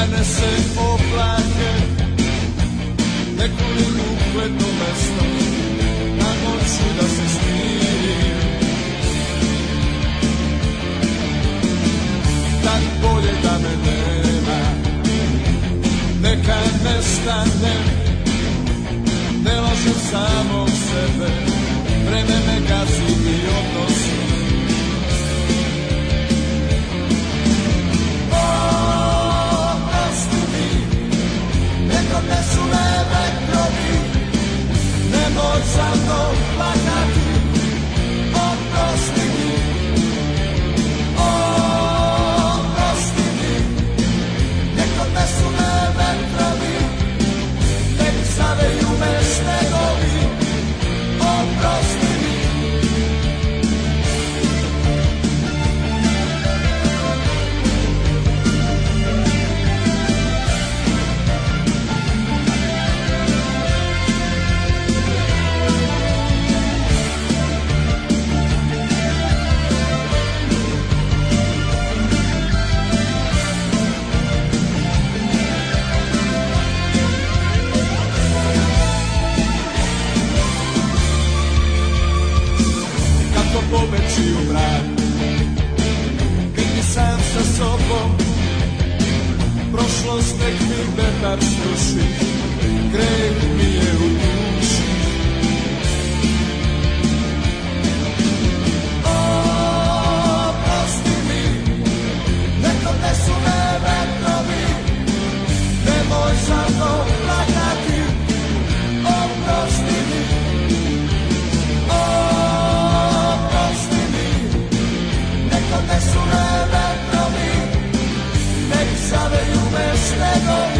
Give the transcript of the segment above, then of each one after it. žene se oblake Neku li ugledno mesto Na noću da se smiri Tak bolje da me nema Neka nestane Ne lažem samom sebe morzando πως μέχρι μεταρρύθμιση κρέει δεν right. sabe y un mes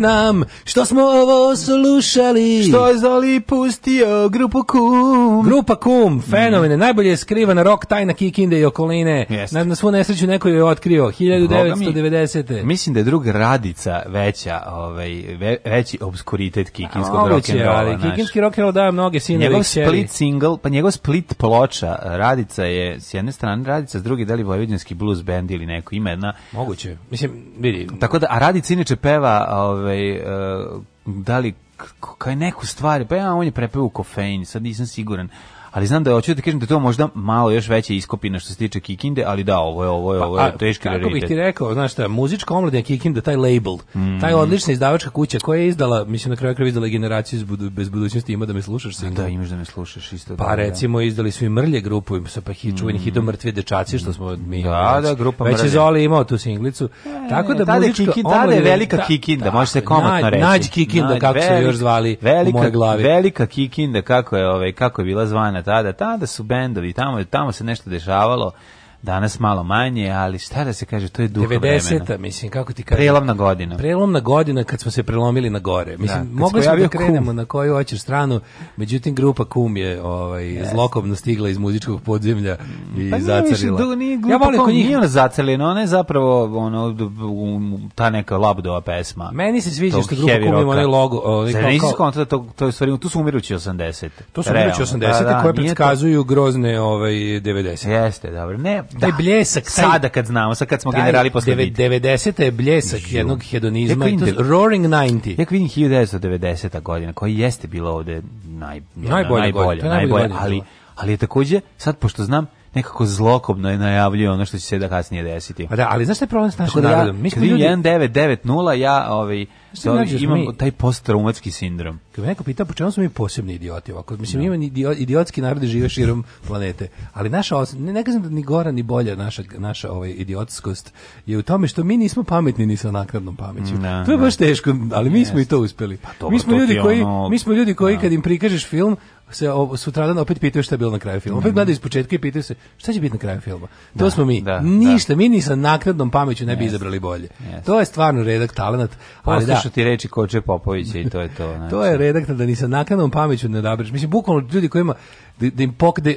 nam što smo ovo slušali. Što je Zoli pustio grupu Kum. Grupa Kum, fenomene, mm. najbolje je skrivana rock tajna Kikinde i okoline. Jeste. Na, na svu nesreću neko je otkrio, 1990. Mi, mislim da je druga radica veća, ovaj, veći obskuritet kikinskog rock'n'rolla. Kikinski rock'n'roll daje mnoge sinove. Njegov split single, pa njegov split ploča, radica je s jedne strane radica, s druge deli da li vojvodinski blues band ili neko, ima jedna. Moguće, mislim, vidi. Tako da, a radica inače peva ove, ovaj, e, da li, kaj neku stvar, pa ja, on je prepeo u kofein, sad nisam siguran, ali znam da hoću da kažem da to možda malo još veće iskopina što se tiče Kikinde, ali da, ovo je ovo je ovo je pa, teški pa, Kako bih ti rekao, znaš šta, muzička omladina Kikinda, taj label, mm. taj odlična izdavačka kuća koja je izdala, mislim na kraju kraju izdala generaciju budu, bez budućnosti ima da me slušaš da, sigurno. Da, imaš da me slušaš isto. Pa da, da. recimo da. izdali svi Mrlje grupu sa pa hit, čuveni mm. hitom mrtvi dečaci što mm. smo mi. Da, znači, da, grupa Već je Zoli imao tu singlicu. E, tako da muzička Kikinda, omladina, je velika Kikinda, može se komotno reći. Nađ Kikinda kako su još zvali velika, u glavi. Velika Kikinda kako je, ovaj kako je bila zvana tada, tada su bendovi, tamo, tamo se nešto dešavalo, danas malo manje, ali šta da se kaže, to je duha 90 vremena. 90 mislim, kako ti kažem. Prelomna godina. Prelomna godina kad smo se prelomili na gore. Da, mislim, da, mogli smo da krenemo kum. na koju hoćeš stranu, međutim grupa Kum je ovaj, yes. zlokobno stigla iz muzičkog podzemlja i pa zacarila. Više, nije grupa ja volim Kum, njih... nije ona zacarljena, ona je zapravo ono, ta neka labdova pesma. Meni se sviđa što grupa Kum ima onaj logo. Ovaj, Zar nisi skontra, to, to je stvari, tu su umirući 80. To su umirući 80. Da, da, koje predskazuju to... grozne ovaj, 90. Jeste, dobro. Ne, Da. Taj bljesak. Taj, Sada kad znamo, sad kad smo generali posle 90. je bljesak Žu. jednog hedonizma. i to Roaring 90. Jako vidim 1990. godina, koja jeste bila ovde naj, najbolje, najbolja, najbolje, najbolje, ali, ali je takođe, sad pošto znam, nekako zlokobno je najavljio ono što će se da kasnije desiti. A pa da, ali znaš šta je problem s našim da, narodom? Da ja, mi smo ljudi 1990 ja ovaj to, ovaj, imam mi... taj posttraumatski sindrom. Kad me neko pita po čemu smo mi posebni idioti ovako, mislim no. Da. ima idio, idiotski narodi žive širom planete, ali naša ne, ne kažem da ni gora ni bolja naša naša ovaj idiotskost je u tome što mi nismo pametni ni sa naknadnom pameću. No, da, to je baš teško, ali mi yes. smo i to uspeli. Pa, dobro, mi smo to ljudi koji ono... mi smo ljudi koji kad im prikažeš film, se o, sutradan opet pitaju šta je bilo na kraju filma. Opet mhm. gledaju iz početka i pitaju se šta će biti na kraju filma. To da, smo mi. Da, Ništa, da. mi ni sa naknadnom pameću ne bi yes. izabrali bolje. Yes. To je stvarno redak talenat. Ali da, ti reči Koče Popovića i to je to. Znači. to je redak da ni sa naknadnom pameću ne odabereš. Mislim, bukvalno ljudi koji ima da, da im pok, da,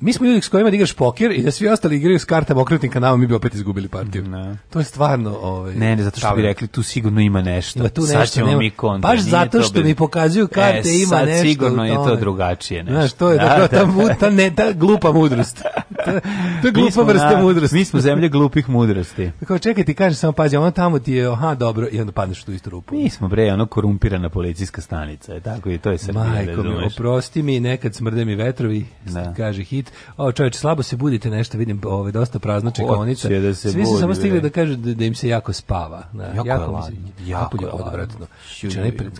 mi smo ljudi s kojima da igraš poker i da svi ostali igraju s kartama okretnim kanalom, mi bi opet izgubili partiju. Ne. Da. To je stvarno... Ovaj, ne, ne, zato što bi rekli, tu sigurno ima nešto. Ima tu nešto, nema, mi kontra. Baš zato što bi... mi pokazuju karte, e, ima nešto. Sad sigurno je to drugačije nešto. Znaš, to je da, da, da, ta, ne, ta glupa mudrost. Ta, ta glupa vrsta mudrosti. Mi smo zemlje glupih mudrosti. Kao, čekaj, ti kažeš samo, pazi, ono tamo ti je, aha, dobro, i onda padneš u tu istu rupu. Mi smo, bre, ono korumpirana policijska stanica, je tako i to je Srbija. Majko mi, oprosti mi, nekad smrde mi vetro, ostrvi, da. kaže hit. O, čovječe, slabo se budite nešto, vidim, ove, dosta prazna čekaonica. Da se Svi su samo stigli da kažu da, da, im se jako spava. Na, da, jako, jako, je mislim, jako, jako je odvratno.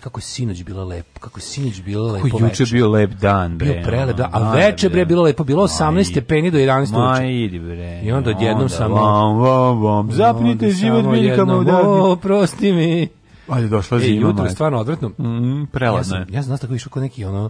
kako sinoć bila lepo, kako je sinoć bila lepo Kako juče bio lep dan, bre. Bio prelep, da, a veče, bre, bilo lepo, bilo 18 stepeni do 11 uče. Ma, idi, bre. I onda odjednom samo... Vam, vam, vam, zapnite život biljkama odavno. O, prosti mi. Ali došla e, zima. E, jutro je stvarno odvratno. Mm, preladno je. Ja sam, ja sam znaš išao kod neki ono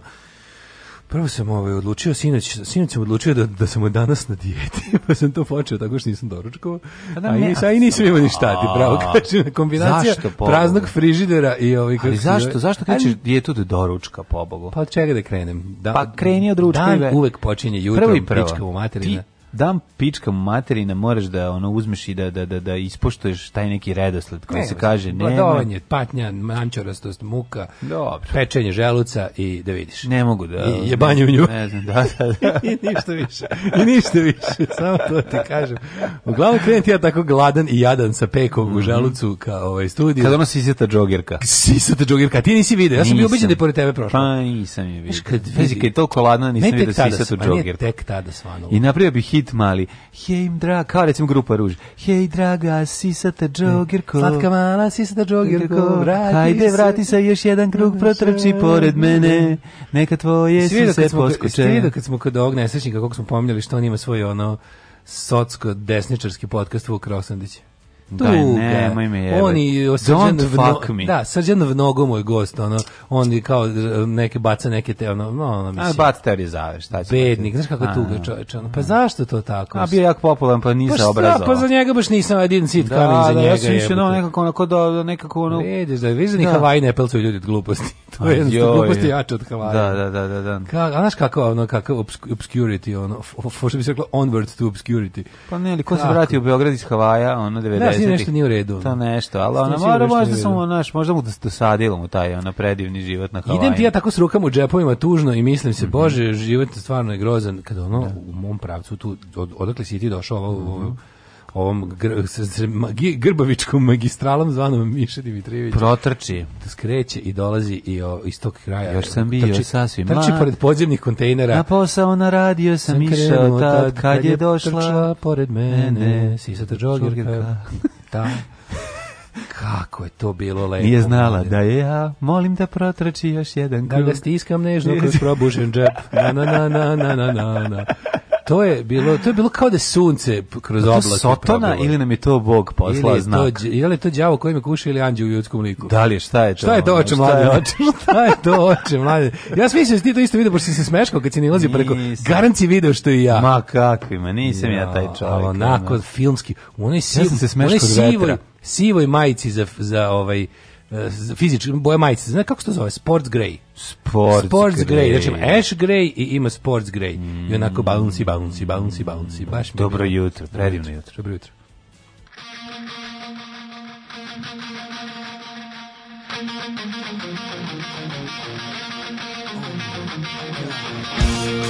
Prvo sam ovaj odlučio sinoć, sinoć sam odlučio da da sam danas na dijeti, pa sam to počeo tako što nisam doručkovao. A, pa da, a, i, a i nisam imao ni ti, bravo, kažem, kombinacija praznog frižidera i ovih ovaj, kako. Ali zašto? Zašto kažeš dijetu do da doručka, pobogu? Pa čega da krenem. Da, pa kreni od ručka. Dan uvek počinje jutro, prvi prva. pička u materina. Ti dam pička materina, da moraš da ono uzmeš i da, da, da, da ispoštuješ taj neki redosled koji ne, se kaže. Ne, gladovanje, patnja, mančorastost, muka, Dobro. pečenje želuca i da vidiš. Ne mogu da... I jebanje u nju. Ne znam, da, da, da. I ništa više. I ništa više, samo to ti kažem. Uglavnom krenuti ja tako gladan i jadan sa pekom mm -hmm. u mhm. želucu kao ovaj studio Kad ona sisata džogerka. Sisata džogerka, ti nisi video, ja sam bio obiđen da je pored tebe prošlo. Pa nisam je vidio. Kad, vidi, kad je toliko ladna, nisam vidio sisatu džogerku. Ne tek tada svano. Pa I napravio bih hit mali. Hej, draga, kao recimo grupa Ruž. Hej, draga, te džogirko. Slatka mala, sisata džogirko. Vrati Hajde, vrati se još jedan krug, protrči pored mene. Neka tvoje se sise poskoče. Vidio kad smo kod ovog nesrećnika, kako smo pominjali što on ima svoj ono socko-desničarski podcast Vuk Rosandića. Da, tuga. Daj, nemoj me jebe. On je Don't fuck me. Da, Srđanov nogom moj gost, ono, on je kao e, neke baca neke te, ono, no, ono, mislim. A, baca te rizave, šta će? Bednik, znaš kako tuga čovječ, ono, pa zašto to tako? A, bio jako popularan, pa nisam pa obrazovao. Pa za njega baš nisam, I didn't see it da, coming za njega. Da, ja sam mišljeno no, nekako, onako, da, nekako, ono... Vidiš, da, vidiš da ni Havaj ne pelcuju ljudi od gluposti. to je jednostavno gluposti jače od Havaja. Da, da, da, da. da. Ka, a znaš kako, ono, kako obscurity, ono, for, što bi se reklo, onward to obscurity. Pa ne, ali ko se vratio u Beograd iz Havaja, ono, 90 60-ih. nešto nije u redu. To nešto, ali ona mora možda samo naš, možda mu da dosadilo mu taj ona predivni život na Havaju. Idem ti ja tako s rukama u džepovima tužno i mislim se, mhm. bože, život stvarno je grozan kad ono da. u mom pravcu tu od, odakle si ti došao ovo mhm ovom gr, s, s, grbavičkom magistralom zvanom Miša Dimitrijević. Protrči. Da Skreće i dolazi i o, iz tog kraja. Još sam bio trči, sasvim Trči mlad. pored podzemnih kontejnera. Na posao na radio sam, sam išao tad, kad, kad je došla pored mene, mene sisata džogerka. Da. Kako je to bilo lepo. Nije znala da je ja, molim da protrači još jedan da, da krug. Da ga stiskam nežno kroz probušen džep. Na, na, na, na, na, na, na, To je bilo, to je bilo kao da sunce kroz oblake. To Sotona probilo. ili nam je to Bog poslao ili je znak? To, je li to đavo koji me kuši ili anđe u ljudskom liku? Da li je, šta je to? Šta je to oče mlade? Šta je to oče mlade? Ja sam mislio da ti to isto vidio, pošto si se smeškao kad si ne nilazio preko. Garant si video što i ja. Ma kakvi, ma nisam ja, ja taj čovjek. Ali onako, filmski. U onoj sivoj, ja sam se smeškao od vetra sivoj majici za, za ovaj e, fizički boje majice, znači kako se to zove, sports grey. Sports, sports grey. Znači ash grey i ima sports grey. Mm. I onako bouncy, bouncy, bouncy, bouncy. Baš Dobro jutro, predivno jutro. Dobro jutro. Dobro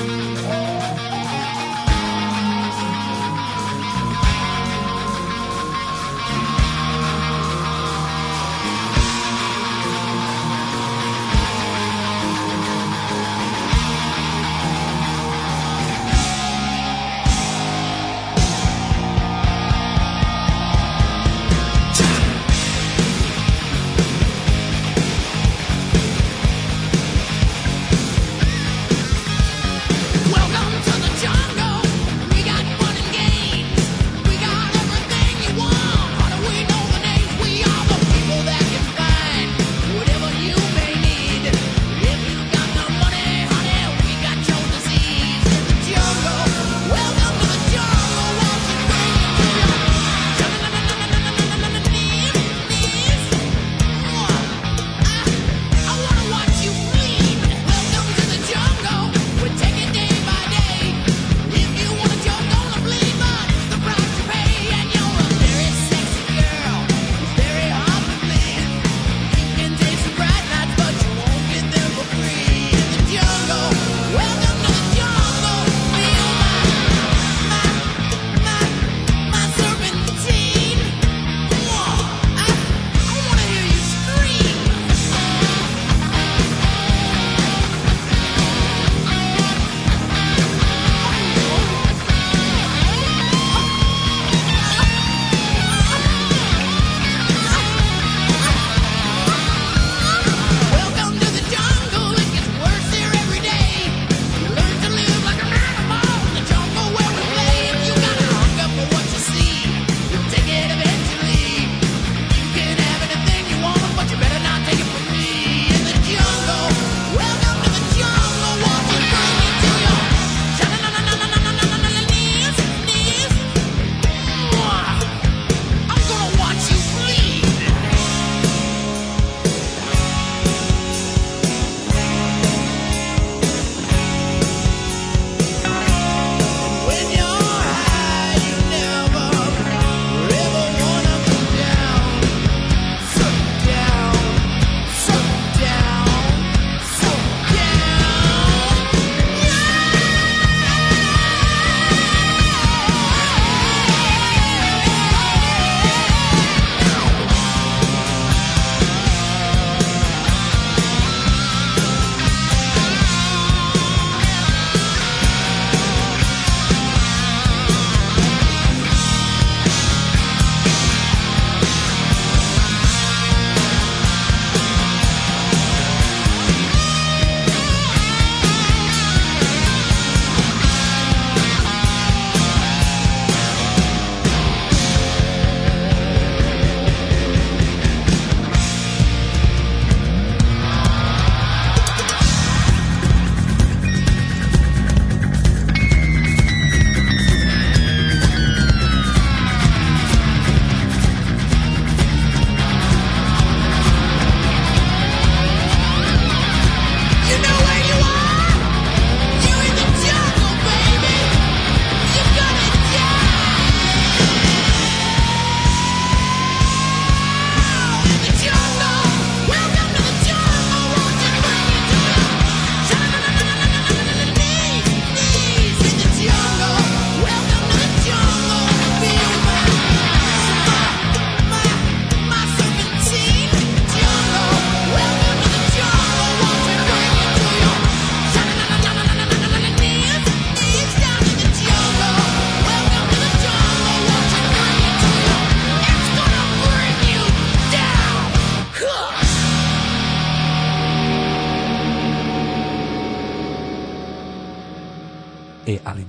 jutro.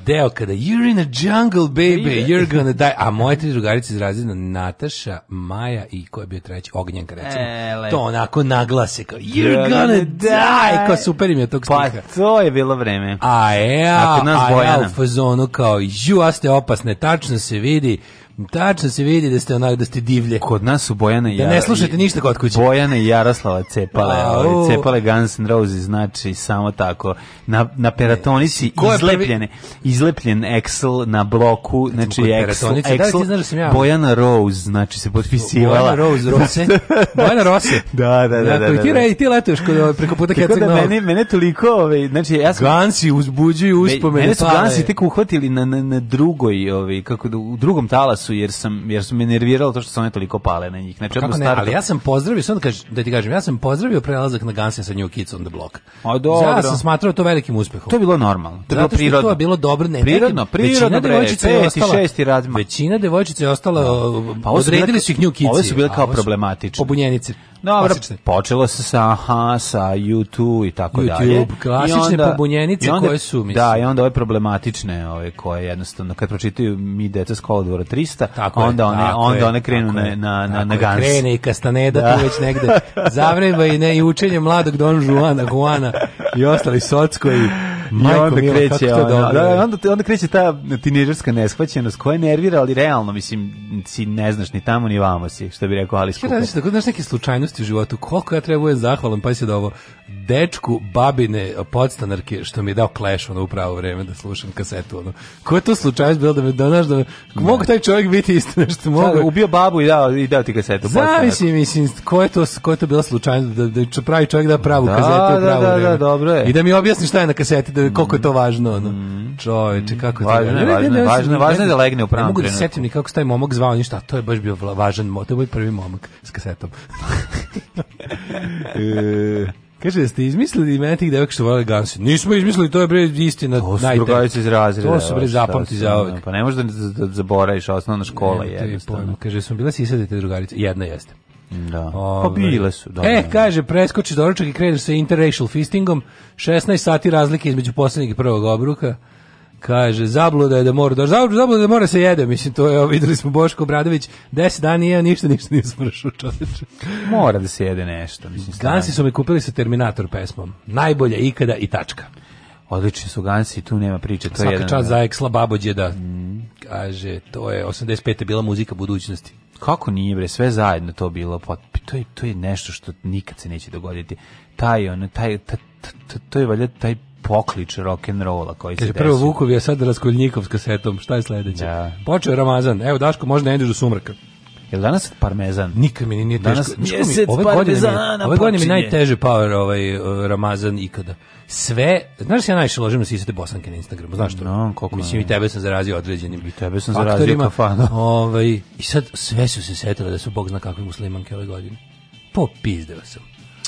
deo kada You're in a jungle, baby, you're gonna die. A moje tri drugarice iz razredna Nataša, Maja i ko je bio treći? Ognjanka, recimo. E, to onako naglase kao You're gonna die! Kao super im je tog stiha. Pa to je bilo vreme. A ja, e, a, a ja u da. fazonu kao Ju, a ste opasne, tačno se vidi Tačno se vidi da ste onak da ste divlje. Kod nas su Bojana i Da ne slušate ništa kod kuće. Bojana i Jaroslava cepale, A, ovaj, cepale Guns N' Roses, znači samo tako. Na, na peratonici e, izlepljene, izlepljen Excel na bloku, znači Excel, da Excel, da ja? Bojana Rose, znači se potpisivala. Bojana Rose, Rose. Da, Bojana Rose. da, da, da. da, Ti, ti letuješ kod, preko puta Keceg da mene, mene toliko, ove, ovaj, znači ja sam... Gansi uzbuđuju uspomene. Mene su Gansi tek uhvatili na, na, na drugoj, ove, ovaj, kako, u drugom talasu masu jer sam jer su me nerviralo to što sam ne toliko pale na njih. Znači, Kako ne, ali ja sam pozdravio, sam da, da ti kažem, ja sam pozdravio prelazak na Guns sa New Kids on the Block. A dobro. Ja sam smatrao to velikim uspehom. To je bilo normalno. To je bilo prirodno. To je bilo dobro, ne, prirodno, prirodno, devojčica je ostala. Šesti razma. Većina devojčica je ostala, da. pa odredili su ih New Kids. Ove su bile kao problematične. Pobunjenice. Dobro. Klasične. Počelo se sa aha, sa YouTube i tako YouTube, dalje. YouTube, klasične pobunjenice koje su, mislim. Da, i onda ove problematične, ove koje jednostavno, kad pročitaju mi deca s kolodvora 300, tako onda, je, one, onda je, one krenu na, na, na, na gans. Krene i Kastaneda da. tu već negde. Zavreba i ne, i učenje mladog Don Juana, Guana i ostali socko Majko, onda mila, kreće ona, da, da, onda, onda kreće ta tinejdžerska neshvaćenost koja nervira, ali realno, mislim, si ne znaš ni tamo ni vamo si, što bi rekao Ali Skupo. Ja tako, znaš neke slučajnosti u životu, koliko ja treba da budem zahvalan, pa se da ovo, dečku babine podstanarke, što mi je dao Clash ono, u pravo vreme da slušam kasetu. Ono. Ko je to slučajnost bilo da me donaš, da, da mogu taj čovjek biti isto nešto, mogu. ubio babu i dao, i dao ti kasetu. Zavisi, mislim, ko je to, ko je to bila slučajnost, da, da pravi čovjek da pravu da, kazetu u da, pravo da, da vreme. Da, dobro je. I da mi objasni šta je na kaseti da, koliko je to važno. Ono. Mm-hmm. Čoveče, kako je važno. važno, važno, važno je da legne u pravom trenutku. Ne mogu da se setim ni kako se taj momak zvao, ništa, to je baš bio važan, to je prvi momak s kasetom. E, Kaže da ste izmislili imena tih devojka što vole Guns. Nismo izmislili, to je bre istina. To su drugarice iz razreda. To su bre zapamti za uvek. Pa ne možeš da, da, zaboraviš, osnovna škola je jednostavno. Kaže, smo bile sisadite drugarice. Jedna jeste. Da. Ove, ovaj, pa bile su, da. E, da. kaže, preskoči doručak i kreneš sa interracial fistingom, 16 sati razlike između posljednjeg i prvog obruka. Kaže, zabluda je da mora da, zabluda, da mora se jede, mislim, to je, videli smo Boško Obradović, 10 dana nije, ništa, ništa nije smršao čoveče. Mora da se jede nešto, mislim. Gansi su mi kupili sa Terminator pesmom, najbolja ikada i tačka. Odlični su Gansi, tu nema priče. To Svaka je jedan, čast da. za Eksla Babođeda. Mm. Kaže, to je 85. bila muzika budućnosti. Kako nije bre, sve zajedno to bilo, to je, to je nešto što nikad se neće dogoditi. Taj on, taj, taj, taj to je valjda taj poklič rock and rolla koji se desi. Prvo Vukovi, a sad Raskoljnikov s kasetom. Šta je sledeće? Da. Počeo je Ramazan. Evo Daško, možda ne ideš do sumraka. Jel danas parmezan? Nikad mi nije teško. Danas, mi, ove godine mi, ove godine mi najteže power ovaj, Ramazan ikada. Sve, znaš ja najviše ložim na sisate bosanke na Instagramu, znaš što? No, koliko Mislim i tebe sam zarazio određenim. I tebe sam zarazio kafano. Ovaj, I sad sve su se setile da su Bog zna kakve muslimanke ove godine. Popizdeo sam.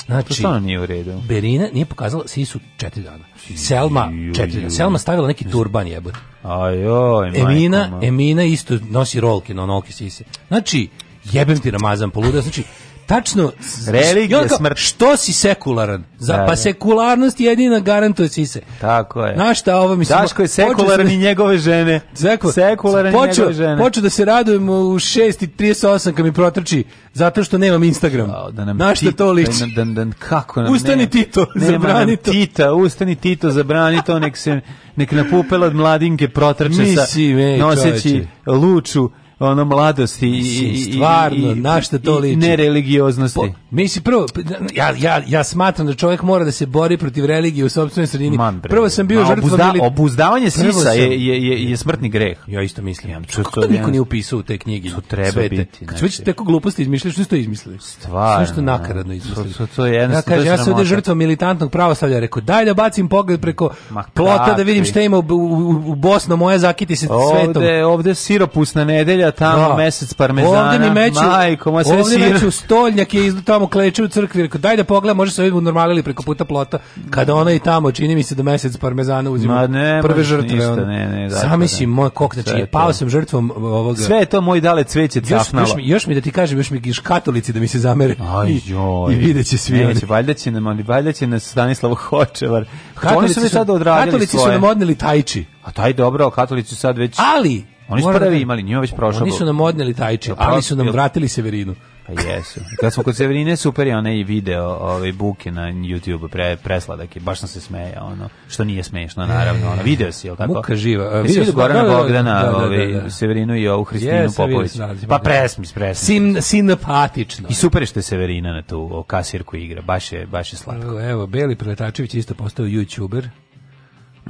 Znači, to stvarno nije u redu. Berina nije pokazala sisu četiri dana. Selma četiri dana. Selma stavila neki turban jebot. Ajoj, Emina, Emina isto nosi rolke no onolke sise. Znači, jebem ti Ramazan poluda, znači tačno religija ja, smrt što si sekularan za da, pa da. sekularnost jedina garantuje si se tako je na šta ovo mislim Daško je da- sekularan i njegove žene Sekul, sekularan počeo, njegove žene počeo da se radujem u 6:38 kad mi protrči zato što nemam Instagram da nam na šta to liči da, da, da, kako nam ustani nema, Tito zabrani to Tita ustani Tito zabrani to nek se nek na pupel od mladinke protrče sa noseći čoveče. luču ono mladosti i, i stvarno, našta šta to liči? Nereligioznosti. mislim prvo da, ja, ja, ja smatram da čovjek mora da se bori protiv religije u sopstvenoj sredini. Man, prvo sam bio žrtva obuzda, mili... obuzdavanje sisa sam, je, je, je, je smrtni greh. Ja isto mislim. Ja, to, to niko nije upisao u te knjige. To treba Svete. biti. Kad znači- već tako gluposti izmišljaš, što je izmislili? Stvarno. Sve što nakaradno izmislili. To, to, je Ja kažem, ja sam ovdje žrtva militantnog pravoslavlja, rekao, daj da bacim pogled preko plota da vidim šta ima u, u, u Bosnu, moja zakiti se svetom. Ovde, ovde siropusna nedelja jaja, tamo da. mesec parmezana. Ovde mi meću, majko, ma sve ovde meću stoljnjak je tamo kleče u crkvi. Rekao, daj da pogledam, može se vidimo normalili preko puta plota. Kada ona i tamo, čini mi se da mesec parmezana uzima ne, prve žrtve. Ništa, ono. ne, ne, dakle, Sami si da. moj kok, znači, pao sam žrtvom ovoga. Sve je to moj dale cveće cafnalo. Još, još, mi, još mi da ti kažem, još mi giš katolici da mi se zamere. Aj, joj. I, i vidjet će svi. Neće, valjda će nam, valjda će nas Stanislavo Hočevar. Katolici su mi sad odradili Katolici svoje. su nam odnili tajči. A taj dobro, katolici sad već... Ali, Oni su prvi imali, njima već prošlo. Oni su nam odneli tajče, ali su nam vratili Severinu. Pa jesu. Kad smo kod Severine super je onaj video ove ovaj, buke na YouTubeu pre presladak je baš sam se smeja ono što nije smešno naravno ono video si je tako Muka živa uh, video si Gorana da, da, da, Bogdana da, da, ove da, da. Severinu i ovu Hristinu Popović pa presmis, presmis. Sin sinapatično. i super je što je Severina na tu o kasirku igra baš je baš je slatko evo Beli Preletačević isto postao youtuber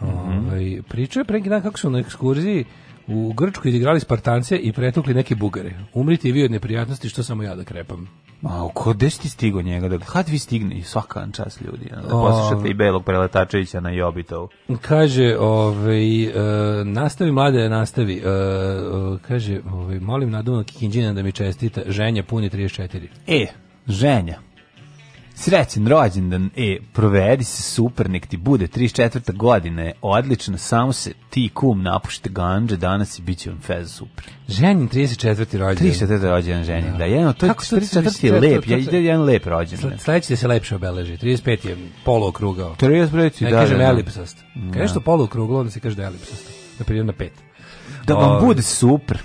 Mm -hmm. Ovaj pričao je pre neki dan kako su na ekskurziji U Grčkoj igrali Spartance i pretukli neke Bugare. Umrite i vi od neprijatnosti što samo ja da krepam. Ma, ko gde si ti stigo njega? Da, kad vi stigne stigni svaka čas ljudi. Da poslušate i Belog Preletačevića na Jobitov. Kaže, ovaj, e, nastavi mlade, nastavi. E, kaže, ovaj, molim nadumno Kikinđina da mi čestita. Ženja puni 34. E, ženja. Srećen rođendan, e, provedi se super, nek ti bude 34. godine, odlično, samo se ti kum napušte ganđe danas i bit će vam fez super. Ženjen 34. rođendan. 34. rođendan ženjen, da, jedno, to je 44. je lep, to, to, to, jedan lep rođendan. Sledeći da se lepše obeleži, 35. je polokrugao. 35. Ne da, kažem da, da. elipsast. Kad nešto da. polokruglo, onda se kaže da je elipsast. Naprimjer da na pet. Da vam ovaj. bude super.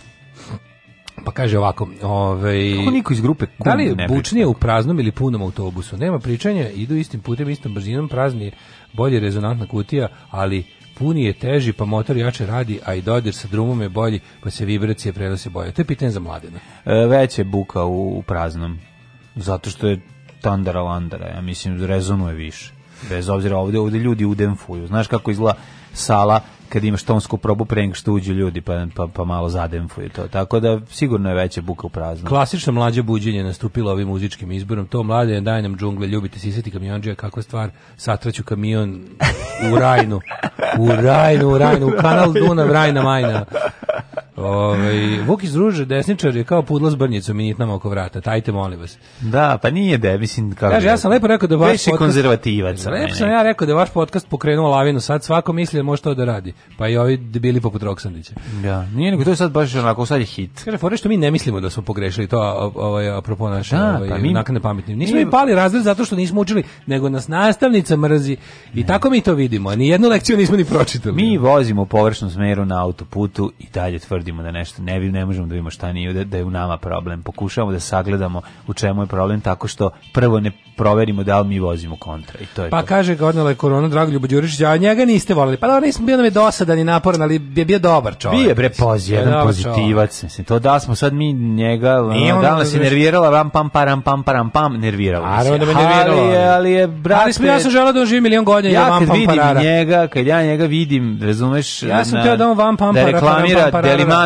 Pa kaže ovako, ovaj Kako niko iz grupe kum, Da li bučnije u praznom ili punom autobusu? Nema pričanja, idu istim putem, istom brzinom, prazni bolje rezonantna kutija, ali puni je teži, pa motor jače radi, a i dodir sa drumom je bolji, pa se vibracije prenose bolje. To je pitanje za mladene. E, već je buka u, u praznom. Zato što je tandara landara, ja mislim, rezonuje više. Bez obzira ovde, ovde ljudi udenfuju. Znaš kako izgleda sala kad imaš tonsku probu pre nego što uđu ljudi pa, pa, pa malo zademfuju to. Tako da sigurno je veća buka u prazno. Klasično mlađe buđenje nastupilo ovim muzičkim izborom. To mlađe daj nam džungle, ljubite sisati kamionđija, kakva stvar, satraću kamion u Rajnu. U Rajnu, u Rajnu, u kanal Dunav, Rajna Majna. Ovaj Vukić druže desničar je kao pudla s brnjicom i nitnama oko vrata. Tajte molim vas. Da, pa nije da, mislim kao. Kaže, ja sam lepo rekao da vaš podcast konzervativac. Lepo sam ja rekao da vaš podcast pokrenuo lavinu, sad svako misli da može to da radi. Pa i ovi debili poput Roksandića. Ja, da. nije nego to je sad baš onako sad je hit. Kaže, fore što mi ne mislimo da smo pogrešili to ovaj apropo naše da, ovaj, pa mi, naknadne pametni. Nismo mi pali razred zato što nismo učili, nego nas nastavnica mrzi. I ne. tako mi to vidimo. Ni jednu lekciju nismo ni pročitali. Mi vozimo u pogrešnom smeru na autoputu i dalje tvrdimo vidimo da nešto ne vidimo, ne možemo da vidimo šta nije, da, da je u nama problem. Pokušavamo da sagledamo u čemu je problem tako što prvo ne proverimo da li mi vozimo kontra i to je Pa to. kaže ga odnela je korona Dragoljub Đurišić, a njega niste voleli. Pa da nismo bio nam je dosadan i naporan, ali je bio dobar čovjek. Bio je bre poz, jedan pozitivac. Čovjek. Mislim, to da smo sad mi njega, ono, da nas je nervirala, ram pam param pam param pam, nervirala. Naravno da me nervirala. Ali je, ali je, brate... Ali smo, ja sam želao da on živi milion godina. Da ja pam vidim njega, kad ja njega vidim, razumeš, ja sam teo da on vam pam da reklamira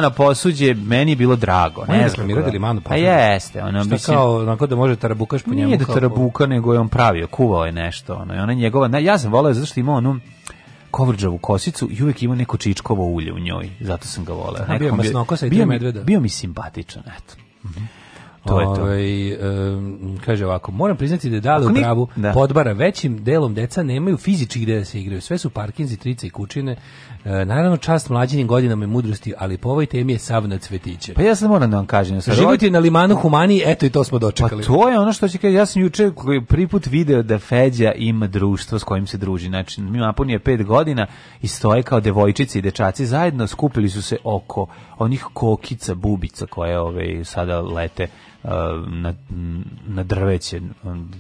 na posuđe, meni je bilo drago. Ne, da znam, mi Mirad da. manu pa posuđe. A jeste, ono bi kao onako da može da tarabukaš po njemu. Nije da tarabuka, nego je on pravio, kuvao je nešto, ono. I ona njegova, ja sam voleo zato što ima onu kovrđavu kosicu i uvijek ima neko čičkovo ulje u njoj. Zato sam ga voleo. Bio, bio, masnoko sa i bio, medveda. bio mi simpatičan, eto. Mm -hmm. To je to. Ove, ovaj, um, kaže ovako, moram priznati da je dali u pravu da. podbara. Većim delom deca nemaju fizičkih gde da se igraju. Sve su parkinzi, trice i kućine. E, naravno čast mlađim godinama i mudrosti, ali po ovoj temi je sav na cvetiće. Pa ja sam moram da vam kažem. Sad, Život je na limanu humani, eto i to smo dočekali. Pa to je ono što će kaže, ja sam juče prvi put video da Feđa ima društvo s kojim se druži. Znači, mi napunio pet godina i stoje kao devojčice i dečaci zajedno, skupili su se oko onih kokica, bubica koje ove, sada lete e, na, na drveće,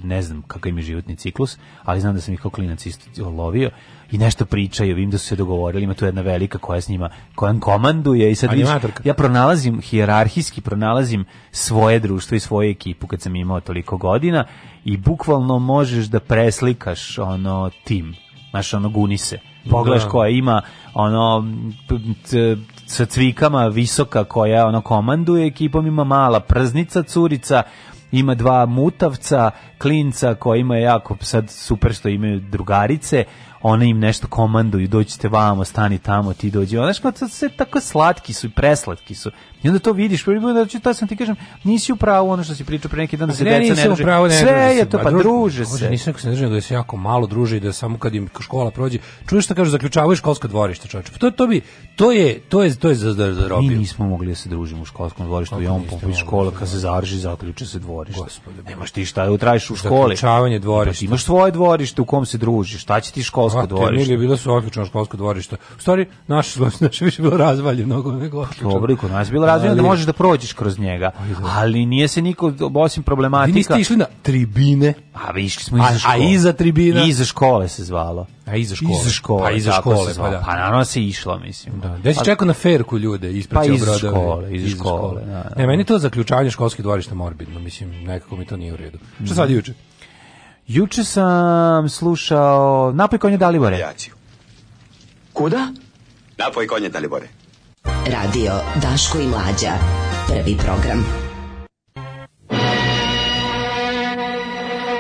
ne znam kakav im je životni ciklus, ali znam da sam ih kao klinac isto lovio i nešto pričaju, vidim da su se dogovorili, ima tu jedna velika koja s njima, koja komanduje i sad viš, ja pronalazim, hijerarhijski pronalazim svoje društvo i svoju ekipu kad sam imao toliko godina i bukvalno možeš da preslikaš ono tim, znaš ono gunise. Pogledaš da. koja ima ono sa cvikama visoka koja ono komanduje ekipom ima mala prznica curica ima dva mutavca, klinca kojima ima jako sad super što imaju drugarice, one im nešto komanduju, dođite vamo, stani tamo, ti dođi. Znaš, kao sve tako slatki su i preslatki su. I onda to vidiš, prvi da ću, to sam ti kažem, nisi u pravu ono što si pričao pre neki dan da se deca ne druže. Pravo, ne Sve ne je to, pa druže, druže se. Ovdje, nisam neko se ne druže, da se jako malo druže i da samo kad im škola prođe, čuješ što kažu, zaključavaju školsko dvorište, Pa To, to, bi, to je, to je, to je za, za, za Mi nismo mogli da se družimo u školskom dvorištu, Kako ja on popi škola, kad se završi, zaključe se dvorište. Gospode, Nemaš ti šta da utrajiš u školi. Zaključavanje pa dvorišta. Pa imaš svoje dvorište u kom se družiš, šta će ti školsko školsko Kate, dvorište. Emilije bilo su odlično školsko dvorište. U stvari, naše naše više bilo razvaljeno mnogo nego odlično. Dobro, kod nas bilo razvalje da možeš da prođeš kroz njega. Da. Ali nije se niko, osim problematika... Vi niste išli na tribine? A pa, vi išli smo iza škole. A, a iza tribina? Iza škole se zvalo. A iza škole. Iza škole, pa iza škole, pa da. Pa naravno se išlo, mislim. Da, da si pa- čekao na ferku ljude ispred pa iza škole, iza, iza škole. Da, da. Ne, meni da. to zaključavanje školskih dvorišta morbidno, mislim, nekako mi to nije u redu. Šta sad juče? Juče sam slušao Napoj konje Dalibore. Jaciju. Kuda? Napoj konje Dalibore. Radio Daško i Mlađa. Prvi program.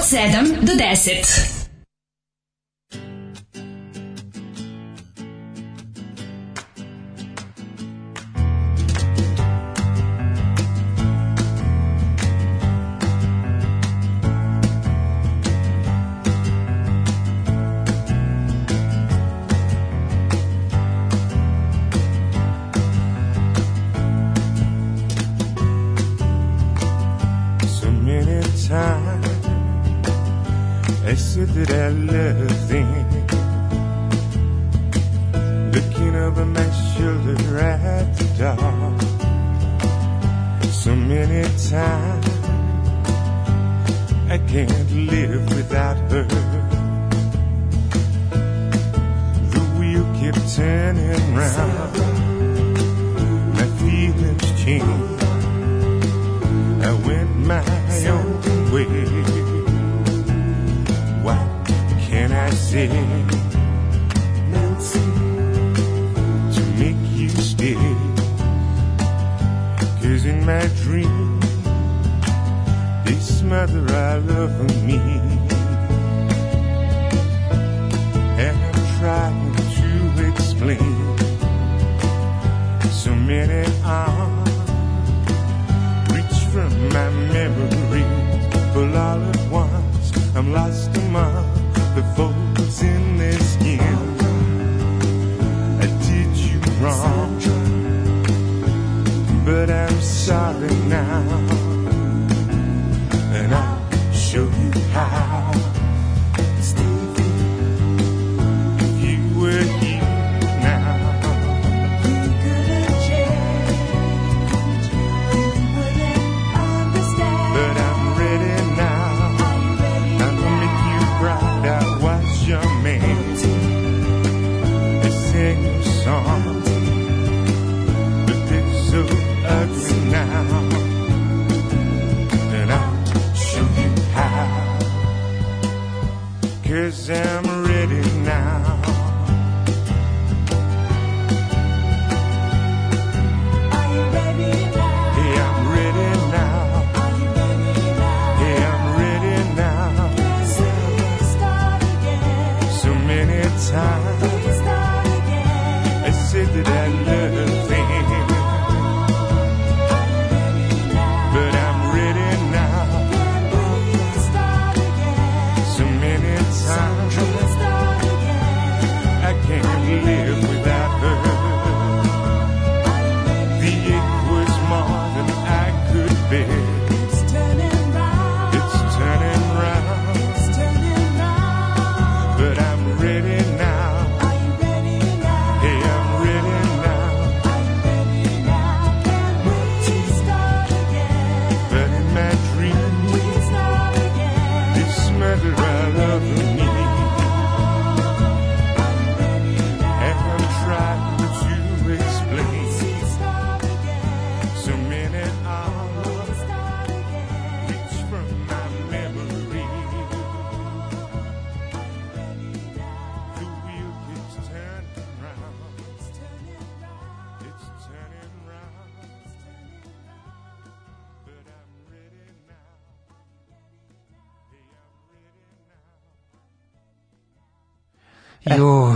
od 7 do 10.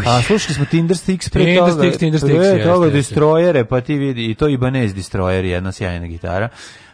A slušali smo Tinder Sticks pre Tinder toga. Sticks, Tinder Sticks, pre toga Destroyere, pa ti vidi, i to Ibanez Destroyer, jedna sjajna gitara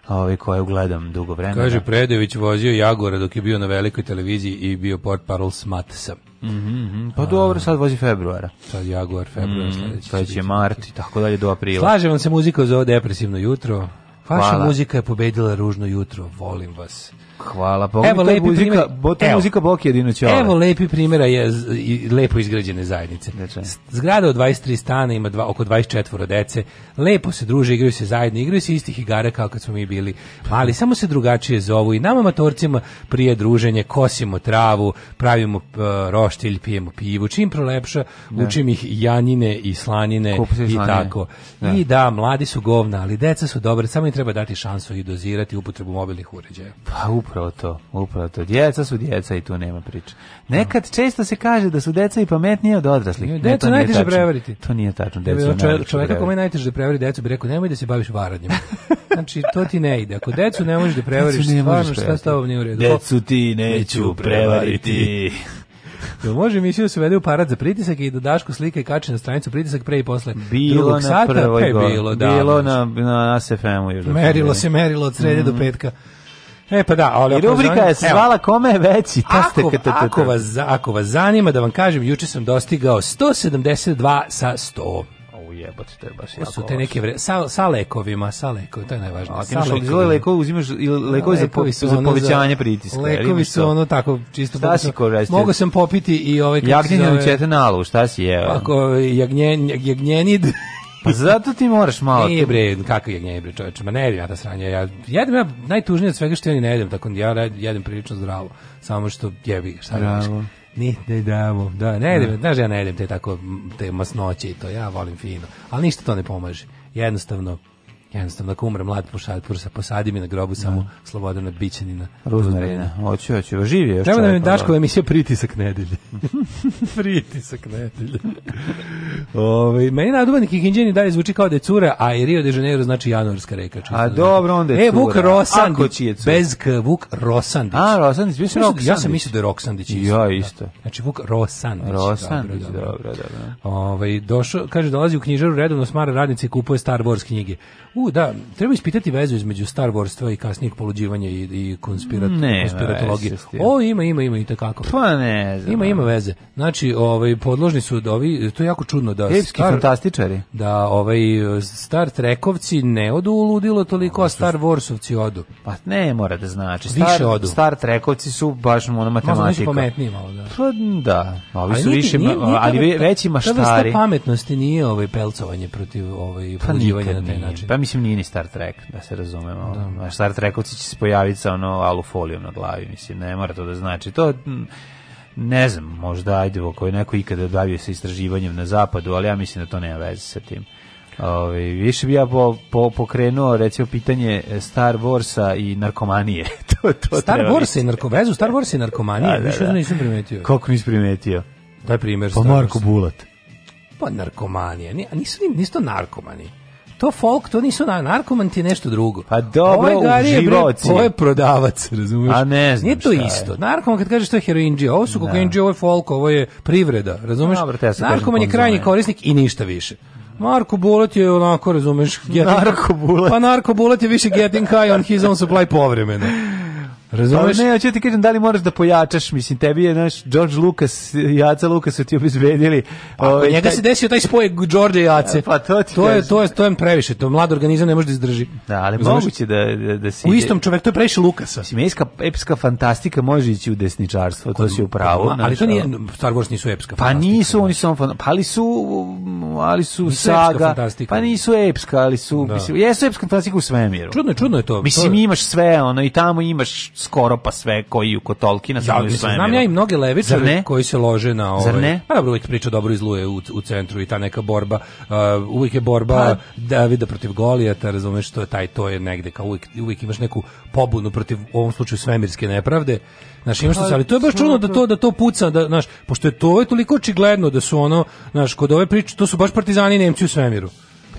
ovaj koje gledam dugo vremena. Kaže Predović vozio Jagora dok je bio na velikoj televiziji i bio port parol s Matsa. Mm -hmm. Pa dobro, sad vozi februara. Sad Jaguar februar mm, sledeći. Sledeći je mart i tako dalje do aprila. Slaže vam se muzika za ovo depresivno jutro. Vaša Hvala. muzika je pobedila ružno jutro. Volim vas. Hvala, pogledaj, pa evo, lepi muzika, primjer, evo, muzika Boki jedino će Evo lepi primjera je i, lepo izgrađene zajednice. Deče. Zgrada od 23 stana ima dva, oko 24 dece, lepo se druže, igraju se zajedno, igraju se istih igara kao kad smo mi bili, ali samo se drugačije zovu i nama amatorcima prije druženje, kosimo travu, pravimo uh, roštilj, pijemo pivu, čim prolepša, ne. Da. učim ih janjine i slanine i tako. Ne. Da. I da, mladi su govna, ali deca su dobre, samo im treba dati šansu i dozirati upotrebu mobilnih uređaja. Pa, up Upravo to, upravo to. Djeca su djeca i tu nema priče. Nekad često se kaže da su deca i pametnije od odraslih. Deca ne, najteže prevariti. To nije tačno, deca je najteže Čovjeka kome najteže prevariti da prevari decu bi rekao nemoj da se baviš varanjem. znači, to ti ne ide. Ako decu ne možeš da prevariš, stvarno šta s tobom nije u redu. Decu ti neću prevariti. Jel može mi da se uvede u parad za pritisak i da Daško slika i kače na stranicu pritisak pre i posle bilo drugog na sata? Prvoj pa bilo, da, bilo da. na, na, na SFM-u. Merilo se, merilo od srede mm. do mhm. petka. E pa da, ali I rubrika zanima, je zvala kome je veći. Ako, ako, vas, ako vas zanima, da vam kažem, juče sam dostigao 172 sa 100 jebote, to je baš jako. Su te neke vre... sa, sa lekovima, sa lekovima, to je najvažnije. A ti imaš lekovi, lekovi uzimaš da, lekovi za, po, za ono povećanje za, pritiska. Lekovi su ono tako čisto. Šta si koristio? Mogu sam popiti i ove... Ovaj, Jagnjeninu u četanalu, šta si jeo? Ako jagnjen, jagnjenid Pa zato ti moraš malo. Nije bre, kakav je gnjev bre, čoveče, ma ne jedem ja ta sranja. Ja jedem ja najtužnije od svega što ja ne jedem, tako ja jedem prilično zdravo. Samo što jebi, šta da radiš? Ni, ne davo. Da, ne da. jedem, znaš da ja ne jedem te tako te masnoće i to, ja volim fino. Ali ništa to ne pomaže. Jednostavno, jednostavno ako umre mlad pušač pursa posadi mi na grobu da. samo Slobodana Bićanina Ruzmarina hoću hoću živi još treba da mi daš koja emisija pritisak nedelje pritisak nedelje ovaj meni naduvan Kikinđeni dalje zvuči kao da je cura a i Rio de Janeiro znači januarska reka čisto a da dobro onda je e, Vuk Rosandić bez k Vuk Rosandić a Rosandić vi ja sam mislio da je Roksandić ja da. isto da. znači Vuk Rosandić Rosandić dobro dobro, dobro. Ovaj došo, kaže dolazi u knjižaru redovno smara radnici kupuje Star Wars knjige U, da, treba ispitati vezu između Star Warstva i kasnijeg poluđivanja i, i konspirat, ne, konspiratologije. o, ima, ima, ima i takako. Pa ne znam. Ima, ima veze. Znači, ovaj, podložni su, da ovi, to je jako čudno da... Epski Star, fantastičari. Da, ovaj, Star Trekovci ne odu u ludilo toliko, a Star Warsovci odu. Pa ne mora da znači. Star, više odu. Star Trekovci su baš ono matematika. Možda pametniji malo, da. Pa, da, ovi su ali više, nije, nije, ali nije, veći maštari. Ta vrsta pametnosti nije ovaj pelcovanje protiv ovaj, poluđivanja pa na taj način. Pa mi mislim nije ni Star Trek, da se razumemo. Da. da. Star Trekovci će se pojaviti sa ono alufolijom na glavi, mislim, ne mora to da znači. To ne znam, možda ajde, ako je neko ikada davio sa istraživanjem na zapadu, ali ja mislim da to nema veze sa tim. Ove, ovaj, više bi ja po, po, pokrenuo recimo pitanje Star Warsa i narkomanije. to, to Star Wars i narko, Star Wars i narkomanije, da, da više da. nisam primetio. Kako nisi primetio? Taj primer. Pa Star Marko Bulat. Pa narkomanija, nisu, nisu to narkomani to folk, to nisu na narkoman ti nešto drugo. Pa dobro, uživoci. Ovo je prodavac, razumiješ? A ne znam Nije to isto. Je. Narkoman kad kažeš to je heroinđija, ovo su da. kokainđija, ovo je folk, ovo je privreda, razumiješ? Dobro, te ja narkoman je pa krajnji korisnik i ništa više. Marko Bulat je onako, razumeš, getting, narko Bulat. Pa Narko Bulat je više getting high on his own supply povremeno. Razumeš? Pa ne, hoću ti kažem da li moraš da pojačaš, mislim tebi je naš George Lucas, Jace Lucas su ti obezbedili. Pa, ovaj, njega taj... se desio taj spoj George i Jace. E, pa to ti to je to je to je previše, to mlad organizam ne može da izdrži. Da, ali Razumeš? moguće da da, da si U istom čovjek to je previše Lucasa. Simejska epska fantastika može ići u desničarstvo, to si u pravu. Ali to nije Star Wars nisu epska. Pa nisu, oni su pa ali su ali su nisu saga. Pa nisu epska, ali su da. mislim jesu epska fantastika u svemiru. Čudno, čudno je to. Mislim to je... imaš sve, ono i tamo imaš skoro pa sve koji u Kotolkina ja, mislim, znam ja i mnoge levičare koji se lože na ovaj. ne? Pa dobro, uvijek priča dobro izluje u, u centru i ta neka borba, uh, uvijek je borba pa, Davida protiv Golijata, razumeš, to je taj, to je negde, kao uvijek, uvijek imaš neku pobunu protiv, u ovom slučaju, svemirske nepravde, Znaš, imaš to, pa, ali to je baš čudno da to da to puca, da znaš, pošto je to je toliko očigledno da su ono, znaš, kod ove priče to su baš partizani i Nemci u svemiru.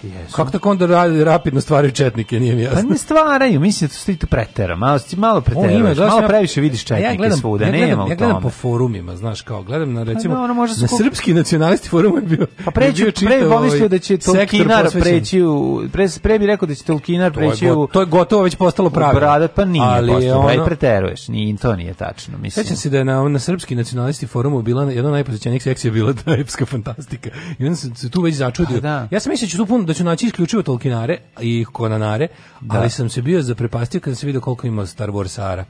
Jesu. Kako tako onda radi rapidno stvaraju četnike, nije mi pa jasno. Pa ne stvaraju, mislim da ti to pretera, malo, malo preteraš, malo previše vidiš četnike ja gledam, svuda, ja gledam, ja gledam po forumima, znaš, kao gledam na pa recimo, pa, ono na srpski nacionalisti forum je bio, pa preći, bio pre pomislio ovaj da će Tolkinar preći u, pre, pre bi rekao da će Tolkinar preći u... To je gotovo već postalo pravilo. Brada, pa nije ali postalo, pa ono, preteruješ, ni, to nije tačno, mislim. Sećam se da je na, na srpski nacionalisti forumu bila jedna najposećenijih sekcija bila ta epska fantastika. I onda se tu već začudio. Da. Ja sam mislio da će tu puno da ću naći isključivo Tolkienare i Konanare, da. ali sam se bio zaprepastio kad sam se vidio koliko ima Star Warsara.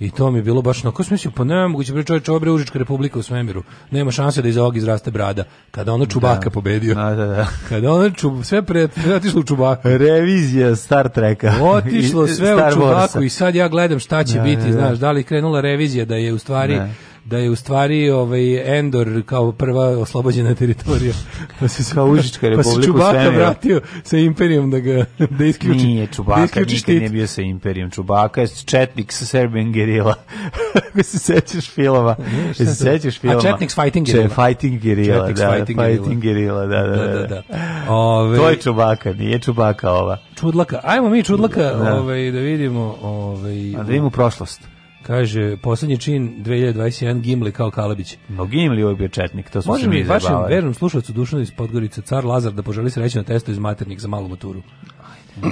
I to mi je bilo baš na ko smislu, pa nema moguće bre čoveče, obre Užička republika u svemiru. Nema šanse da iz ovog izraste brada. Kada ono da. Čubaka da. pobedio. Da, da, da. Kada ono čub, sve pre, otišlo u Čubaka. Revizija Star Treka. Otišlo sve Star u Čubaku Warsa. i sad ja gledam šta će da, biti, da, da. znaš, da li krenula revizija da je u stvari da da je u stvari ovaj Endor kao prva oslobođena teritorija. pa se kao Užička republika pa se Čubaka vratio sa imperijom da ga da isključi. Nije da Čubaka, da nikad nije bio sa imperijom. Čubaka je četnik sa Serbian gerila. Ako se sećaš filmova. Se sećaš filmova. A četnik s fighting da, gerila. Fighting gerila, da. Fighting, fighting gerila, da, da, da. da. Ove, to je Čubaka, nije Čubaka ova. Čudlaka. Ajmo mi Čudlaka, da. ovaj da vidimo, ovaj. A da vidimo prošlost. Kaže, poslednji čin 2021 Gimli kao Kalabić. No Gimli uvijek bio četnik, to smo Može mi vašem vernom slušalcu Dušanu iz Podgorice, car Lazar, da poželi sreću na testu iz maternik za malu maturu.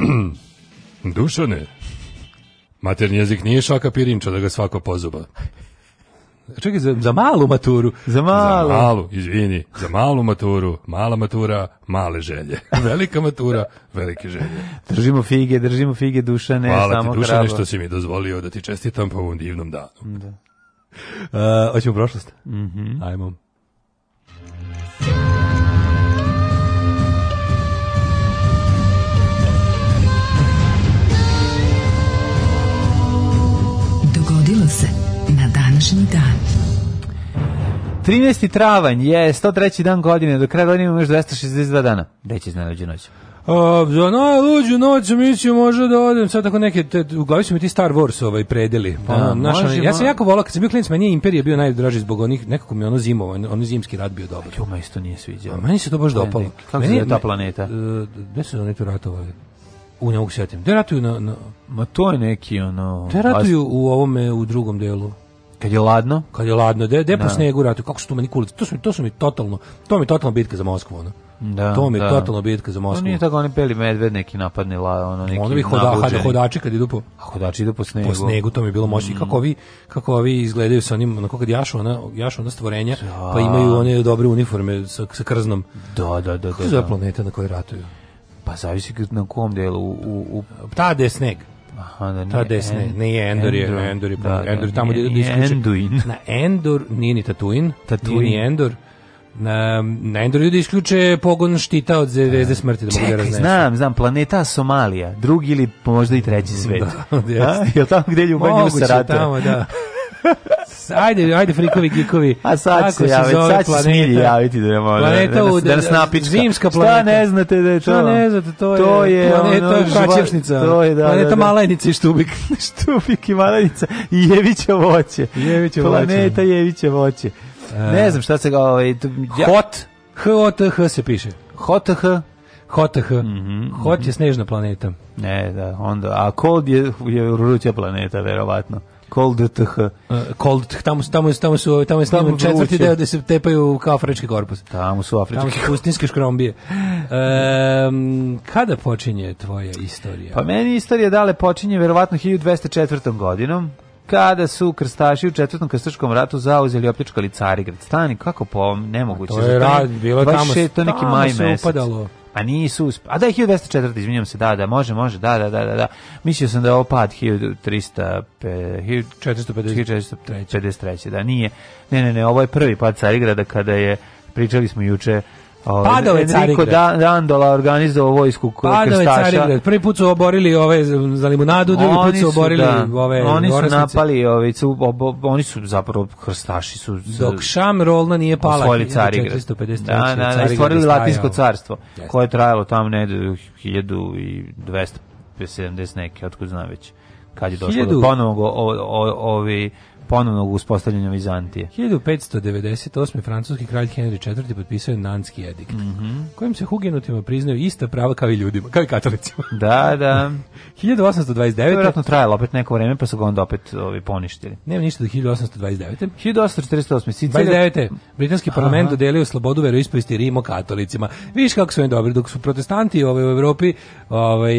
Dušane, maternji jezik nije šaka pirinča da ga svako pozuba. Čekaj, za, za malu maturu. Za malu. Za malu, izvini. Za malu maturu, mala matura, male želje. Velika matura, velike želje. Držimo fige, držimo fige, Dušane, Hvala samo Hvala ti, Dušane, kravo. što si mi dozvolio da ti čestitam po ovom divnom danu. Da. Uh, hoćemo prošlost? Mm -hmm. Ajmo. Dogodilo se današnji dan. 13. travanj je 103. dan godine, do kraja godine imamo još 262 dana. Gde će najluđu noć? Uh, za najluđu noć mislim može da odem sad tako neke te, u glavi su mi ti Star Wars ovaj predeli. Pa da, naš, ja sam jako volao kad sam bio klinac meni je Imperija bio najdraži zbog onih nekako mi ono zimova, on zimski rad bio dobar. Jo, isto nije sviđao. A meni se to baš dopalo. Kako meni, se je ta planeta? Uh, gde su oni tu ratovali? U ne mogu sjetim. Gde na, na... Ma to je neki ono... Gde ratuju u ovome, u drugom delu? Kad je ladno? Kad je ladno, de, de po da. snegu ratu, kako su tu meni kurac, to su, to su mi totalno, to mi je totalno bitka za Moskvu, ono. Da, to mi je da. totalno bitka za Moskvu. To nije tako oni peli medved neki napadni la, ono neki. Oni hoda, hodači kad idu po a hodači idu po snegu. Po snegu to mi je bilo moćno mm. kako vi kako ovi izgledaju sa onim na kad jašu ona jašu ona stvorenja da. pa imaju one dobre uniforme sa, sa krznom. Da, da, da, da. Kako da, da. planeta na kojoj ratuju? Pa zavisi na kom delu u, u... Tada je sneg. Aha, da nije ta nije Endor, Endor je, da, da, Endor je, da, da, Endor tamo gdje da Enduin. Na Endor nije ni Tatooine, Tatooine. nije ni Endor. Na, na Endoru ljudi isključe pogon štita od zvezde smrti da mogu da znam, znam, planeta Somalija, drugi ili možda i treći da, svet. Da, da, jel tamo gdje ljubav nju sarate? Moguće tamo, da. ajde, ajde frikovi gikovi. A sad se jave, sad će smilji javiti da, da, planeta da- da- u, da, da, da- nas napička. Zimska planeta. Šta ne znate da je to? Šta ne znate, to, to je, je planeta ono, Kačevšnica. To je, da, planeta da, da. Malenica i Štubik. štubik i Malenica i jeviće voće. Jevića voće. Planeta jeviće voće. E. Ne znam šta se ga... Ovaj, ja. Hot. H-O-T-H se piše. Hot-H. Hotah. Mm -hmm. Hot je snežna planeta. Ne, da, onda. A Cold je, je vruća planeta, verovatno. Cold TH. Cold tamo tamo su tamo su tamo je sniman četvrti deo gde se tepaju kao afrički korpus. Tamo su afrički tamo su pustinjske škrombije. Um, kada počinje tvoja istorija? Pa meni istorija dale počinje verovatno 1204. godinom kada su krstaši u četvrtom krstaškom ratu zauzeli opljačkali Carigrad. Stani, kako po nemoguće. To je rad, bilo je to neki maj mesec. Upadalo. Pa nisu, a da je 1204, izvinjam se, da, da, može, može, da, da, da, da. Mislio sam da je ovo pad 1300, 1453, da, nije. Ne, ne, ne, ovo je prvi pad Carigrada kada je, pričali smo juče, Ove, Padao je Carigrad. Da, Dandola organizovao vojsku Padao krstaša. Padao je Carigrad. Prvi put su oborili ove za limunadu, drugi put su oborili da, ove Oni su orasnice. napali, ove, obo, oni su zapravo krstaši. su Dok Šam Rolna nije pala. Osvojili Carigrad. 453. Da, da, da, stvorili Latinsko carstvo, Jeste. koje je trajalo tamo ne 1270 neke, otkud znam već kad je došlo do ponovnog ovi ponovnog uspostavljanja Vizantije. 1598. francuski kralj Henry IV. potpisao je Nanski edikt, mm -hmm. kojim se hugenotima priznaju ista prava kao i ljudima, kao i katolicima. Da, da. 1829. To je vjerojatno trajalo opet neko vreme, pa su ga onda opet ovi, poništili. Nema ništa do 1829. 1848. Sicilija... 29. Britanski parlament dodelio slobodu veroispovesti Rimo katolicima. Viš kako su oni dobri, dok su protestanti ovaj, u Evropi ovaj,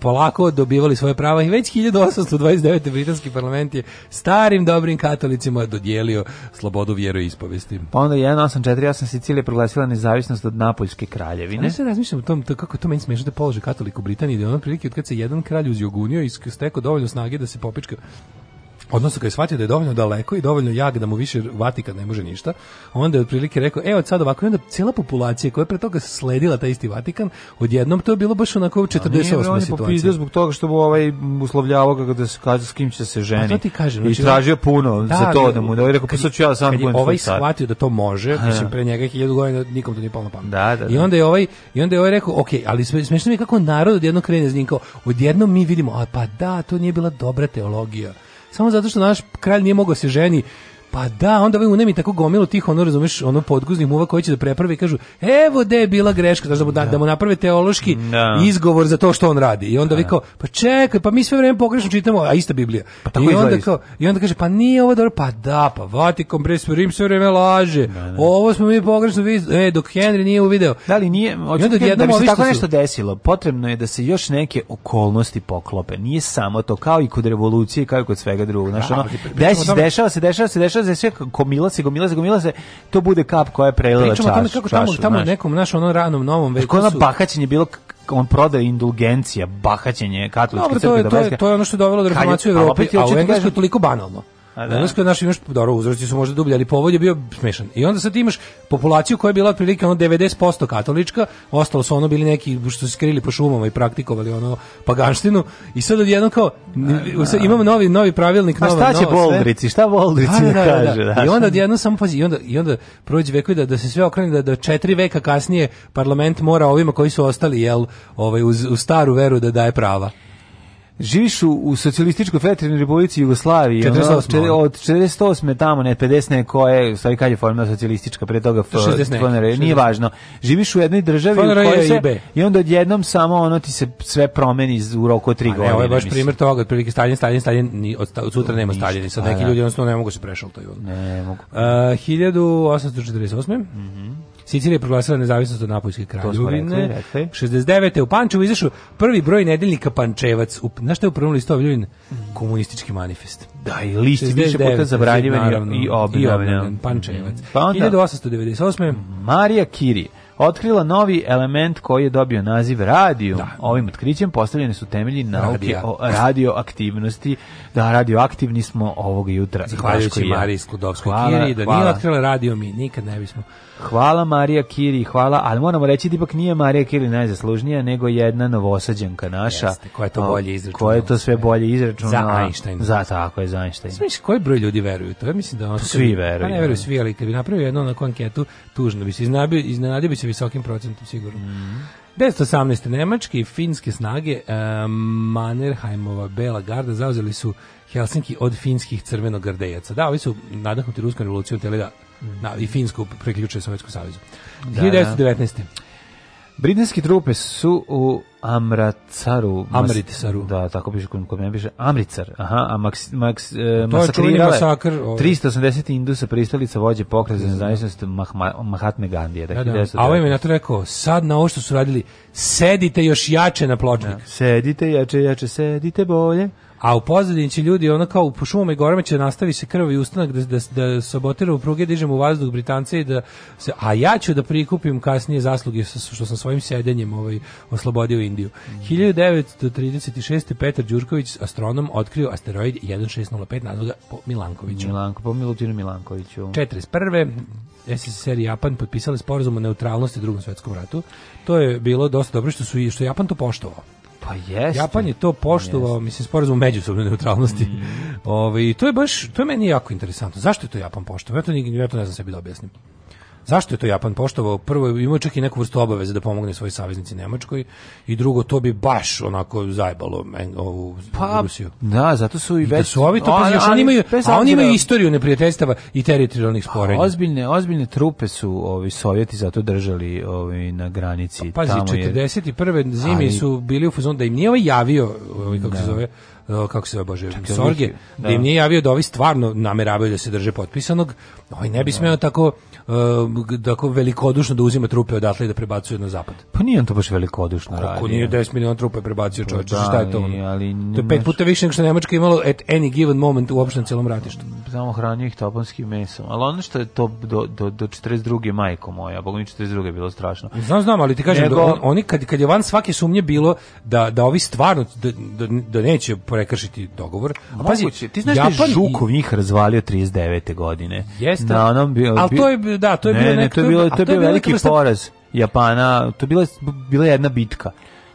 polako dobivali svoje prava i već 1829. Britanski parlament je starim dobrim dobrim katolicima dodijelio slobodu vjero ispovesti. Pa onda 1848 Sicilija proglasila nezavisnost od Napoljske kraljevine. Ja se da razmišljam o tom to, kako to meni smešno da polože katolik u Britaniji, da je ono prilike od kad se jedan kralj uzjogunio i stekao dovoljno snage da se popička odnosno kad je shvatio da je dovoljno daleko i dovoljno jak da mu više Vatikan ne može ništa, onda je otprilike rekao, evo sad ovako, onda cijela populacija koja je pre toga sledila taj isti Vatikan, odjednom to je bilo baš onako 48. situacija. On je zbog toga što mu ovaj uslovljavao kako da se kaže s kim će se ženi. To ti kažem, znači, I tražio puno da, za to da mu, da je rekao, pa sad ću ja sam kojem ovaj shvatio da to može, ha, mislim, pre njega hiljadu godina nikom to nije palo na pamet. Da, da, da. I onda je ovaj, i onda je ovaj rekao, ok, ali smešno mi je kako narod odjednom krene z njim, kao, odjednom mi vidimo, a pa da, to nije bila dobra teologija samo zato što naš kralj nije mogao da se ženi Pa da, onda ovaj unemi tako gomilu tih, ono, razumeš, ono podguznih muva koji će da prepravi i kažu, evo da je bila greška, znaš, da mu, da, da, da mu naprave teološki da. izgovor za to što on radi. I onda vi da. kao, pa čekaj, pa mi sve vreme pogrešno čitamo, a ista Biblija. Pa tako I, onda kao, I onda kaže, pa nije ovo dobro, pa da, pa Vatikan, presve Rim sve vreme laže, da, ovo smo mi pogrešno vidjeli, e, dok Henry nije uvideo. Da li nije, očekaj, da, da bi se tako su. desilo, potrebno je da se još neke okolnosti poklope, nije samo to, kao i kod revolucije, kao i kod svega drugog, znaš, ono, desi, dešava se, dešava se, dešava se sve gomila se, gomila se, gomila se, to bude kap koja je prelila čašu. Pričamo tome kako tamo, tamo znaš. nekom, znaš, onom ranom novom veku su... Kako bahaćenje bilo on prodaje indulgencija, bahaćenje katoličke crkve. Dobro, to je, da to, je, to je ono što je dovelo do reformacije u Evropi, a, opet, u Engleskoj da je toliko banalno. A da. Danas kod naš imaš dobro uzroci su možda dublji, ali povod je bio smešan. I onda sad imaš populaciju koja je bila otprilike ono 90% katolička, ostalo su ono bili neki što su skrili po šumama i praktikovali ono paganštinu i sad odjednom kao da, da. sad imamo novi novi pravilnik, nova pa nova. A šta će Boldrici? Šta Boldrici da, da, da kaže? Da. I onda odjednom samo pazi i onda i onda prođe vekovi da da se sve okrene da da četiri veka kasnije parlament mora ovima koji su ostali jel ovaj uz, uz staru veru da daje prava živiš u, u socijalističkoj federativnoj republici Jugoslaviji 48. Ono, od 48. tamo ne 50 ne koje stvari kad je formula socijalistička pre toga FNR nije važno živiš u jednoj državi u kojoj se i onda odjednom samo ono ti se sve promeni u roku od 3 godine ovo je baš primjer toga otprilike Stalin Stalin Stalin ni od, od sutra nema Staljina sad pa neki da. ljudi jednostavno ne mogu da se prešaltaju ne mogu uh, 1848 mhm mm Sicilija je proglasila nezavisnost od Napoljske kraljevine. 69. u Pančevu izašao prvi broj nedeljnika Pančevac. U, znaš što je u prvom listu objavljen? Komunistički manifest. Da, i list je više puta zabranjivan i znači, obnovljen. Pančevac. Pa onda, 1898. Marija Kiri otkrila novi element koji je dobio naziv radio. Da. Ovim otkrićem postavljene su temelji nauke Radija. o radioaktivnosti. Da, radioaktivni smo ovog jutra. Zahvaljujući Mariji Skudovskoj Kiri, da hvala. nije otkrila radio mi, nikad ne bismo. Hvala Marija Kiri, hvala, ali moramo reći da ipak nije Marija Kiri najzaslužnija, nego jedna novosađanka naša. Jeste, koja je to bolje izračunala. Koja je to sve bolje izračunala. Za Einstein. Za tako je, za Einstein. Smiš, koji broj ljudi veruju to? Ja mislim da... Pa On, svi veruju. Pa ne veruju da. svi, ali kad bi napravio jednu onako anketu, tužno bi se, iznenadio bi se visokim procentom sigurno. Mm -hmm. 1918. Nemačke i finske snage e, Manerheimova Bela garda zauzeli su Helsinki od finskih crvenogardejaca. Da, ovi su nadahnuti ruskom revolucijom teli da, mm -hmm. da i finsku preključuje Sovjetsku savezu. Da, 1919. Da. Britanske trupe su u Amracaru. Amritsaru. Da, tako piše kod, kod mene piše Amritsar. Aha, a Max, Max, e, masakrirala masakr, 380 ovaj. indusa pristalica vođe pokreta za nezavisnost Mahma, Mahatme Gandije. Da, dakle, da. A ovaj mi na to rekao, sad na ovo što su radili, sedite još jače na pločnik. Da. Sedite jače, jače, sedite bolje a u pozadini će ljudi ono kao po šumama i gorama će nastavi se krvavi ustanak da, da, da sabotiraju pruge, dižemo u vazduh Britance i da se, a ja ću da prikupim kasnije zasluge što sam svojim sedenjem ovaj, oslobodio Indiju. Mm. 1936. Petar Đurković, astronom, otkrio asteroid 1605 nazvaga po Milankoviću. Milanko, po Milutinu Milankoviću. 41. SSR i Japan potpisali sporazum o neutralnosti u drugom svetskom ratu. To je bilo dosta dobro što su i što Japan to poštovao. Pa jeste. Japan je to pa poštovao, pa mislim, sporazum međusobne neutralnosti. Mm. Ove, ovaj, to je baš, to je meni jako interesantno. Zašto je to Japan poštovao? Ja to, ja to ne znam sebi da objasnim. Zašto je to Japan poštovao? Prvo, imao čak i neku vrstu obaveze da pomogne svoj saveznici Nemačkoj i drugo, to bi baš onako zajbalo ovu pa, Rusiju. Da, zato su i, I da već... Da su ovi to, on, oni imaju, a oni imaju istoriju neprijateljstava i teritorijalnih pa, sporenja. Pa, ozbiljne, ozbiljne trupe su ovi Sovjeti zato držali ovi na granici. Pa, pazi, tamo 41. Je... zimi ali... su bili u fazonu da im nije ovaj javio, ovaj, kako da. se zove, E, kako se zove, bože, Čak, Sorge, da. da. im nije javio da ovi stvarno nameravaju da se drže potpisanog, ovaj ne bi da. smeo tako uh, tako velikodušno da uzima trupe odatle i da prebacuje na zapad. Pa nije on to baš velikodušno Kako radi. nije 10 miliona trupe prebacio čovjek, pa, da, šta je to? Ono? Ali, to je pet puta više nego što je Nemačka imalo at any given moment u opštem celom ratištu. Samo hranio ih toponskim mesom, ali ono što je to do, do, do 42. majko moja, bog mi 42. je bilo strašno. Znam, znam, ali ti kažem, nego... da on, oni kad, kad je van svake sumnje bilo da, da ovi stvarno da, da, da neće pre prekršiti dogovor. A pazi, Moguće. ti znaš Japan da je Žukov i... njih razvalio 39. godine. Jeste. Na onom bio, ali to je da, to je ne, bilo ne, to je bilo to je bio veliki poraz. Japana, to je bila, bila jedna bitka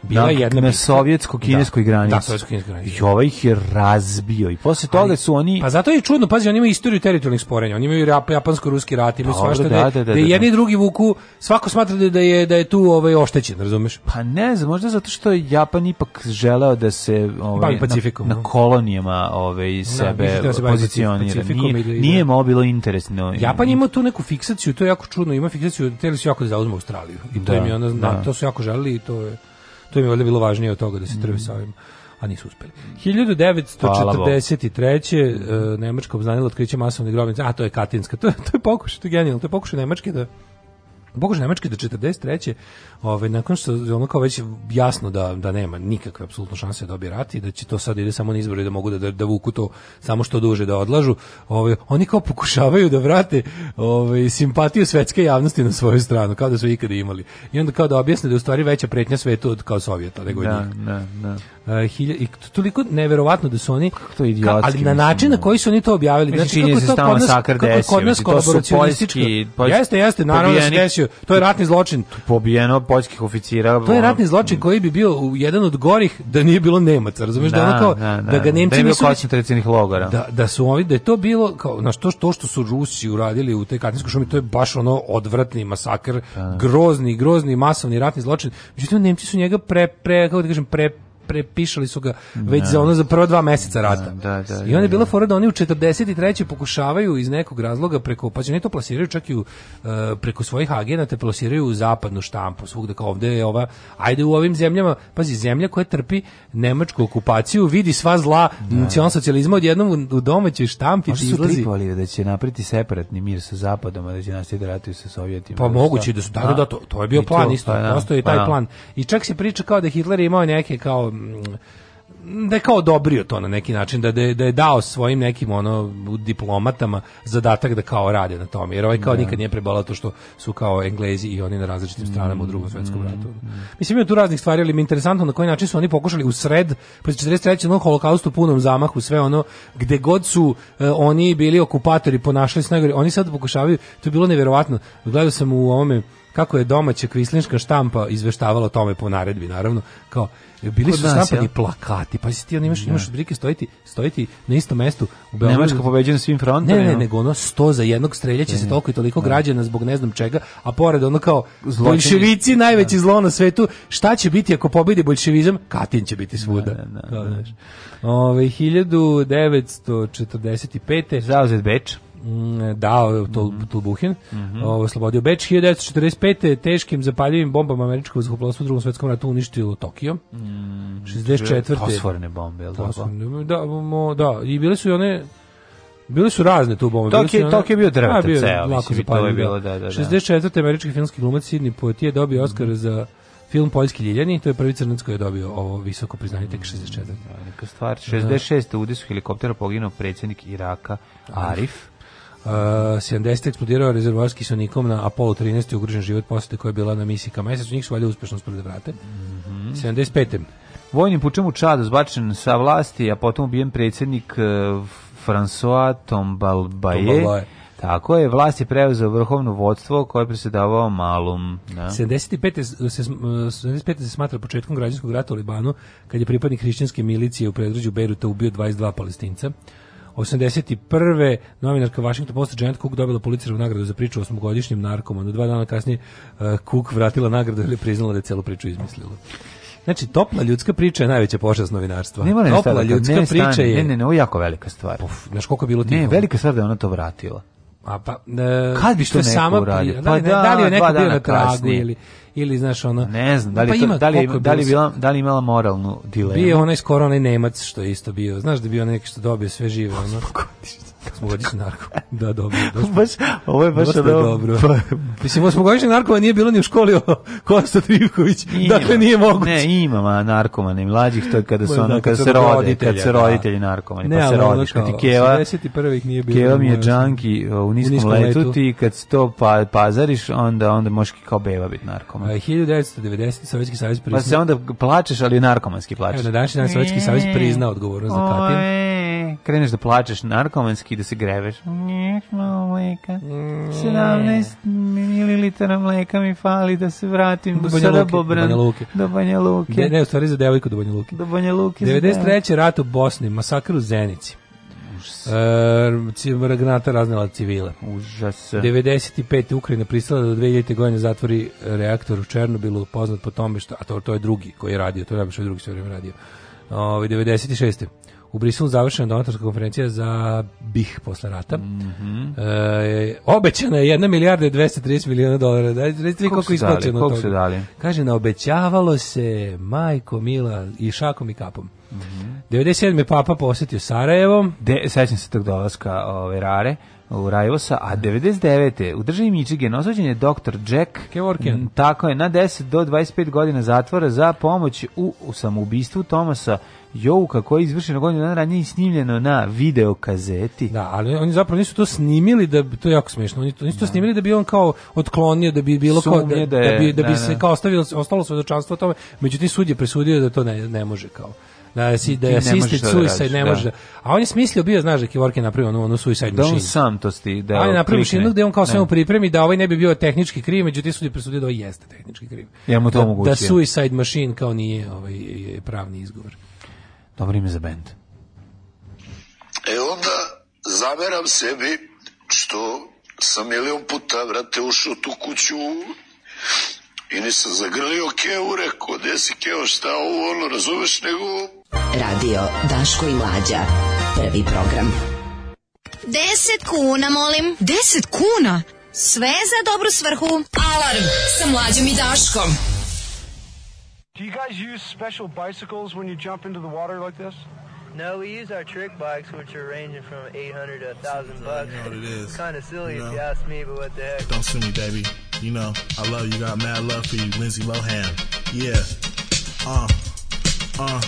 bila na, jedna na sovjetsko-kineskoj da. Da, granici. Da, sovjetsko-kineskoj granici. I ovaj ih je razbio. I posle toga Ali, su oni Pa zato je čudno, pazi, oni imaju istoriju teritorijalnih sporenja. Oni imaju japansko-ruski rat, imaju pa svašta da, da, da, da, da jedni da. drugi vuku, svako smatra da je da je tu ovaj oštećen, razumeš? Pa ne znam, možda zato što je Japan ipak želeo da se ovaj na, na, kolonijama ovaj sebe da se pozicionira. Nije, nije malo bilo interesno. Japan ima tu neku fiksaciju, to je jako čudno, ima fiksaciju, hteli su jako da zauzmu Australiju. I to im je ona, to su jako želeli i to je To mi je bilo važnije od toga da se trve sa ovim a nisu uspeli. 1943. Uh, e, Nemačka obznanila otkriće masovne grobnice, a to je Katinska, to, to je pokušaj, to je genijalno, to je pokušaj Nemačke da pokušaj Nemačke da 43. Ovaj nakon što ono kao već jasno da da nema nikakve apsolutno šanse da dobije rat i da će to sad ide samo na izbore da mogu da, da da vuku to samo što duže da odlažu. Ovaj oni kao pokušavaju da vrate ovaj simpatiju svetske javnosti na svoju stranu, kao da su ikada imali. I onda kao da objasne da je u stvari veća pretnja svetu od kao Sovjeta, nego da, njih. Da, da. Uh, i toliko neverovatno da su oni to idiotski, ali na način na da. koji su oni to objavili znači kako da se stalno sakar desio kod nas kolaboracionistički poljski, jeste jeste naravno da se desio to je ratni zločin pobijeno poljskih oficira. To je ratni zločin koji bi bio jedan od gorih da nije bilo Nemaca, razumeš da, da kao da, da, da ga Nemci da nisu koncentracionih logora. Da, da su ovi da je to bilo kao na što to što su Rusi uradili u toj Katinskoj šumi, to je baš ono odvratni masakr, da. grozni, grozni masovni ratni zločin. Međutim Nemci su njega pre pre kako da kažem pre prepišali su ga da. već za ono za prva dva meseca da, rata. Da, da, da, I onda je da, bila fora da oni u 43. pokušavaju iz nekog razloga preko, pa će ne to plasiraju čak i u, e, preko svojih agenata plasiraju u zapadnu štampu, svugde kao ovde je ova, ajde u ovim zemljama, pazi, zemlja koja trpi nemačku okupaciju, vidi sva zla nacional socijalizma odjednom u, domaćoj štampi ti izlazi. Su da će napriti separatni mir sa zapadom, a da će nastaviti ratuju sa sovjetima. Pa moguće da su, da, da, to, to je bio plan, isto, pa postoji taj pa plan. I čak se priča kao da Hitler imao neke kao Mm, da je kao odobrio to na neki način, da, da, da je dao svojim nekim ono diplomatama zadatak da kao rade na tome, jer ovaj kao da. nikad nije prebalao to što su kao Englezi i oni na različitim stranama u drugom svjetskom mm, ratu. Mm. Mislim, ima tu raznih stvari, ali mi je interesantno na koji način su oni pokušali u sred, pa 43. No, holokaustu punom zamahu, sve ono, gde god su uh, oni bili okupatori, ponašali se najgore, oni sad pokušavaju, to je bilo neverovatno, gledao sam u ovome, kako je domaća kvislinska štampa izveštavala o tome po naredbi, naravno, kao bili Kod su napadni plakati, pa si ti on imaš, ne. Da. imaš brike stojiti, stojiti na istom mestu u Beogradu. Nemačka pobeđena svim frontom. Ne, ne, nego ono 100 za jednog streljaće da, se da. toliko i toliko građana zbog ne znam čega, a pored ono kao boljševici najveće zlo na svetu, šta će biti ako pobedi bolševizam? Katin će biti svuda. Ne, ne, ne, ne. Ove, 1945. Zauzet Beč dao to, Tulbuhin, mm -hmm. oslobodio Beč 1945. teškim zapaljivim bombama američkog zrakoplovstva u drugom svetskom ratu uništilo Tokio. Mm, 64. Fosforne bombe, al li da, mo, da, i bile su i one Bile su razne tu bombe. Tokio je, tok je bio drveta ceo, lako mislim, to je da. bilo, da, da, da. 64. američki filmski glumac Sidney Poitier dobio mhm. Oscar mm. za film Poljski ljeljani, to je prvi crnac koji je dobio ovo visoko priznanje tek 64. Da, neka stvar, 66. u udesu helikoptera poginuo predsjednik Iraka Arif. 70. eksplodirao rezervoar s kisonikom na Apollo 13. ugrožen život posete koja je bila na misiji ka mesecu. Njih su valjda uspešno sprede da vrate. Mm -hmm. 75. Vojnim pučem u Čadu zbačen sa vlasti, a potom ubijen predsjednik uh, e, François Tombalbaye. Tako je, vlast je preuzeo vrhovno vodstvo koje je presedavao malom. Da. 75. Se, 75. E, se smatra početkom građanskog rata u Libanu, kad je pripadnik hrišćanske milicije u predgrađu Beruta ubio 22 palestinca. 81. novinarka Washington Post Janet Cook dobila policijsku nagradu za priču o osmogodišnjem narkomanu. Dva dana kasnije uh, Cook vratila nagradu jer je priznala da je celu priču izmislila. Znači, topla ljudska priča je najveća počast novinarstva. Ne moram topla stara, ljudska ne, priča je... Ne, ne, ne, ovo je jako velika stvar. Uf, znaš koliko je bilo tiho? Ne, velika stvar da ona to vratila. A pa, e, Kad bi što to neko uradio? Da pa da, da, da li je neko bio na tragu ili ili znaš ona ne znam da li pa to, ima, da li, da li bila da li imala moralnu dilemu bio onaj skoro onaj Nemac što je isto bio znaš da bio neki što dobio sve živo ono Osmogodišnji narko. Da, dobro. Dosta, baš, ovo je baš dobro. dobro. Pa, Mislim, osmogodišnji narkoma nije bilo ni u školi Kosta Trivković. Ima, dakle, nije moguće. Ne, imama narkomane mlađih, to je kada su ono, da, kada, se rode, kad se da. roditelji narkomani, pa ne, pa se rodiš. Kad ti keva, 71. nije bilo. Keva mi je džanki e, u niskom, niskom letu, letu, ti kad to pa, pazariš, onda, onda možeš kao beba biti narkoman. A, 1990. Sovjetski savez priznao. Pa se onda plačeš, ali narkomanski plačeš. Evo, na današnji dan Sovjetski savez priznao odgovornost za Katin kreneš da plačeš narkomanski da se greveš. Njeh malo mleka, 17 mililitara mleka mi fali da se vratim do, do Banja Do Banja Luke. De, ne, u stvari za devojku do Banja Luke. Do Banja Luke. 93. rat u Bosni, masakr u Zenici. Užas. E, Ragnata raznela civile. Užas. 95. Ukrajina pristala da do 2000. godine zatvori reaktor u Černobilu, poznat po tome što, a to, to je drugi koji je radio, to je najbolje drugi sve vreme radio. Ove, ovaj, 96 u Briselu završena donatorska konferencija za BiH posle rata. Mm -hmm. e, obećana je 1 milijarda 230 miliona dolara. Da, recite vi koliko isplaćeno toga. se dali? Kaže, naobećavalo se majko Mila i šakom i kapom. Mm -hmm. 97. papa posetio Sarajevo. De, sećam se tog dolaska ove, Rare u Rajvosa, a 99. u državi Michigan osuđen je dr. Jack Kevorkian. Mm, tako je, na 10 do 25 godina zatvora za pomoć u, u samoubistvu Tomasa Jouka koji je izvršeno godinu dana ranije snimljeno na video kazeti. Da, ali oni zapravo nisu to snimili da to je jako smešno. oni to, nisu to da. snimili da bi on kao otklonio, da bi bilo kao, da, da, je, da, bi, da bi se da. kao ostavilo, ostalo svedočanstvo o tome, međutim sud je presudio da to ne, ne može kao. Da, da si da assisted da suicide da ne može. Da. A on je smislio bio znaš da Kevorkian napravio onu onu suicide da machine. Da on sam to sti da. Ali napravio mašinu gde on kao sve pripremi da ovaj ne bi bio tehnički kriv, međutim sudi presudio da ovaj jeste tehnički kriv. Ja mu to da, Da suicide machine kao nije ovaj pravni izgovor. Dobro ime za bend. E onda zaveram sebi što sam milion puta vrate ušao tu kuću i nisam zagrlio Keo, rekao, gde si Keo, šta ovo, ono, razumeš, nego Radio Daško i Mlađa. Prvi program. kuna, molim. kuna? Sve za dobru svrhu. Alarm sa Mlađom i Daškom. Do you guys use special bicycles when you jump into the water like this? No, we use our trick bikes, which are ranging from 800 to 1,000 bucks. You know what it is. Kind of silly you know? if you ask me, but what the heck. Don't sue me, baby. You know, I love you. Got mad love for you, Lindsay Lohan. Yeah. Uh. Uh.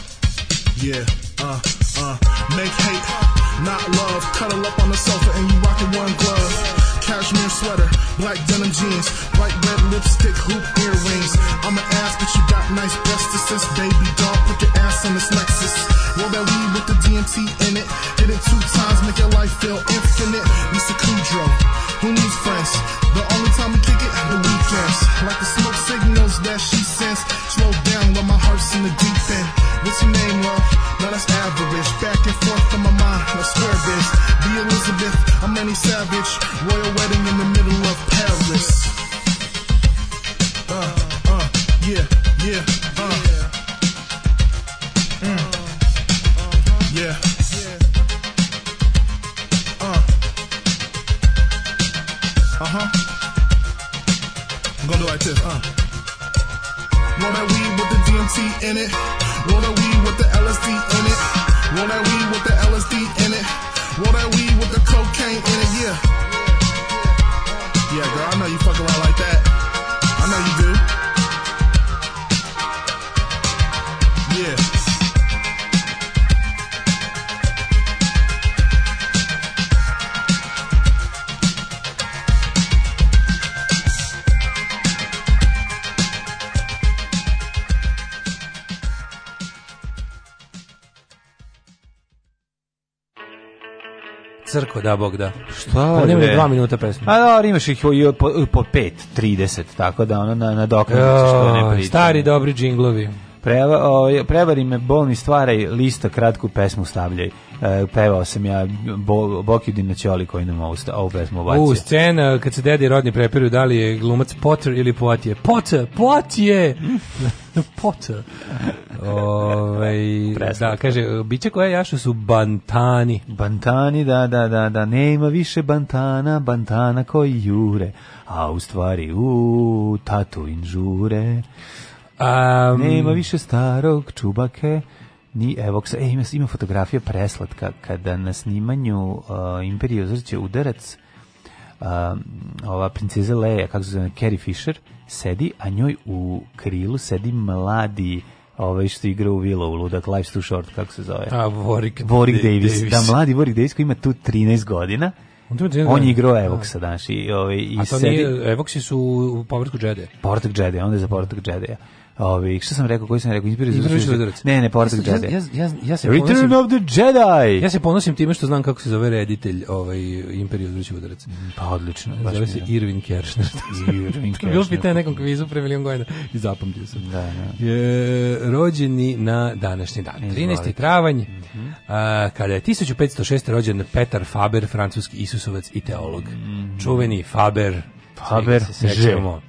Yeah, uh, uh, make hate, not love. Cuddle up on the sofa and you rockin' one glove cashmere sweater, black denim jeans, bright red lipstick, hoop earrings. I'ma ask that you got nice breasts, assist, baby doll, put your ass on this Lexus. Roll that weed with the DMT in it, hit it two times, make your life feel infinite. Mr. Kudrow, who needs friends? The only time we kick it, the weekends. Like the smoke signals that she sends, slow down while my heart's in the deep end. What's your name, love? Now that's average, back and forth from my mind, I swear this. Be Elizabeth, I'm any Savage, royal wedding in the middle of Paris. Uh, uh, yeah, yeah, uh. Mm. Yeah. Uh. Uh-huh. gonna do like this, uh. Roll that weed with the DMT in it. Roll that weed with the LSD in it. Roll that weed with the LSD in it. Roll that weed with the cocaine in it, yeah. Yeah, girl, I know you fuck around like that. I know you do. crko, da bog da. Šta? On ima 2 minuta pesme. A da, imaš ih i po, po 5, 30, tako da ona na, na znači, što ne priča. Stari dobri džinglovi. Preva, o, ovaj, prevari me, bolni stvaraj, lista kratku pesmu stavljaj. Eh, pevao sam ja Bo, Bokidin na Ćoli koji nam ovu, ovu pesmu obacio. U, scena kad se dedi rodni prepiru, da li je glumac Potter ili Potter? Potter, Potter! Potter. Ove, da, kaže, biće koja jaša su bantani. Bantani, da, da, da, da, nema više bantana, bantana koji jure, a u stvari, u, tatu inžure. Um, nema više starog čubake, ni Evox. E, ima, ima fotografija preslatka kada na snimanju uh, Imperije uzrće udarac uh, ova princeza Leia, kako se zove, Carrie Fisher, sedi, a njoj u krilu sedi mladi ovaj što igra u Willow, ludak, Life's Too Short, kako se zove? A, Warwick, Warwick Davis. Davis. Da, mladi Warwick Davis koji ima tu 13 godina, on je igrao da. Evoxa, znaš, i, ovaj, i A to sedi... nije, Evoxi su u Povrtku Jedi. Povratak Jedi, onda je za Povratak Jedi ovaj šta sam rekao, koji sam rekao? Izbira iz Ne, ne, Portak Jedi. Ja, ja, ja se Return ponosim, of the Jedi! Ja se ponosim time što znam kako se zove reditelj ovaj, Imperiju izvrši udarac. Mm, pa odlično. Zove se Irvin Kershner. Irvin Kershner. Bilo pitanje nekom kvizu pre milion godina i zapamtio sam. Da, da. je rođeni na današnji dan. 13. travanj, mm -hmm. a, kada je 1506. rođen Petar Faber, francuski isusovac i teolog. Mm -hmm. Čuveni Faber, Faber, se sećamo.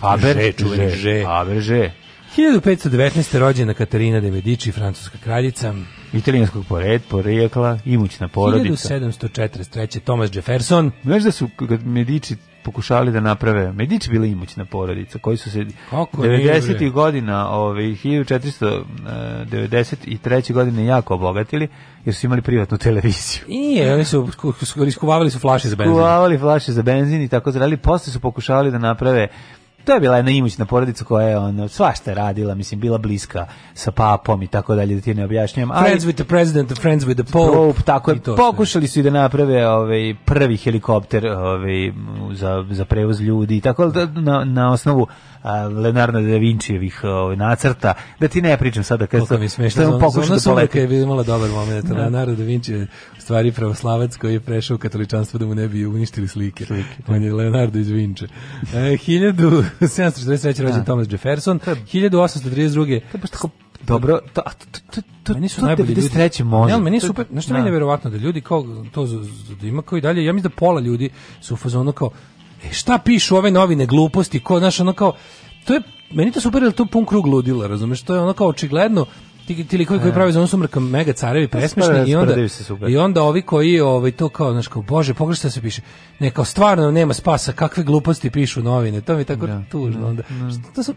Faber, Že, čuveni Že. Faber, Že. 1519. rođena Katarina de Medici, francuska kraljica. Italijanskog pored, porekla, imućna porodica. 1743. Thomas Jefferson. Znaš da su Medici pokušali da naprave. Medici bila imućna porodica koji su se Kako 90. godina, ovaj 1493. Eh, godine jako obogatili jer su imali privatnu televiziju. I nije, oni su iskuvavali su flaše za benzin. Iskuvavali flaše za benzin i tako zreli. Posle su pokušavali da naprave to je bila jedna imućna porodica koja je ono, svašta radila, mislim, bila bliska sa papom i tako dalje, da ti ne objašnjam. friends with the president, friends with the pope. pope tako je, pokušali su i da naprave ovaj, prvi helikopter ovaj, za, za prevoz ljudi i tako da, na, na osnovu a, Leonardo da Vinčijevih ovih nacrta, da ti ne pričam sada kad sam što pokušao da poleti. je imala dobar moment, da. Leonardo da Vinci je stvari pravoslavac koji je prešao u katoličanstvo da mu ne bi uništili slike. slike. On je Leonardo iz Vinci E, hiljadu 743. rođen da. Thomas Jefferson, 1832. To je baš tako dobro, to, a to, to, to, meni su to najbolji ljudi. Treći može. Ne, meni je super, znaš što meni je da. nevjerovatno da ljudi kao, to da ima kao i dalje, ja mislim da pola ljudi su u fazonu kao, e, šta pišu ove novine gluposti, ko, znaš, ono kao, to je, meni to super, jer to pun krug ludila, razumeš, to je ono kao očigledno, ti, ti likovi koji e. prave onom sumraka mega carevi pa, presmešni i onda i onda ovi koji ovaj to kao znači kao bože pogrešno se piše ne kao stvarno nema spasa kakve gluposti pišu novine to mi tako da, tužno da. onda da. to su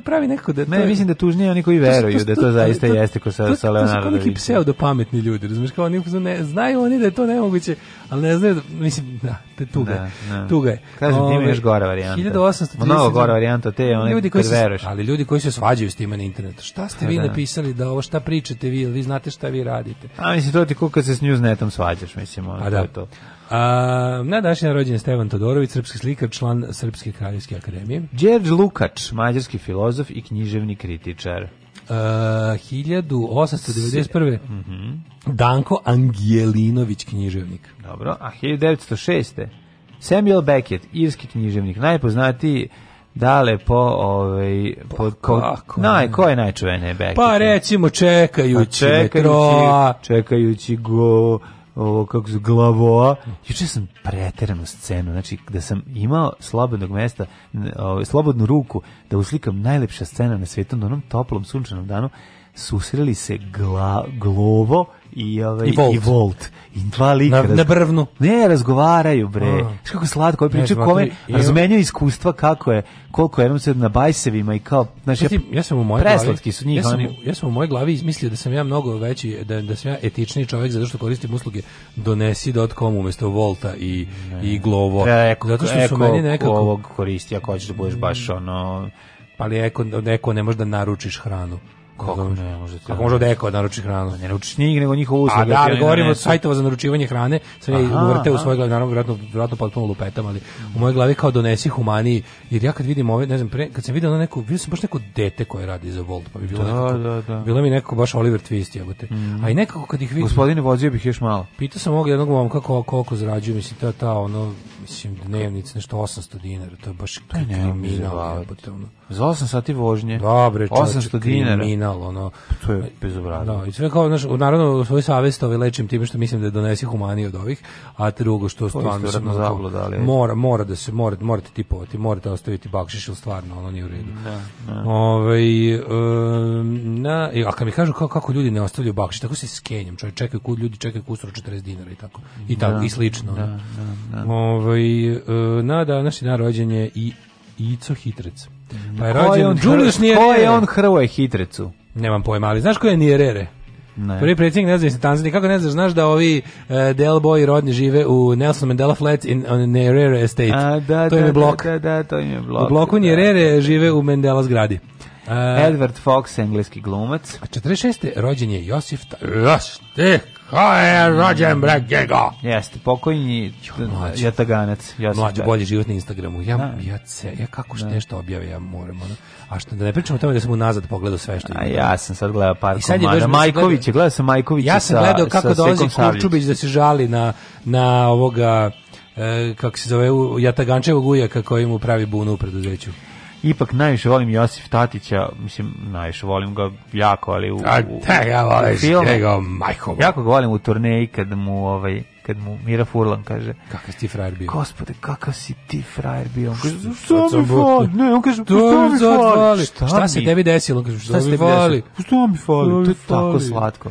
to pravi nekako da... Ne, mislim da tužnije oni koji veruju da to, to, da to zaista jeste ko sa, sa Leonardo da To su neki pseudo pametni ljudi, razumiješ, kao oni ne, znaju oni da je to nemoguće, ali ne znaju, da- mislim, da, te tuga je. Da, tuga je. Kažem, ti imaš gora varijanta. 1830... Mnogo gora varijanta, te one ljudi koji veruješ. Ali ljudi koji se svađaju s time na internetu, šta ste pa vi napisali da ovo šta pričate vi, vi znate šta vi radite? A mislim, to ti kako se s newsnetom svađaš, mislim, ono, to je to. A, na današnji rođen je Stevan Todorović, srpski slikar, član Srpske kraljevske akademije. Đerđ Lukač, mađarski filozof i književni kritičar. Uh, 1891. Mm -hmm. Danko Angelinović književnik. Dobro, a 1906. Samuel Beckett, irski književnik, najpoznatiji dale po ovaj pa po ko, Kako, naj ko je najčuvenije Beckett? Pa recimo pa čekajući, pa čekajući metroa, čekajući go ovo kako su glavoa. Juče sam preteranu scenu, znači da sam imao slobodnog mesta, ovaj, slobodnu ruku da uslikam najlepša scena na svetu na onom toplom sunčanom danu susreli se gla, glovo i ovaj i Volt. I Volt. I dva lika na, na brvnu. Ne, razgovaraju bre. Uh. Kako slatko, ovaj priča kome razmenjuje iskustva kako je, koliko jednom se na bajsevima i kao, znači ja, ja sam u mojoj preslatki su njih. Ja sam, oni... ja sam u mojoj glavi izmislio da sam ja mnogo veći da da sam ja etični čovjek zato što koristim usluge donesi.com umjesto Volta i ne. i Glovo. E, eko, zato što su eko, meni nekako ovog koristi ako hoćeš da budeš baš ono pa ali eko, neko ne možeš da naručiš hranu. Kako ne, možete. Kako može deka od naruči hranu? Ne naruči knjige, nego njihovo usluge. A da, govorimo o sajtova za naručivanje hrane, sve ne uvrte u svoj glavi, naravno, vjerojatno, vjerojatno potpuno lupetam, ali u mojoj glavi kao donesi humani, jer ja kad vidim ove, ne znam, pre, kad sam vidio ono neko, vidio sam baš neko dete koje radi za Volt, pa bi bilo da, nekako, da, da. bilo mi nekako baš Oliver Twist, jebote. Mm. A i nekako kad ih vidim... Gospodine, vozio bih još malo. Pitao sam ovog jednog momka kako koliko zarađuje, mislim, ta, ta, ono, mislim, dnevnica, nešto 800 dinara, to je baš kriminal, jebote, ono. Za 8 sati vožnje, Dobre, 800 dinara kriminal, ono... Pa to je bezobrazno. Da, i sve kao, znaš, naravno, svoj savest ovaj lečim time što mislim da donesi humani od ovih, a drugo što stvarno... Sam, zabluda, ali... Mora, mora da se, mora, morate tipovati, morate ostaviti bakšiš, ili stvarno, ono nije u redu. Da, da. Ove, ovaj, um, na, a kad mi kažu kako, kako ljudi ne ostavljaju bakšiš, tako se skenjam, čovjek čekaju kud ljudi čekaju kusro 40 dinara i tako. I tako, da, i slično. Da, da, da. Ove, ovaj, na današnji dan rođen je i Ico Hitrec. Mm. Pa je rođen on, Julius Nierere. Ko je on Hrvoje Hitrecu? Nemam pojma, ali znaš ko je Nierere? Ne. Prvi predsjednik nezavisne Tanzanije, kako ne znaš, znaš da ovi uh, e, Del Boy rodni žive u Nelson Mandela Flats in on Nierere Estate. A, da, to im da, je blok. Da, da, da, to im je blok. U bloku Nierere da, da, da. žive u Mandela zgradi. E. Edward Fox, engleski glumac. A 46. rođen je Josif... Jeste, ko je rođen, bre, gego? Jeste, pokojni Jataganac. Mlađo, bolji život na Instagramu. Ja, da. ja, ce, ja kako što da. nešto objave, ja moram. Ono. A što da ne pričamo o tome da sam unazad pogledao sve što ima. A ja sam sad gledao par komada. Majković, gledao, gledao sam Majkovića Ja sam sa, gledao kako dolazi Kurčubić da se žali na, na ovoga... E, kako se zove, Jatagančevog ujaka koji mu pravi bunu u preduzeću ipak najviše volim Josif Tatića, mislim, najviše volim ga jako, ali u, u, A, da, ja volim filmu. Jako ga volim u turneji kad mu, ovaj, kad mu Mira Furlan kaže kakav si ti frajer bio gospode kakav si ti frajer bio on kaže što mi fali ne on kaže pa što mi fali šta, šta se tebi desilo on kaže šta se tebi desilo pa što mi fali to je tako slatko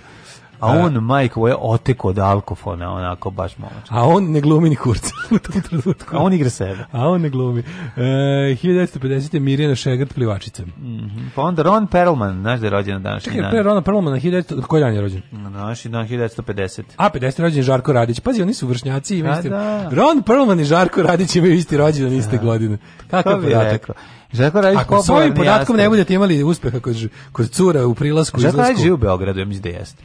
A da. on, majko, je otek od alkofona, onako, baš momačan. A on ne glumi ni kurca u tom trenutku. A on igra sebe. A on ne glumi. E, 1950. Mirjana Šegrt, plivačica. Mm -hmm. Pa onda Ron Perlman, znaš da je rođen na današnji Čekaj, dan. Čekaj, Ron Perlman na 1900, koji dan je rođen? Na današnji dan 1950. A, 50. rođen Žarko Radić. Pazi, oni su vršnjaci. Pa imaju isti... da. Ron Perlman i Žarko Radić imaju isti rođendan iste da. godine. Kakav podatak? Žarko Radić Ako s ovim podatkom ne budete imali uspeha kod, kod cura u prilasku i izlasku. Žarko Radić živi u Beogradu, ja mislim da jeste.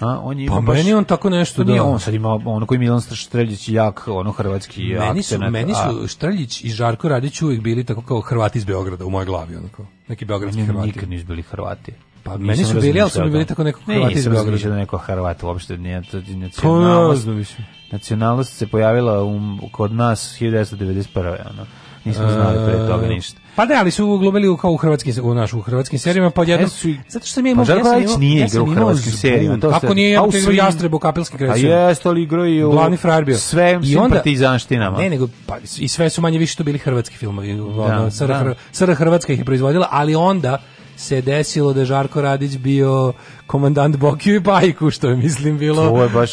A on je pa baš, meni on tako nešto pa da. Nije on sad ima ono koji Milan Štreljić jak, ono hrvatski meni su, akcenat, Meni su a... Štreljić i Žarko Radić uvijek bili tako kao Hrvati iz Beograda u mojoj glavi onako. Neki beogradski Hrvati. Hrvati. Nikad nisu bili Hrvati. Pa meni su bili, ali su mi bili tako neko Hrvati iz Beograda. Nisam da neko Hrvat uopšte nije to pa, nacionalnost. Pa, nacionalnost se pojavila um, kod nas 1991. Ono Nismo znali pre e, toga ništa. Pa da, ali su glumili kao u hrvatskim u našu u hrvatskim serijama pa jedno Esu, zato što mi imamo pa ja sam imao, nije igrao u hrvatskim serijama to kako nije ja igrao Jastreb u Kapelski A jeste ali igrao i u glavni frajer bio. Sve i Ne nego pa i sve su manje više to bili hrvatski filmovi. Da, SR, da. SR Hrvatska ih je proizvodila, ali onda se desilo da Žarko Radić bio komandant Bokiju i Pajku, što je, mislim, bilo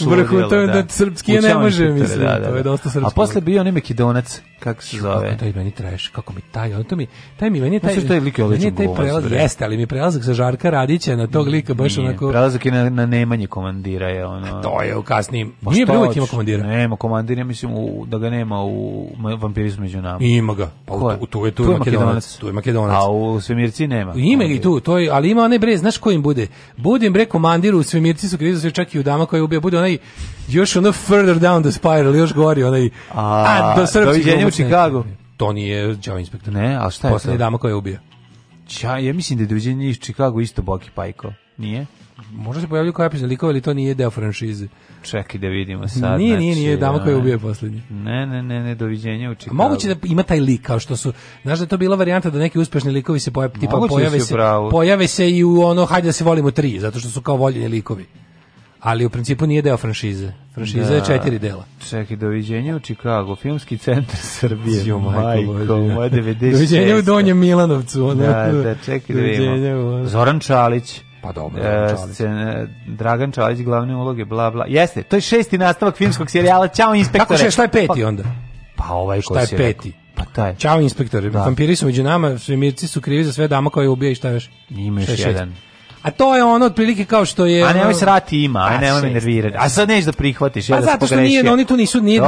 to je to da, da. srpski ne može, mislim, da, da, to je dosta srpski. A posle bio onaj Makedonac, kako se zove? Kako to i meni treš, kako mi taj, on to mi, taj mi, meni je taj, taj, lik je meni taj prelaz, jeste, ali mi prelazak sa Žarka Radića na tog lika baš nije, onako... Prelazak je na, na nemanje komandira, je ono... Pa to je u kasnim, pa nije bilo ima komandira. Nema komandira, mislim, u, da ga nema u vampirizmu među nama. Ima ga, pa u, u, tu je, tu, tu je Makedonac, tu je Makedonac. A u Svemirci nema. Ima i tu, to je, ali ima onaj brez, znaš kojim bude? Bude budem bre komandiru u svemirci su krizu sve čak i u dama koja je ubija, bude onaj još ono further down the spiral, još gori onaj, a, a do srpskih u Čikagu. To nije Đao inspektor. Ne, a šta je Poslednja dama koja je ubija. Ja, ja mislim da je doviđenje iz Čikagu isto Boki Pajko. Nije? Možda se pojavljaju kao epizod likova, ali to nije deo franšize. Čekaj da vidimo sad. Nije, znači, nije, nije dama koja je ubio poslednji. Ne, ne, ne, ne, doviđenja u Čikagu. moguće da ima taj lik, kao što su, znaš da je to bila varijanta da neki uspešni likovi se pojave, tipa moguće da pojave se, pravo. pojave se i u ono, hajde da se volimo tri, zato što su kao voljeni likovi. Ali u principu nije deo franšize. Franšiza da. je četiri dela. Čekaj, doviđenja u Čikagu, filmski centar Srbije. Jo, majko, majko 96. Doviđenja u Donjem Milanovcu. Ono. Da, da, čekaj da vidimo. Zoran Čalić. Pa dobro, e, Dragan Čalić. Scena, e, Dragan Čalić, glavne uloge, bla, bla. Jeste, to je šesti nastavak filmskog serijala. Ćao, inspektore. Kako še, šta je peti pa- onda? Pa ovaj ko Šta je peti? Rekao. Pa taj. Ćao, inspektore. Da. Vampiri su među nama, svemirci su krivi za sve dama koje ubija i šta još? Ima još jedan. Šest. A to je ono otprilike kao što je A nemoj srati ima, aj nemoj me nervirati. A sad neć da prihvatiš, ja pa da A zato što nije, oni tu nisu nije ni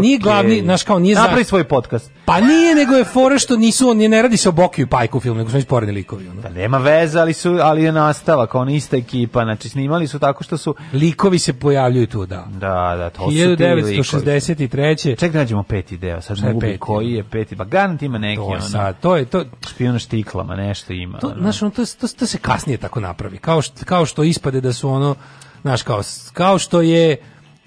nije, glavni, znaš kao nije Napravi svoj podcast. Pa nije nego je fora što nisu oni ne radi se o Bokiju i Pajku filmu, nego su sporedni likovi ono. Pa nema veze, ali su ali je nastala kao ona ista ekipa, znači snimali su tako što su likovi se pojavljuju tu, da. Da, da, to 1963. Ček nađemo peti deo, sad ne gubi koji je peti, pa garant ima neki to, ono. Sad, to je to špijun štiklama, nešto ima. To, znaš, ono, to, to, to se kasnije tako napravi. Kao što, kao što ispade da su ono, znaš, kao, kao što je,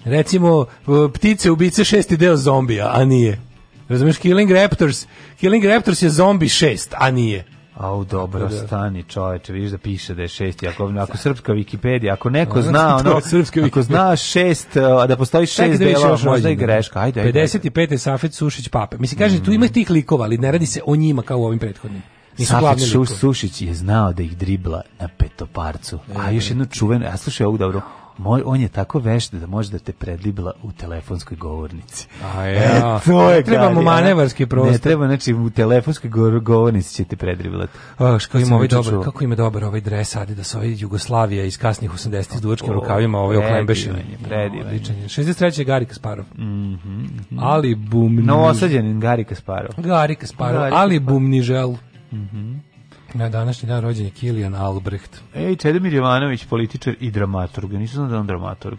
recimo, ptice ubice šesti deo zombija, a nije. Razumeš, Killing Raptors, Killing Raptors je zombi šest, a nije. Au, dobro, da. stani čoveče, vidiš da piše da je šest, ako, ako srpska Wikipedija, ako neko zna, ono, ako zna šest, e, a da postoji da šest da dela, možda i greška, ajde, ajde. 55. Safet Sušić Pape, mislim, kaže, tu ima tih likova, ali ne radi se o njima kao u ovim prethodnim nisu glavni Šu, Sušić je znao da ih dribla na petoparcu. E, A još jedno čuveno, ja slušaj ovog dobro, moj, on je tako vešt da može da te predribla u telefonskoj govornici. A e, ja. E, to je treba mu manevarski prostor. Ne treba, znači u telefonskoj govornici će te predriblati. Aš kako ima ovaj dobar, kako ima dobar ovaj dres Adi da sa ovaj Jugoslavija iz kasnih 80-ih s duvačkim rukavima, ovaj oklembešen. Predivan, odličan je. 63. Gari Kasparov. Mhm. Mm ali bumni. Novosađen Gari Kasparov. Gari Kasparov, ali bumni žel. Mhm. na današnji dan rođen je Kilian Albrecht. Ej, Čedomir Jovanović, političar i dramaturg. Nisam znao da on dramaturg.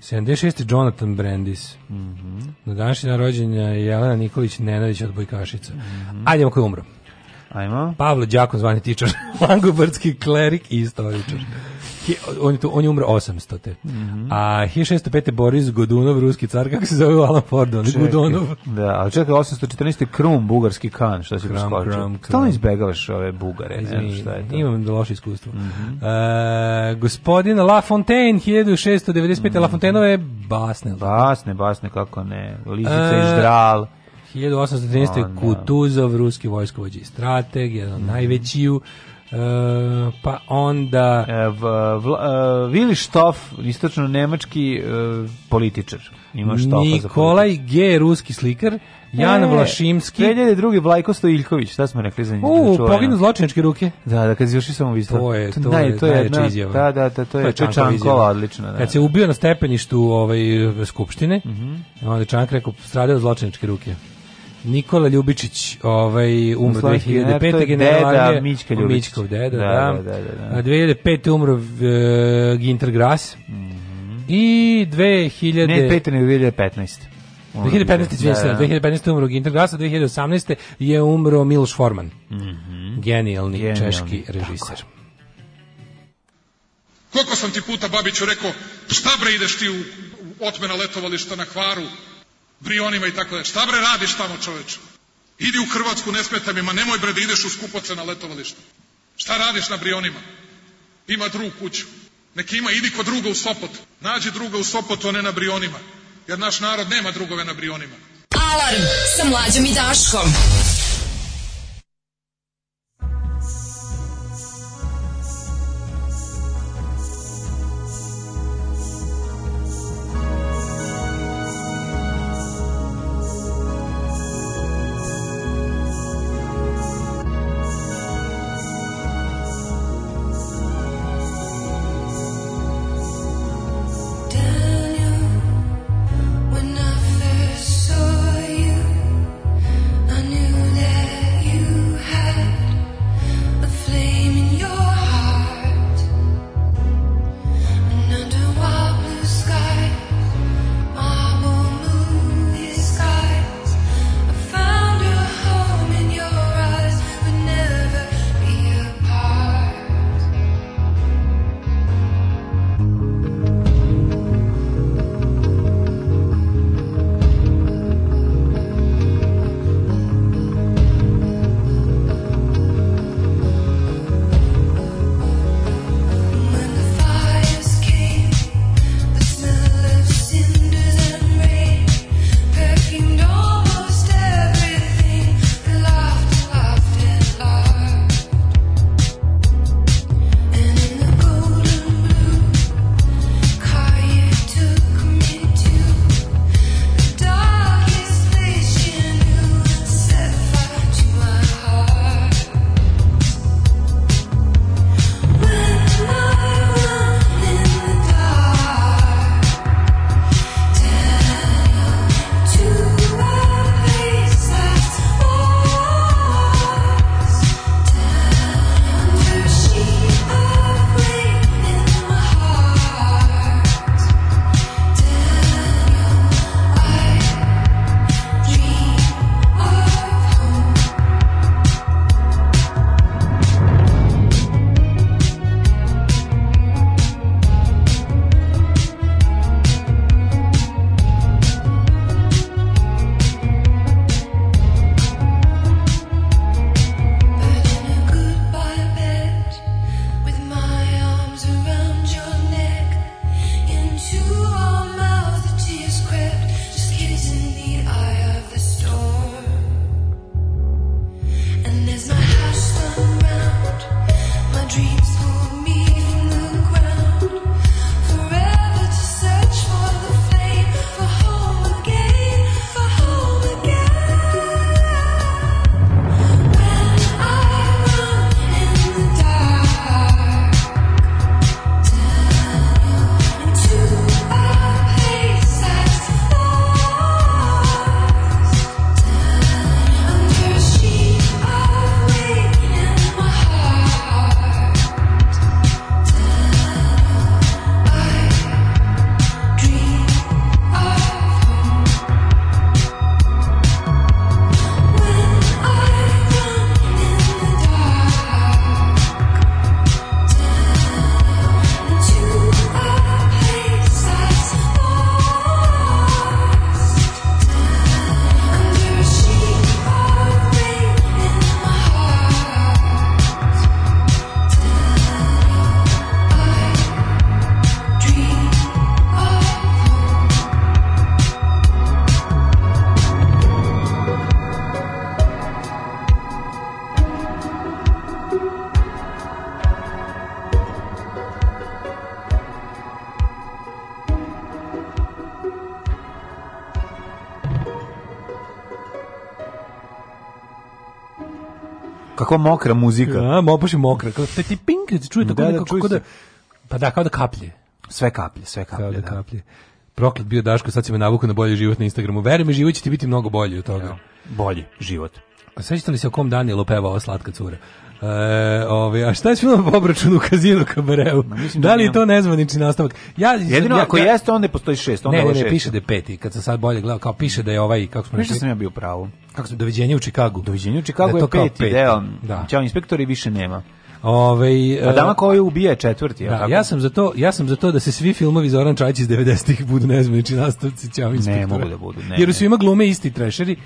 76. Jonathan Brandis. Mm -hmm. Na današnji dan rođenja je Jelena Nikolić Nenadić od Bojkašica. Mm -hmm. Ajde, koji umro. Ajmo. Pavle Đakon, zvani tičar, langobrdski klerik i istoričar on, je tu, on je umro 800. -te. Mm -hmm. A 1605. Boris Godunov, ruski car, kako se zove Alan Ford, on Godunov. Da, a čekaj, 814. Krum, bugarski kan, šta se si preskočio? Stalno izbegavaš ove bugare, Izmi, ne, šta je to? Imam loše iskustvo. Mm -hmm. uh, gospodin La Fontaine, 1695. Mm -hmm. La Fontaineove basne. Basne, basne, kako ne. Lizica uh, i ždral. 1813. Kutuzov, ruski vojskovođa i strateg, jedan od mhm. najvećiju. E, pa onda e, v, vla, uh, Vili Štof, istočno nemački uh, političar. Ima Štofa Nikolaj G, ruski slikar. Jan e, Vlašimski. 2002. Vlajko Stojiljković, šta smo rekli za njih? U, poginu zločinačke ruke. Da, da, kad izvrši samo visto. To je, to, da, je, to je, jedna, izjava. Da, da, da, to je, to je Čankova, odlično. Da. Kad se ubio na stepeništu ovaj, skupštine, mm -hmm. onda Čank rekao, stradao zločinačke ruke. Nikola Ljubičić, ovaj umro 2005. general deda, Mićka Ljubičić. Mićkov deda, da. da, da, da, da. 2005. Da. umro uh, Ginter Gras. Mm -hmm. I 2000 Ne, 5. nego 2015. 2015. Da, 2015. Da. umro Ginter Gras, a 2018. je umro Miloš Forman. Mm -hmm. Genijalni, češki režiser. Tako. Koliko sam ti puta, Babiću, rekao, šta bre ideš ti u, u otmena letovališta na kvaru? Brionima i tako da. Šta bre radiš tamo čoveče? Idi u Hrvatsku, ne smeta mi, ma nemoj bre da ideš u skupoce na letovalište. Šta radiš na Brionima? Ima drug kuću. Neki ima, idi kod druga u Sopot. Nađi druga u Sopotu, a ne na Brionima. Jer naš narod nema drugove na Brionima. Alarm sa mlađom i Daškom. ko mokra muzika. Ja, mo, baš je mokra. Kao, te ti ping, čuje tako da, da nekako, da, čuje da, pa da, kao da kaplje. Sve kaplje, sve kaplje. Kao da, da. kaplje. Proklet bio Daško, sad si me navukao na bolji život na Instagramu. Verujem mi, život će ti biti mnogo bolji od toga. Ja, bolji život. A sećate li se o kom Danilo peva ova slatka cura? E, ove, ovaj, a šta ćemo na obračunu u kazinu kabareu? da, da li je to nezvanični nastavak? Ja, Jedino ja, ako ja, jeste, onda je postoji šest. Onda ne, ne, ne, piše da je peti. Kad sam sad bolje gledao, kao piše da je ovaj... Kako smo Mislim sam ja bio pravo. Kako smo, doviđenje u Čikagu. Doviđenje u Čikagu da je, to peti, peti. deo. Da. Ćao, inspektori više nema. Ovaj A e, dama koji ubije četvrti, da, ja sam za to, ja sam za to da se svi filmovi Zoran Čajić iz 90-ih budu nezvanični nastavci, Čao, inspektora. Ne mogu da budu, ne. Jer su ima glume isti trešeri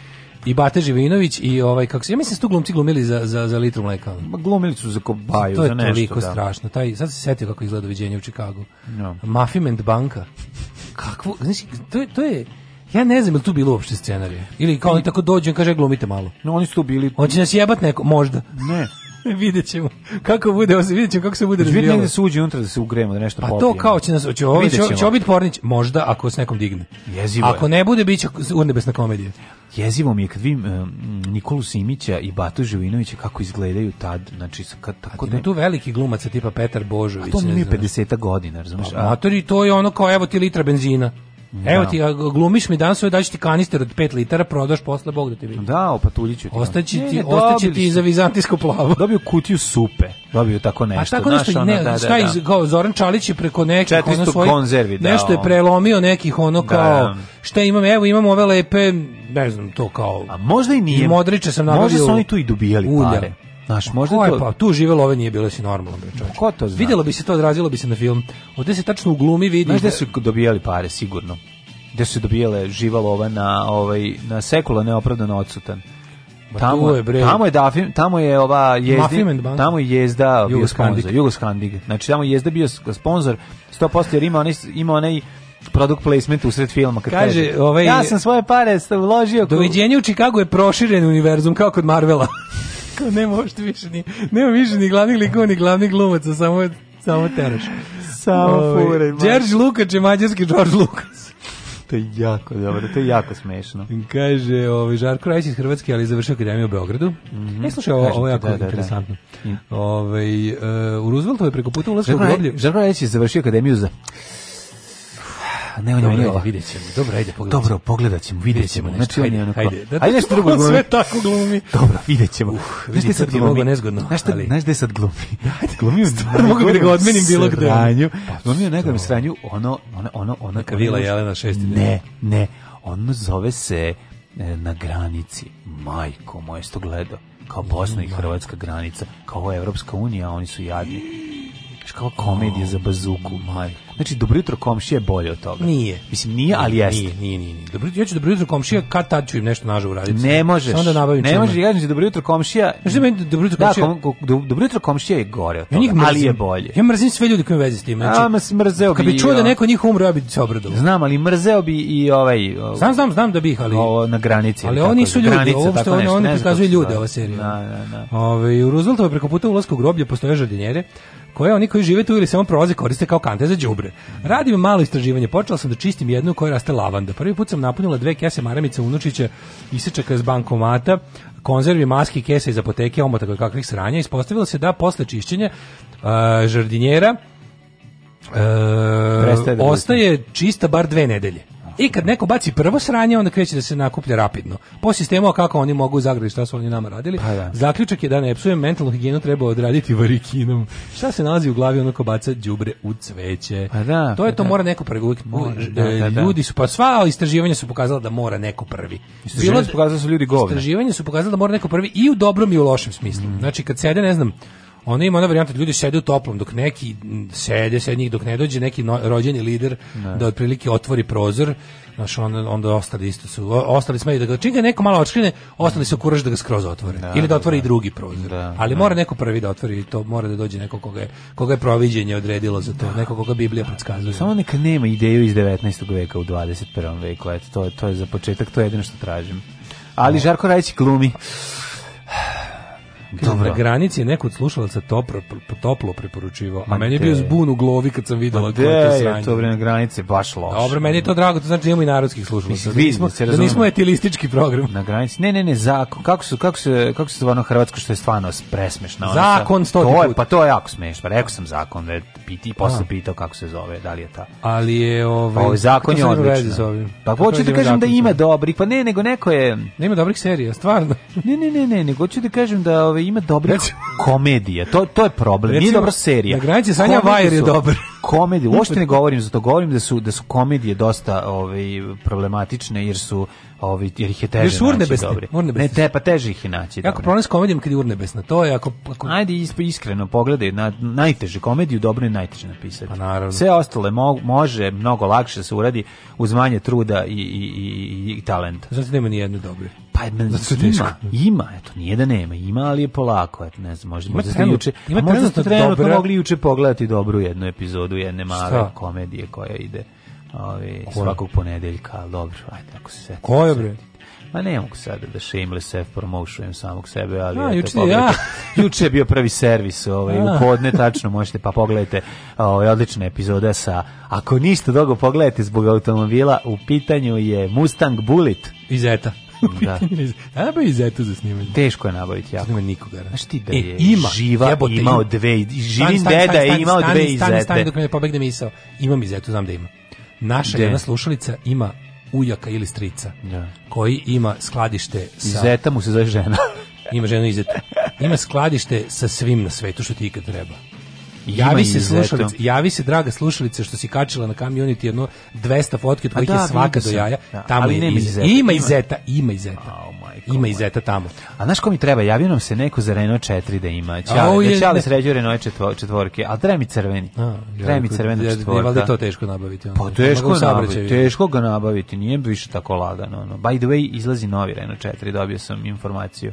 i Bate Živinović i ovaj kako se ja mislim što da glumci glumili za za za litru mleka. Ma glumili su za kobaju, za nešto. To je toliko da. strašno. Taj sad se setio kako izgleda viđenje u Čikagu. No. Mafiment banka. Kakvo, znači to je, to je ja ne znam, je li tu bilo uopšte scenarije? Ili kao oni tako dođu i kaže glumite malo. No, oni su tu bili. Hoće nas jebat neko, možda. Ne, vidjet ćemo kako bude, vidjet ćemo kako se bude znači, razvijalo. Vidjet da se uđe unutra da se ugrejemo, da nešto pa popijemo. Pa to kao će nas, će, ovo, će, će biti pornić, možda ako s nekom digne. Jezivo Ako ne bude, bit će urnebesna komedija. Jezivo mi je kad vidim uh, Nikolu Simića i Batu Živinovića kako izgledaju tad, znači kad tako da tu veliki glumac tipa Petar Božović. A to mi je 50 godina, razumeš? A, pa, matori, to je ono kao evo ti litra benzina. Da. Evo ti, glumiš mi danas ovaj, daću ti kanister od 5 litara, prodaš posle Bog da te vidi. Da, opatuljiću ti. Ostaći ti, ostaći ti za vizantijsko plavo. Dobio kutiju supe, dobio tako nešto. A tako nešto, ne, da, da, šta da. iz, kao Zoran Čalić je preko nekih, ono svoj, konzervi, da, nešto je prelomio nekih, ono kao, šta imam, evo imam ove lepe, ne znam, to kao... A možda i nije. Modriče sam nabavio. Možda su oni tu i dobijali pare. Naš, možda je to... pa, tu živelo ove nije bilo si normalno bre, Ko to zna? Videlo bi se to, odrazilo bi se na film. Ovde se tačno u glumi vidi. Znaš da su dobijali pare sigurno. Gde su dobijale živalova na ovaj na sekula neopravdano odsutan. tamo je bre. Tamo je Dafim, tamo je ova jezdi, tamo je jezda bio sponzor, Jugoskandig. Znači tamo je jezda bio sponzor 100% jer ima onaj ima onaj product placement u sred filma kad kaže, kaže ovaj, ja sam svoje pare uložio. Doviđenje u Chicagu je proširen univerzum kao kod Marvela. Kao nema uopšte više ni, nema više ni glavnih likova, ni glavnih glumaca, samo, samo teraš. Samo ovaj, fure. George Lukač je mađarski George Lukas. to je jako dobro, to je jako smešno. Kaže, ovaj Žarko Krajić iz Hrvatske, ali je završio akademiju u Beogradu. Mm -hmm. E, slušaj, ovo, ovo je jako da, da, da. interesantno. Da, da. Ove, ovaj, uh, u Rooseveltu je preko puta ulazka u groblje. Žarko Krajić je završio akademiju za ne, on je Dobro, vidjet Dobro, ajde, pogledaj. Dobro, pogledaćemo, videćemo vidjet Znači, on je onako... Ajde, da, ajde nešto drugo glumi. sve tako glumi. Dobro, videćemo. ćemo. Uf, vidi, sad glumi. Mogu nezgodno. Znaš, ali... znaš gde sad glumi? glumi stvarno, mogu bi da ga odmenim bilo gde. Sranju, pa glumi u nekom sranju, ono, ono, ono, ono... Neka vila Jelena šesti. Ne, ne, ono zove se e, na granici. Majko, moje sto gledao kao Bosna i Hrvatska granica, kao Evropska unija, oni su jadni kao komedija za bazuku, majko. Znači, dobro jutro komšija je bolje od toga. Nije. Mislim, nije, ali jeste. Nije, nije, nije. nije. Dobro, ja ću dobro jutro komšija, kad tad ću im nešto nažu uraditi. Ne možeš. Samo da nabavim Ne možeš, ja ću dobro jutro komšija. Znači, meni dobro jutro da, komšija... Da, kom, do, dobro jutro komšija je gore od toga, ja mrzim, ali je bolje. Ja mrzim sve ljudi koji imaju veze s tim. Znači, ja, mas, mrzeo bi... Kad bi čuo da neko njih umre, ja bi se obradovao. Znam, ali mrzeo bi i ovaj... O, znam, znam, znam da bih, ali... Ovo na granici. Ali oni da, su ljudi, ovo što oni oni prikazuju ljude, ova serija. Da, da, da. Ove, ovaj, u Rooseveltove preko puta ulaska u groblje postoje žardinjere, koje oni koji žive tu ili samo prolaze koriste kao kante za đubre. Radim malo istraživanje, počela sam da čistim jednu koja raste lavanda. Prvi put sam napunila dve kese maramica unučića isečaka iz bankomata, konzervi, maski, kese iz apoteke, omotaka kakvih sranja. Ispostavilo se da posle čišćenja uh, žardinjera uh, ostaje čista bar dve nedelje. I kad neko baci prvo sranje, onda kreće da se nakuplja rapidno. Po sistemu kako oni mogu zagradi šta su oni nama radili. Pa, da. Zaključak je da ne psujem mentalnu higijenu treba odraditi varikinom. Šta se nalazi u glavi onako baca đubre u cveće. Pa, da, to je pa, to da. mora neko prvi. Da, da, e, da. Ljudi su pa sva istraživanja su pokazala da mora neko prvi. Istraživanja su pokazala su ljudi govne. Istraživanja su pokazala da mora neko prvi i u dobrom i u lošem smislu. Mm. Znači kad sede, ne znam, ona ima ona varijanta da ljudi sede u toplom dok neki sede, sede njih dok ne dođe neki no, rođeni lider ne. da otprilike otvori prozor, znaš, onda, onda ostali isto su, ostali smeju da ga, čim ga neko malo očkrine, ostali se kuraž da ga skroz otvore. Da, Ili da, da otvori da, drugi prozor. Da, Ali da. mora neko prvi da otvori, to mora da dođe neko koga je, koga je proviđenje odredilo za to, da. neko koga Biblija predskazuje. Samo neka nema ideju iz 19. veka u 21. veku, eto, to, to je za početak, to je jedino što tražim. Ali Žarko Rajić glumi. Dobro. Na da. granici je neko od slušalaca toplo, toplo preporučivao, a meni je bio zbun u glavi kad sam videla koje je to sranje. to na granici, baš loše. Dobro, meni je to drago, to znači da imamo i narodskih slušalaca. Mi smo, da nismo da etilistički program. Na granici, ne, ne, ne, zakon, kako su, kako se, kako se stvarno Hrvatsko što je stvarno presmešno. Zakon sto to je, Pa to je jako smešno, pa rekao sam zakon, da piti, posle pitao kako se zove, da li je ta. Ali je ovaj, ovaj zakon je odličan. Pa hoću da kažem da ima dobrih, pa ne, nego neko je... Nema dobrih serija, stvarno. Ne, ne, ne, ne, nego hoću da kažem da ovaj, ove ima dobre znači- komedije. To to je problem. Recimo, Nije dobra serija. Na granici Sanja Vajer je dobar. Komedije, uopšte ne govorim zato govorim da su da su komedije dosta ovaj problematične jer su ovi, jer ih je teže Još urnebesne, naći dobri. Ne, te, pa teže ih je naći Jako problem komedijom kad je urnebesna, to je ako... ako... Ajde iskreno, pogledaj, na, najteže komediju dobro je najteže napisati. Pa naravno. Sve ostale mo, može, mnogo lakše se uradi uz manje truda i, i, i, i talent. Zato nema ni jedne dobre. Pa znači, ima, ima, eto, nije da nema, ima, ali je polako, eto, ne znam, možda, možda trenut, juče, ima možda ste trenutno mogli juče pogledati dobru jednu epizodu jedne male komedije koja ide Ovi, svakog ponedeljka, ali dobro, ajde, ako se seti. Ko je, bre? Ma ne mogu sada da shameless self promotion samog sebe, ali A, juče, ja. juče je bio prvi servis, ovaj, u podne tačno možete pa pogledajte ovaj, odlične epizode sa, ako niste dogo pogledajte zbog automobila, u pitanju je Mustang Bullet. Iz Eta. da. Nabavi zetu za snimanje. Teško je nabaviti ja. Nema nikoga. Da. Znaš ti da e, je e, ima, živa, jebote, imao dve, živin deda je imao dve izete. Stani, stani, dok me ne pobegne misao. Imam izetu, znam da ima. Naša De. jedna slušalica ima ujaka ili strica ja. koji ima skladište sa... Zeta mu se zove žena. ima ženu izeta. Ima skladište sa svim na svetu što ti ikad treba. Javi se slušalice, javi se draga slušalice što si kačila na community jedno 200 fotki od kojih da, je svaka do jaja. Da, tamo ali je iz, ima, ima izeta, ima izeta. Ima i Zeta tamo. A znaš ko mi treba? Javio nam se neko za Renault 4 da ima. Ćale, da Ćale sređuje Renault 4 četvorke, ali treba mi crveni. Treba mi crvena četvorka. Valjda to teško nabaviti. Ono. Pa teško nabaviti, teško ga nabaviti, nije više tako lagano. By the way, izlazi novi Renault 4, dobio sam informaciju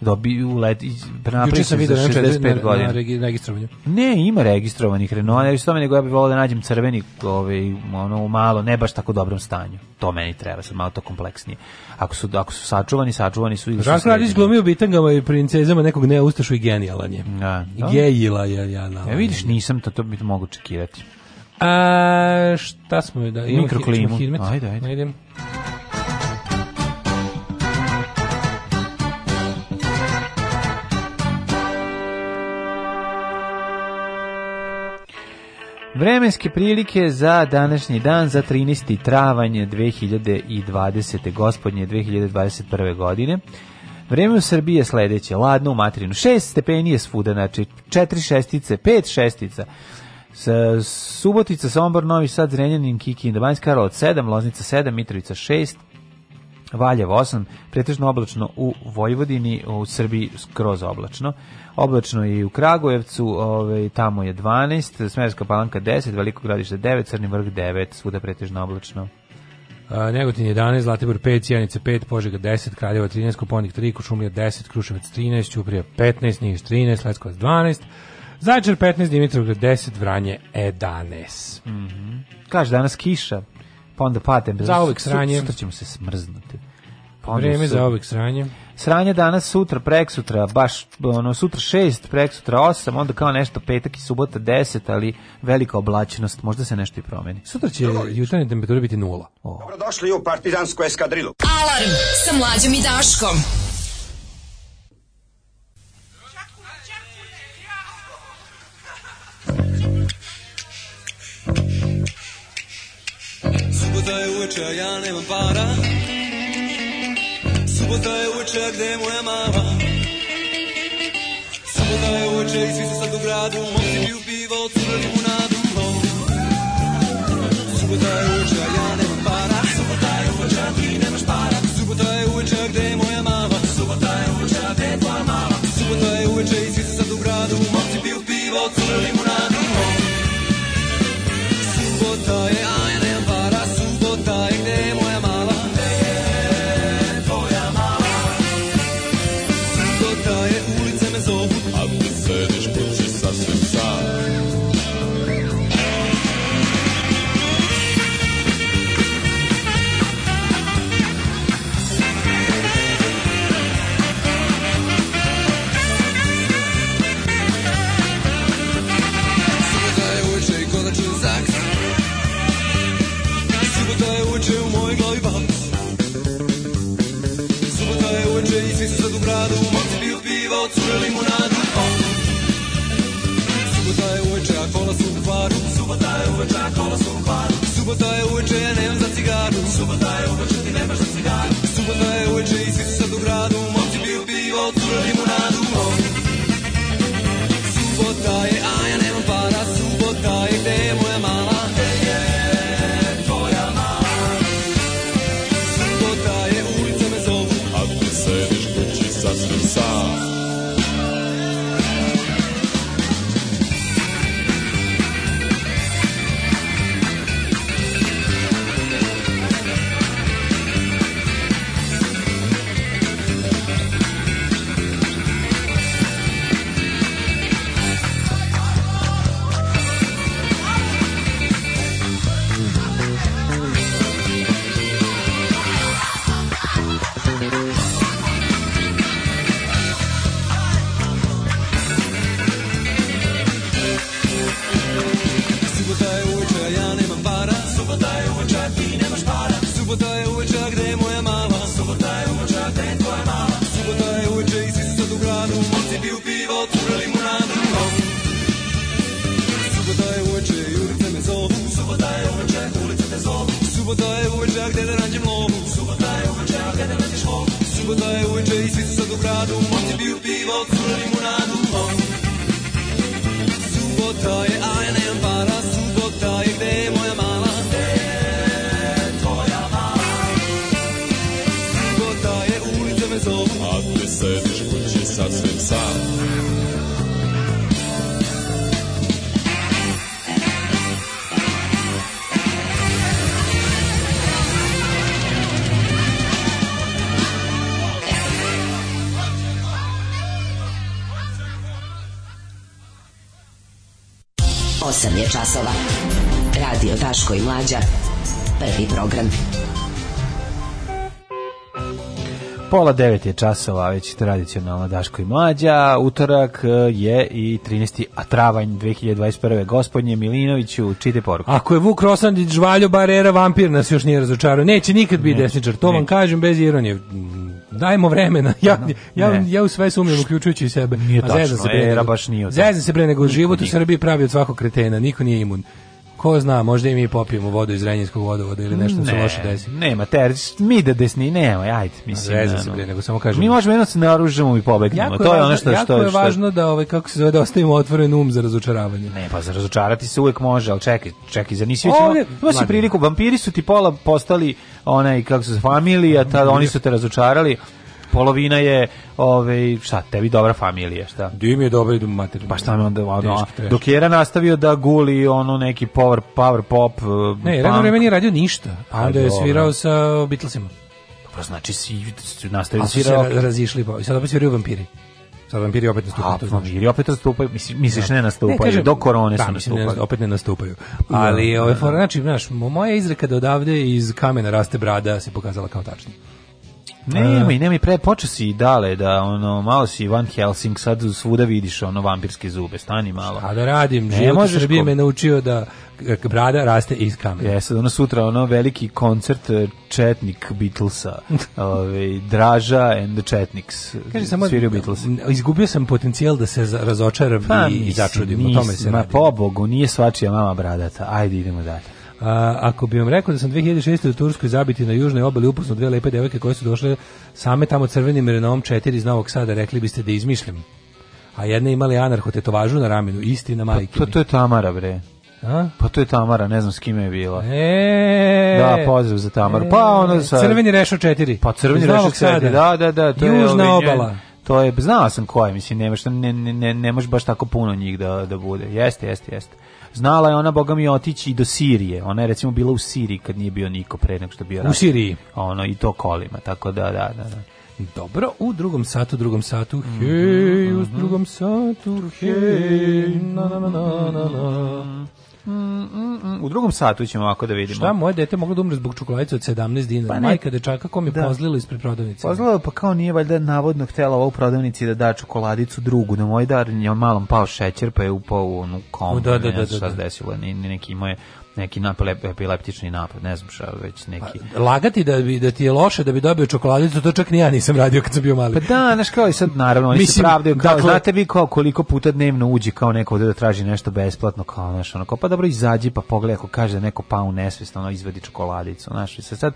dobiju let i napravi se vidio, za 65 godina. Na, Ne, ima registrovanih Renault, ali što nego ja bih volao da nađem crveni, ovaj ono malo, ne baš tako dobrom stanju. To meni treba, sad malo to kompleksnije. Ako su ako su sačuvani, sačuvani su ili su. Žan Radić glumio bitangama i princezama nekog neustašu i genijalan je. Da, da. Gejila je ja na. Ja e, vidiš, nisam to to bi mogu čekirati. A šta smo da imamo? Mikroklimu. Ajde, ajde. Ajde. Vremenske prilike za današnji dan, za 13. travanje 2020. gospodnje 2021. godine. Vreme u Srbiji je sledeće, ladno u materinu, 6 stepeni je svuda, znači 4 šestice, 5 šestica, Sa Subotica, Sombor, Novi Sad, Zrenjanin, Kiki, Banjska Karlovac 7, Loznica 7, Mitrovica 6, Valjevo 8, pretežno oblačno u Vojvodini, u Srbiji skroz oblačno oblačno i u Kragujevcu, ovaj, tamo je 12, Smerska palanka 10, Veliko gradište 9, Crni vrh 9, svuda pretežno oblačno. Uh, Negotin 11, Zlatibor 5, Cijanica 5, Požega 10, Kraljeva 13, Koponik 3, Kušumlija 10, Kruševac 13, Ćuprija 15, Niš 13, Leskovac 12, Zajčar 15, Dimitrovgrad 10, Vranje 11. Mm -hmm. Kaže danas kiša, pa onda pate. Za uvek sranje. Sutra ćemo se smrznuti. Pa Vreme za ovih sranje. Sranje danas, sutra, prek sutra, baš ono, sutra 6, prek sutra osam, onda kao nešto petak i subota 10, ali velika oblačenost, možda se nešto i promeni. Sutra će jutarnje temperature biti nula. Oh. Dobrodošli u partizansku eskadrilu. Alarm sa mlađom i Daškom. Subota je uveče, ja nemam para. Subota je uče, a gde je moja mama? Subota je uče i svi se sad u gradu Momci piju pivo, crveni mu nadu Subota je uče, a ja nemam para Subota je uče, a ti nemaš para Subota je uče, a gde je moja mama? Subota je uče, a gde je tvoja mama? Subota je uče i svi se sad u gradu Momci piju pivo, crveni mu nadu odcurili mu na telefon Subota je uveče, a kola su u kvaru Subota je uveče, a kola su u kvaru Subota je uveče, ja nemam za cigaru Subota je uveče ja gde da nađem lovu Subota je uveče, gde da nađeš lovu Subota je uveče i svi su sad u gradu Momci piju pivo, cure limunadu oh. Subota je, a ja nemam para Subota je, gde je moja mala Gde mala Subota je, ulice me zovu A sediš 8 je časova. Radio Daško i Mlađa. Prvi program. Pola devet je časova, već tradicionalno Daško i Mlađa. Utorak e, je i 13. travanj 2021. Gospodnje Milinoviću, čite poruku. Ako je Vuk Rosandić žvaljo barera, vampir nas još nije razočarao. Neće nikad biti desničar, to ne. vam kažem bez ironije Dajmo vremena. Ja, ja, ja u sve sumnjam, uključujući sebe. Nije A tačno, zezam se, bre, era baš nije. Zezam se bre, nego život u Srbiji pravi od svakog kretena, niko nije imun ko zna, možda i mi popijemo vodu iz Renjinskog vodovoda ili nešto ne, se loše desi. Nema, ter, mi da desni, nema, ajde, mislim. Reza se nego samo kažem. Mi možemo jedno se naoružamo i pobegnemo, jako to je, je ono što... Jako što, je što... važno da, ovaj, kako se zove, da ostavimo otvoren um za razočaravanje. Ne, pa za razočarati se uvek može, ali čekaj, čekaj, za nisi već... Ima si priliku, vampiri su ti pola postali onaj, kako su familija, ta, oni su te razočarali, polovina je ovaj šta tebi dobra familija, šta? Dim je dobro idu mater. Pa šta me onda ono, dok je era nastavio da guli ono neki power power pop. Eh, ne, Jera vreme nije radio ništa. Pa onda je svirao sa Beatlesima. Pa znači si nastavio da svirao. A su razišli pa. I sad opet sviraju vampiri. Sad vampiri opet nastupaju. A, znači. vampiri opet nastupaju, misliš, misliš da. ne nastupaju, ne, kažem, do korone da, su nastupali. Ne, opet ne nastupaju. Da, Ali, ove, ovaj, for, znači, znaš, moja izreka da odavde iz kamena raste brada se pokazala kao tačna. Nema i nema i pre, počeo si dale da ono, malo si Van Helsing, sad svuda vidiš ono vampirske zube, stani malo. A da radim, život u Srbiji ko... me naučio da brada raste iz kamena. Jeste, da ono sutra ono veliki koncert e, Četnik Beatlesa, ovaj Draža and the Četniks. Kaže samo svirio Beatles. Izgubio sam potencijal da se razočaram pa, i, i začudim, o tome se. Ma pobogu, nije svačija mama bradata. Ajde idemo dalje. A, ako bi vam rekao da sam 2006. u Turskoj zabiti na južnoj obali uposno dve lepe devojke koje su došle same tamo crvenim Renaultom 4 iz Novog Sada, rekli biste da izmišljam. A jedna imali anarho tetovažu na ramenu, istina pa majke. Pa to, to je Tamara, bre. A? Pa to je Tamara, ne znam s kime je bila. E, da, pozdrav za Tamaru. Pa e, pa ona sa Crveni rešo 4. Pa Crveni rešo 4. Da, da, da, to Južna ovaj je obala. Njen, to je znao sam koja, mislim, nemaš ne ne ne, ne možeš baš tako puno njih da da bude. Jeste, jeste, jeste. Znala je ona, boga mi, otići i do Sirije. Ona je, recimo, bila u Siriji kad nije bio niko pre nego što bio rat. U Siriji. Ono, i to kolima, tako da, da, da. da. Dobro, u drugom satu, mhm, mhm. drugom satu, hej, u drugom satu, hej, na, na, na, na, na. Mhm. Mm, mm, mm. U drugom satu ćemo ovako da vidimo. Šta, moje dete moglo da umre zbog čokoladice od 17 dinara? Pa Majka dečaka kom je da. pozlilo ispred prodavnice. Pozlilo, pa kao nije valjda navodno htjela ovo u prodavnici da da čokoladicu drugu. Na moj dar je malom pao šećer, pa je upao u onu komu. Da, da, da, da, da, da. Šta se desilo, ne, neki moje neki napad, epileptični napad, ne znam šta, već neki. Pa, lagati da bi da ti je loše da bi dobio čokoladicu, to čak ni ja nisam radio kad sam bio mali. Pa da, znaš kao i sad naravno, oni Mislim, se pravdaju kao, dakle, znate vi kao koliko puta dnevno uđe kao neko ovde da traži nešto besplatno, kao znaš, ono, kao, pa dobro izađi pa pogledaj ako kaže da neko pa u nesvest, ono izvadi čokoladicu, znaš, i sad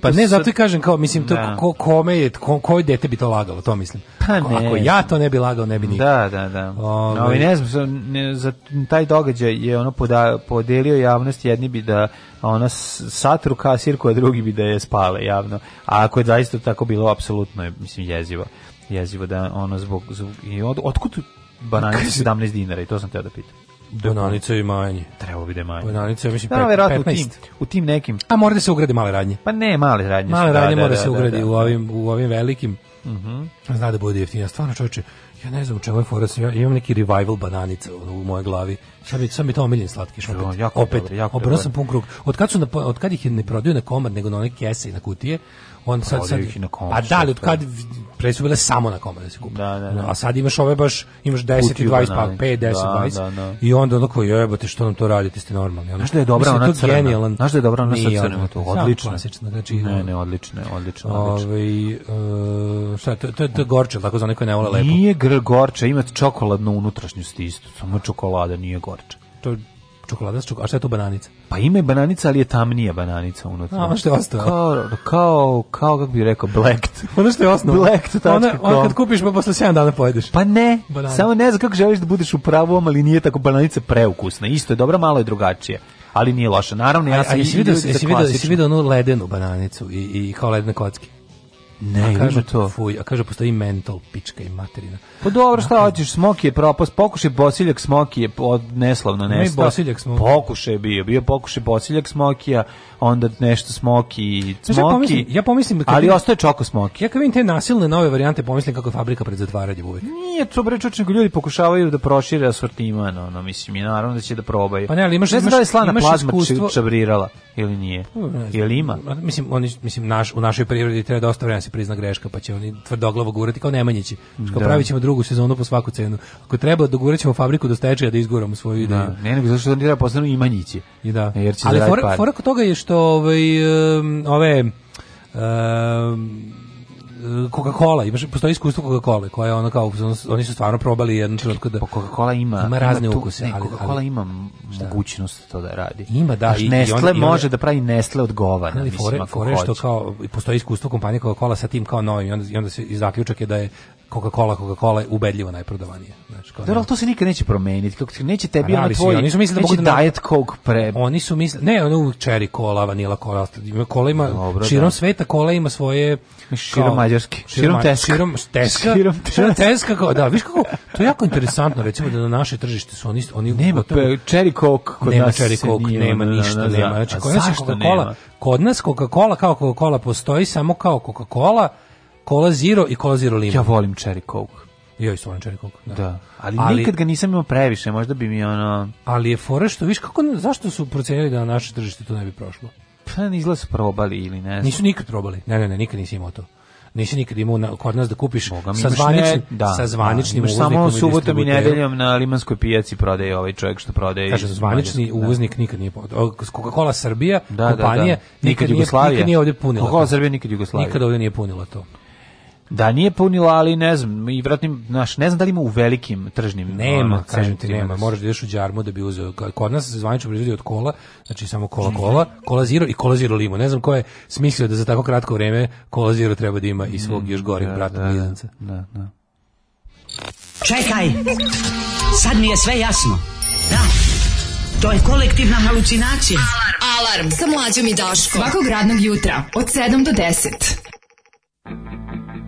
Pa ne, zato i kažem kao, mislim, to, da. ko, kome je, kom, koje dete bi to lagalo, to mislim. Pa ne. Ako ja to ne bi lagao, ne bi niko. Da, da, da. Ove, no, i ne znam, za taj događaj je ono poda, podelio javnost, jedni bi da ona satru kasirku, a drugi bi da je spale javno. A ako je zaista tako bilo, apsolutno je, mislim, jezivo. Jezivo da ono zbog... zbog i od, otkud bananje 17 dinara i to sam teo da pitam. Bananica i manje. Trebalo bi da je manje. Bananica, ja mislim, da, 15. U tim, u tim nekim. A mora da se ugrade male radnje. Pa ne, male radnje. Male da, radnje da, mora da, da, se ugrade da. u, ovim, u ovim velikim. Uh mhm. -huh. Zna da bude jeftinija. Stvarno, čovječe, ja ne znam u čemu je fora, ja imam neki revival bananica u, mojoj glavi. Sad mi, sad mi to omiljen slatkiš. Opet, no, jako opet, dobro, jako sam pun krug. Od kad, su na, od kad ih je ne prodaju na komad, nego na one kese i na kutije, on sad, sad ih na komad. Pa da, ali od kad pre su bile samo na komad da se kupe. Da, da, da. A sad imaš ove baš, imaš 10 i 20, pa 5, 10, da, 20. Da, da. I onda onako, jebote, što nam to radite, ste normalni. Ono, znaš da je dobra ona crna? Genijalan, znaš da je dobra ona sa crnom? To, odlično. Klasično, znači, ne, ne, odlično, odlično, ovaj, odlično. Ove, uh, e, šta, to, to, to je gorče, tako za neko ne vole lepo. Nije gr gorče, ima čokoladnu unutrašnjost isto, samo čokolada nije gorče. To čokolada, čokolada, a šta je to bananica? Pa ima je bananica, ali je tamnija bananica unutra. A, ono što je ostalo. Kao, kao, kao kako bih rekao, blacked. ono što je osnovno. Blacked.com. Ono, ono kad kupiš, pa posle 7 dana pojedeš. Pa ne, Banani. samo ne znam kako želiš da budeš u pravom, ali nije tako bananica preukusna. Isto je dobro, malo je drugačije ali nije loše. Naravno, ja sam i vidio, jesi vidio, jesi vidio onu ledenu bananicu i, i kao ledne kocke. Ne, a kažu to. Fuj, a kažu postoji mental pička i materina. Pa dobro, šta hoćeš, Smoki je propast, pokušaj Bosiljak Smoki je od neslavno nestao. Ne, Bosiljak Smoki. Pokušaj je bio, bio pokušaj Bosiljak Smokija, onda nešto Smoki, Smoki. ja pomislim, ja pomislim da ali vidim, ostaje Čoko Smoki. Ja kad vidim te nasilne nove varijante, pomislim kako je fabrika pred zatvaranjem uvek. Nije to bre nego ljudi pokušavaju da prošire asortiman, ono mislim i naravno da će da probaju. Pa ne, ali imaš, ne znam da je slana imaš plazma iskustvo... čabrirala ili nije. Pa ne, ili ima? Mislim, oni, mislim naš, u našoj prirodi treba dosta vremena da se prizna greška, pa će oni tvrdoglavo gurati kao Nemanjići. Kao da. pravit drugu sezonu po svaku cenu. Ako treba, dogurat fabriku do stečaja da izguramo svoju da. ideju. Da. Ne, nego zašto da ne postanu i I da. Jer će Ali fora, fora toga je što ovaj, ove... Um, Coca-Cola, imaš postoji iskustvo coca cole koja je ona kao oni su stvarno probali jednu trenutku da pa Coca-Cola ima ima razne ima tu, ukuse, ne, ali Coca-Cola ima šta? mogućnost da to da radi. Ima da Znaš, i, Nestle i on, može i on, da pravi Nestle od govana, mislim fore, fore što kao postoji iskustvo kompanije Coca-Cola sa tim kao novim i onda, i onda se zaključak je da je Coca-Cola, Coca-Cola je ubedljivo najprodavanije. Znači, kao Dobro, ali to se nikad neće promeniti. Kako te, neće tebi ono tvoj. Oni su mislili da mogu da diet coke pre. Oni su mislili, ne, ono cherry cola, vanila cola, kola ima Dobro, širom da. sveta kola ima svoje širom mađarski, širom teska, širom teska, širom teska, kao, da, viš kako, to je jako interesantno, recimo da na naše tržište su oni oni nema gotovo, cherry coke kod nema cherry coke, nije, nema da, da, ništa, da, nema. Znači, kod nas Coca-Cola, kod nas Coca-Cola kao Coca-Cola postoji samo kao Coca-Cola Cola Zero i Cola Zero Limon. Ja volim Cherry Coke. Joj, stvarno Cherry Coke. Da. da. Ali, ali, nikad ga nisam imao previše, možda bi mi ono... Ali je fora što, viš, kako, zašto su procenili da na naše tržište to ne bi prošlo? Pa ne da su probali ili ne znam. Nisu nikad probali, ne, ne, ne, nikad nisi imao to. Nisi nikad imao na, kod nas da kupiš Boga, sa zvaničnim, ne, da, sa da. zvaničnim da, samo subotom i nedeljom na Limanskoj pijaci prodaje ovaj čovjek što prodaje. Kaže, zvanični da. uvoznik nikad nije Coca-Cola Srbija, da, kompanija, da, da. nikad, nikad Jugoslavija. Nikad nije ovdje punila. Coca-Cola Srbija nikad Jugoslavija. Nikad ovdje nije punila to. Da, nije punila, ali ne znam, i vratim, naš, ne znam da li ima u velikim tržnim Nema, ono, kažem ti, nema, moraš da ideš u Đarmo da bi uzeo. Kod nas se zvanično proizvodi od kola, znači samo kola kola, kola zero i kola zero limo. Ne znam ko je smislio da za tako kratko vreme kola zero treba da ima i svog mm, još goreg da, brata da, Da, da. Čekaj, sad mi je sve jasno. Da, to je kolektivna halucinacija. Alarm, alarm, sa mlađom i Daškom. Svakog radnog jutra, od 7 do 10.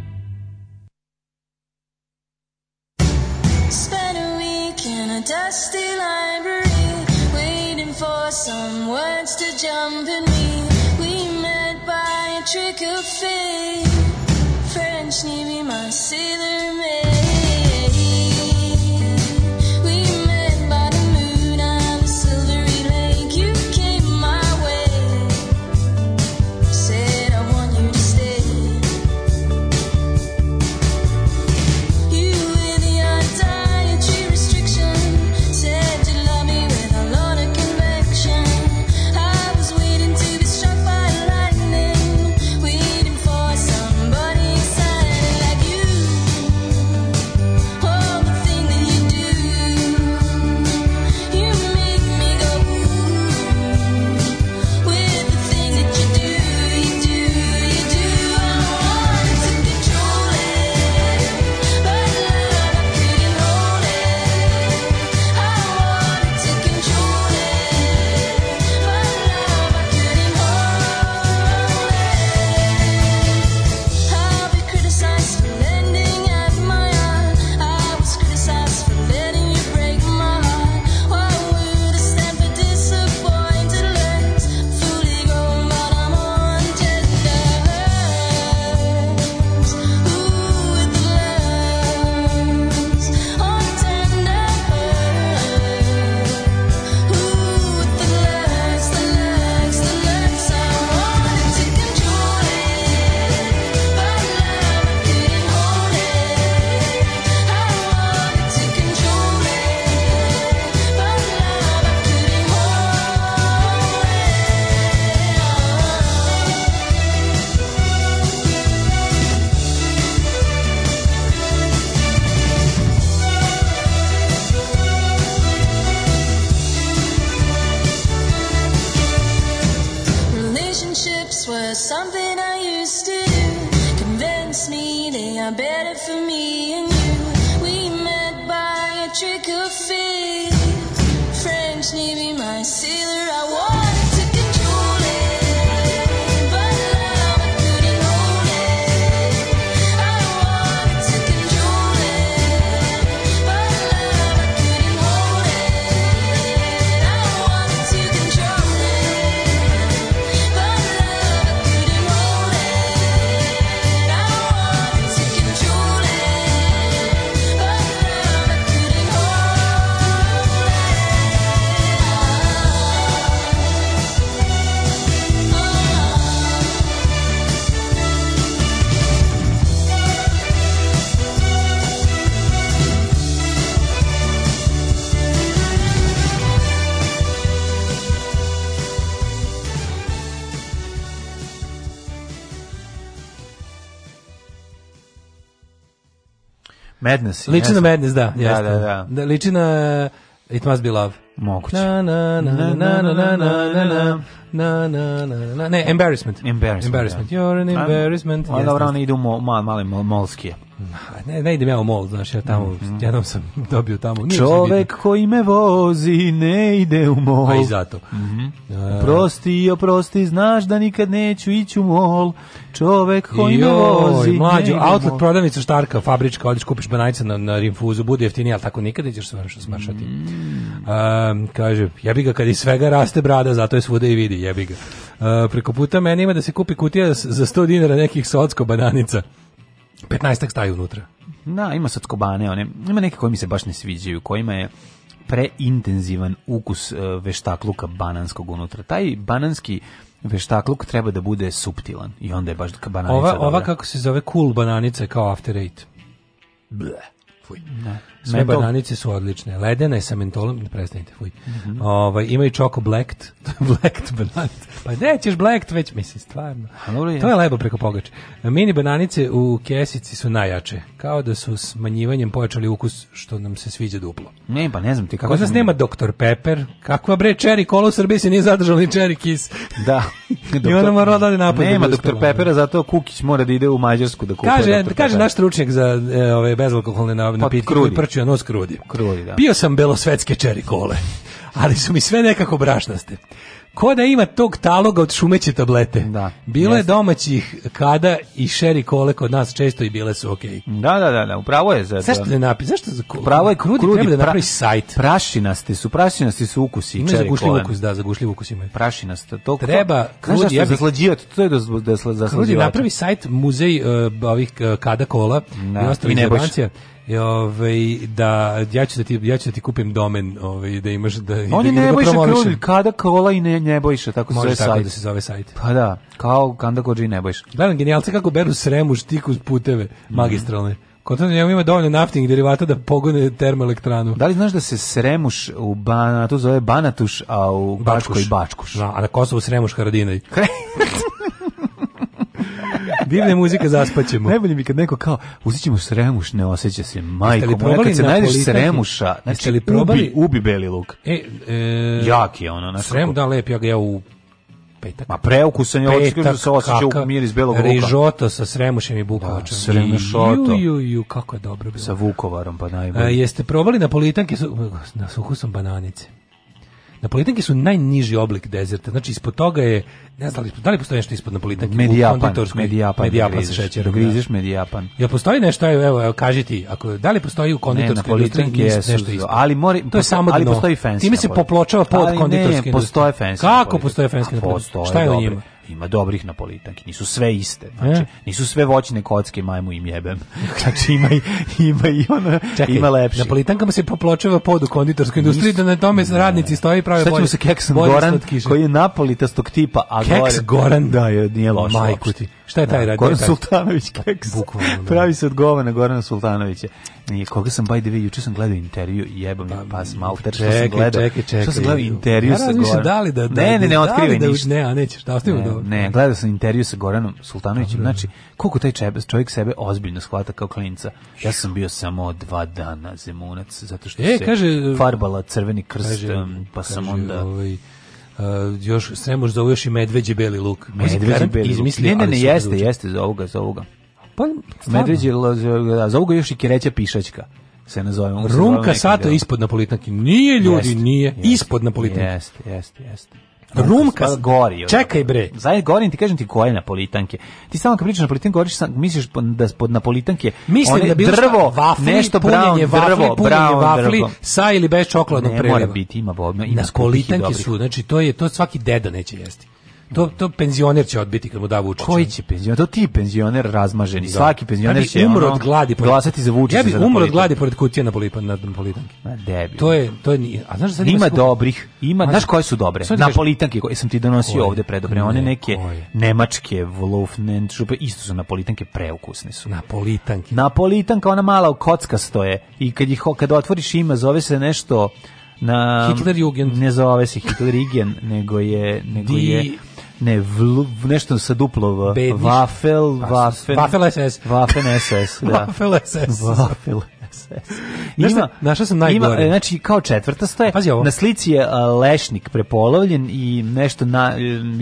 Madness. Liči na Madness, da. Jeste. Da, da, da. liči na It Must Be Love. Moguće. Na, na, na, na, na, na, na, na, na. Na, na, na, na, ne, embarrassment. Embarrassment, embarrassment. Da. You're an embarrassment. Onda yes, ona idu mo, ma, male molskije. Ne, ne idem ja u mol, znaš, ja tamo, mm -hmm. jednom sam dobio tamo. Nije Čovek koji me vozi ne ide u mol. Pa i zato. Mm -hmm. E. uh, prosti, oprosti, znaš da nikad neću ići u mol. Čovek koji joj, me vozi mlađo, ne outlet prodavnica štarka, fabrička, odiš kupiš banajca na, na rinfuzu, bude jeftinije, ali tako nikad nećeš smršati. smršati. Mm -hmm. uh, kaže, jebi ga kad iz svega raste brada, zato je svuda i vidi, jebi ga. Uh, preko puta meni ima da se kupi kutija za 100 dinara nekih socko bananica. 15 staju unutra. Na, da, ima sackobane, one, ima neke koje mi se baš ne sviđaju, kojima je preintenzivan ukus e, veštakluka bananskog unutra. Taj bananski veštakluk treba da bude suptilan i onda je baš bananica ova, dobra. Ova kako se zove cool bananica kao after eight. Ble, fuj. Ne. Sve Mentol... bananice su odlične. Ledena je sa mentolom, ne prestanite, fuj. Mm -hmm. Ovaj ima i čoko blacked, blacked bananice. Pa nećeš blacked već mislim stvarno. Dobro je. To je lepo preko pogače. Mini bananice u kesici su najjače. Kao da su smanjivanjem pojačali ukus što nam se sviđa duplo. Ne, pa ne znam ti kako. Ko nas nema Dr Pepper. Kakva bre cherry cola u Srbiji se nije zadržao ni cherry kiss. Da. I ona mora da napad. Nema da Dr Peppera, zato Kukić mora da ide u Mađarsku da kupuje. Kaže, kaže naš stručnjak za e, ove bezalkoholne pa napitke ću ja nos krudi. Krudi, da. Bio sam belosvetske čeri kole, ali su mi sve nekako brašnaste. Ko da ima tog taloga od šumeće tablete. Da, Bilo je domaćih kada i šeri kole kod nas često i bile su okej. Okay. Da, da, da, da, upravo je za Zašto da ne napi? Zašto za Upravo je krudi, krudi treba da napravi pra, sajt. Prašinaste su, prašinaste su ukusi i čeri kole. ukus, da, zagušljiv ukus imaju. Prašinaste, to treba krudi, ja zaslađivati, to je da da za Krudi napravi sajt muzej uh, ovih uh, kada kola da, i ostalih zebancija ovaj da ja ću da ti ja ću da ti kupim domen ovaj da imaš da On je da, ne da Krulj, kada kola i ne Nebojša tako se Može zove tako sajt. da se zove sajt. Pa da, kao Kanda Kođi Nebojša. Gledam genijalce kako beru sremu štiku puteve mm magistralne. Kod toga njemu ima dovoljno naftnih derivata da pogone termoelektranu. Da li znaš da se Sremuš u Banatu zove Banatuš, a u Bačkoj Bačkuš? Da, a na Kosovu Sremuš Haradinaj. Divna muzika zaspaćemo. Najbolje mi kad neko kao uzićemo sremuš, ne oseća se majko. Moja kad se najdeš sremuša, znači li probali ubi, ubi beli luk. E, e jak je ono, znači. Srem da lep ja ga ja u petak. Ma preukusan je očigledno da se osjeća u mir iz belog luka. Rižoto sa sremušem i da, bukovačem. Da, sremušoto. Ju, ju, ju, kako je dobro bilo. Sa Vukovarom, pa najbolje. E, jeste probali napolitanke su, na suhu sam bananice. Napolitanke su najniži oblik dezerta. Znači ispod toga je ne znam da li da postoji nešto ispod napolitanke? Medijapan, medijapan, da da medijapan sa šećerom. Griziš medijapan. Ja postoji nešto, evo, evo kaži ti, ako da li postoji u konditorskoj industriji nešto ispod. Ali mori, to je samo ali postoji fancy. Time se popločava pod konditorskim. Ne, postoje fancy. Kako pa postoje fancy? Šta je u njima? Ima dobrih napolitanki, nisu sve iste. Znači, e? nisu sve voćne kocke majmu im jebem. Znači ima i ima i ona Čekaj, ima lepši. Napolitankama se popločava pod u konditorskoj industriji da na tome ne. radnici stoje i prave bolje. Šta ćemo sa keksom Goran koji je napolitastog tipa, a Keks gore, Goran da je nije loš. Majku ti. Šta je taj da, radio? Goran Sultanović pa, keks. Bukvalno. Da. Pravi se od govana Gorana Sultanovića. Nije, koga sam by the way, juče sam gledao intervju, jebam pa, je pas malter što sam gledao. Čekaj, čekaj, Što sam gledao intervju sa Goranom. Da li da, da, ne, ne, ne, da otkrivaj da, ništa. Ne, a nećeš, da ostavimo dobro. Ne, gledao sam intervju sa Goranom Sultanovićem, znači, koliko taj čebes, čovjek sebe ozbiljno shvata kao klinica. Ja sam bio samo dva dana zemunac, zato što e, se kaže, farbala crveni krst, kaže, pa sam onda... Ovaj, uh, još sve zove još i medveđi beli luk. Medveđi beli luk. ne, ne, ne, jeste, jeste, pa, za ovoga, za ovoga. Pa, medveđi, za ovoga još i kereća pišačka se nazovemo. Runka se sato ispod Napolitanki. Nije ljudi, jest, nije. Jest, ispod Napolitanki. Jeste, jeste, jeste. Rumka pa gori. Čekaj bre. Zajedno gorim ti kažem ti koje politanke. Ti samo kad pričaš politanke, govoriš sam misliš da pod politanke. mislim da bilo drvo, vafli, nešto brown, drvo, brown, vafli, sa ili bez čokoladnog preliva. Ne mora biti, ima bobno, ima napolitanke su, znači to je to svaki deda neće jesti. To, to penzioner će odbiti kad mu da Vučić. Koji će penzioner? To ti penzioner razmaženi. Da. Svaki penzioner će umro od gladi pored, glasati za Vučića. Ja bih umro od gladi pored kutije na polipan na Napolitanki. Ma debil. To je to je a znaš sad ima, ima dobrih. Ima, znaš koje su dobre? Na politanki koje sam ti donosio koje? ovde predobre, one neke koje? nemačke Wolfenschruppe isto su na Napolitanke preukusne su. Na politanki. Na politanka ona mala u kocka stoje i kad ih kad otvoriš ima zove se nešto na Hitlerjugend ne zove se Hitlerjugend nego je nego Di... je ne, vl, nešto sa duplo v, vafel, vafen, vafel SS. Vafen SS, da. vafel SS. Vafel SS. Ima, našao sam najgore. Ima, znači, kao četvrta stoje. Pazi ovo. Na slici je a, lešnik prepolovljen i nešto na,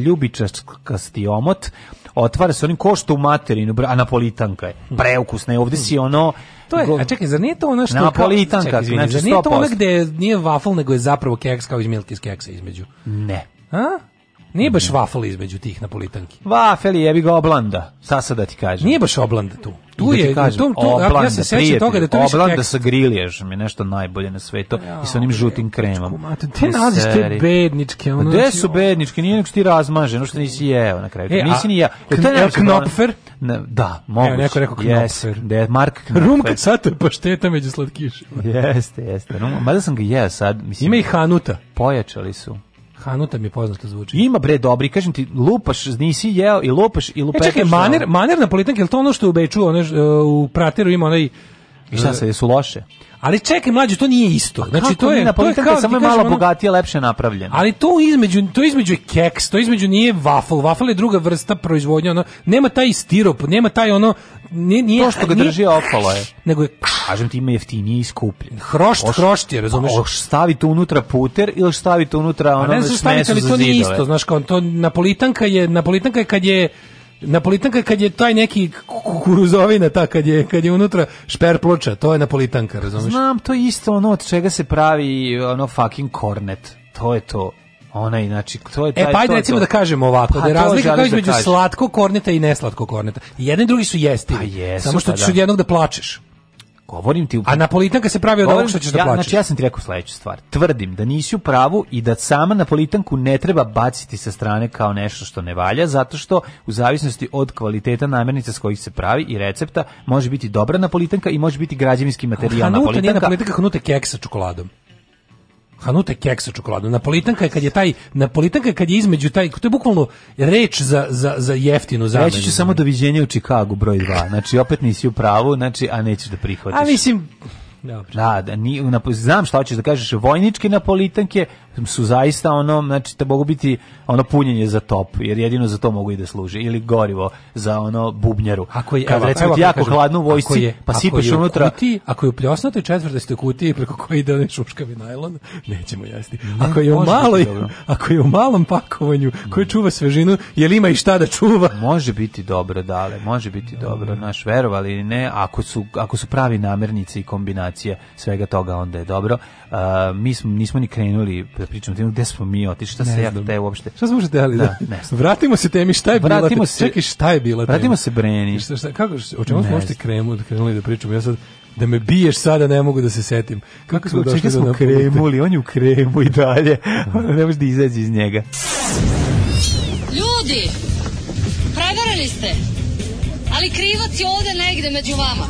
ljubičaskasti omot. Otvara se onim košta u materinu, a napolitanka je. Hm. Preukusna je. Ovde si hm. ono... To je, a čekaj, zar nije to ono što... Napolitanka, kao, čekaj, znači 100%. Zar nije to ono gde nije vafel, nego je zapravo keks kao iz Milkis keksa između? Ne. A? Nije baš vafel između tih napolitanki. Vafel je bi ga oblanda, sad sad da ti kažem. Nije baš oblanda tu. Tu da je, kažem, tom, tu, oblanda, ja se sećam toga da to više Oblanda sa grilješ mi nešto najbolje na svetu ja, i sa onim žutim kremom. Mate, te nalaziš te bedničke. Ono, Gde znači, su bedničke? Nije nego što ti razmaže, no što nisi jeo na kraju. E, nisi ni jeo. E, to je knopfer? Ne, da, moguće. Evo, neko rekao knopfer. Yes, da je Mark knopfer. Rumka cata pašteta među slatkišima. Jeste, jeste. Mada sam ga jeo sad. Mislim, Ima i hanuta. Pojačali su. Hanuta mi poznato zvuči. Ima bre dobri, kažem ti, lupaš, nisi jeo i lupaš i lupetaš. E, čekaj, maner, da. maner na politanke, je li to ono što je u Beču, ono, e, u Prateru ima onaj I šta se, su loše? Ali čekaj mlađe, to nije isto. Znači Kako to je napolitanka samo je malo ono, bogatije, lepše napravljena. Ali to između to između je keks, to između nije waffle. Waffle je druga vrsta proizvodnje, ono nema taj stirop, nema taj ono nije, nije to što ga nije, drži okolo je. Nego je kažem ti ima jeftinije i skuplje. Hrošt, oš, hrošt je, pa razumeš? Oš stavite unutra puter ili stavite unutra ono smeso za zidove. Ne znam šta, ali to nije isto, znaš, kao to napolitanka je, napolitanka je kad je Napolitanka kad je taj neki kukuruzovina ta kad je kad je unutra šper ploča, to je napolitanka, razumiješ? Znam, to je isto ono od čega se pravi ono fucking cornet. To je to. Ona znači to je e, taj, E pa ajde recimo to. da kažemo ovako, pa, da je razlika kao između da slatko korneta i neslatko korneta. Jedan i drugi su jesti. Pa jesu, Samo što pa ćeš da. od jednog da plačeš. Govorim ti... U... A Napolitanka se pravi od ovog što ćeš da plaćaš. Ja Znači, ja sam ti rekao sledeću stvar. Tvrdim da nisi u pravu i da sama Napolitanku ne treba baciti sa strane kao nešto što ne valja, zato što u zavisnosti od kvaliteta namirnica s kojih se pravi i recepta, može biti dobra Napolitanka i može biti građevinski materijal Hanuta Napolitanka. Hanuta Napolitanka, Hanuta keksa čokoladom. Hanuta je keks sa čokoladom. Napolitanka je kad je taj napolitanka je kad je između taj to je bukvalno reč za za za jeftinu zamenu. Reći ću samo doviđenje u Chicagu broj 2. Znači opet nisi u pravu, znači a nećeš da prihvatiš. A mislim Dobro. Da, da, ni, na, znam šta hoćeš da kažeš, vojničke napolitanke, su zaista ono, znači da mogu biti ono punjenje za top, jer jedino za to mogu i da služe ili gorivo za ono bubnjaru. Ako je Kad, evo, recimo evo, ti jako kažem, hladno u vojsci, je, pa sipeš unutra. Kutiji, ako je u pljosnatoj četvrtestoj kutiji preko koje ide onaj šuškavi najlon, nećemo jesti. Ako je u maloj, ako je u malom pakovanju koje mm. čuva svežinu, jel ima i šta da čuva? Može biti dobro, dale, može biti da. dobro, naš verovali ali ne, ako su, ako su pravi namernice i kombinacije svega toga, onda je dobro. Uh, mi smo, nismo ni krenuli da pričamo temu gde smo mi otišli, šta se ja te uopšte. Šta smo uopšte da, da, ne. Vratimo se temi šta je vratimo bila. Se, čekaj, šta je bila? Vratimo tema? se Breni. Šta, šta, kako o čemu smo uopšte krenuli, krenuli da pričamo? Ja sad da me biješ sada ne mogu da se setim. Kako smo došli smo do kremuli, on je u kremu i dalje. Da. ne može da izađe iz njega. Ljudi, Proverili ste. Ali krivac je ovde negde među vama.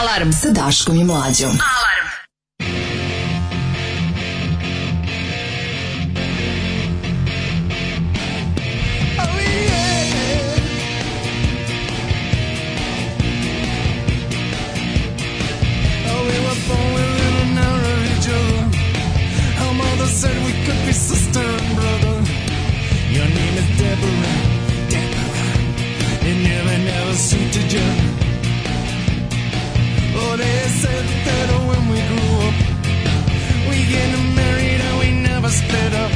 Alarm sa Daškom i Mlađom. Alarm. seated you. Oh, they said that when we grew up, we get married and we never split up.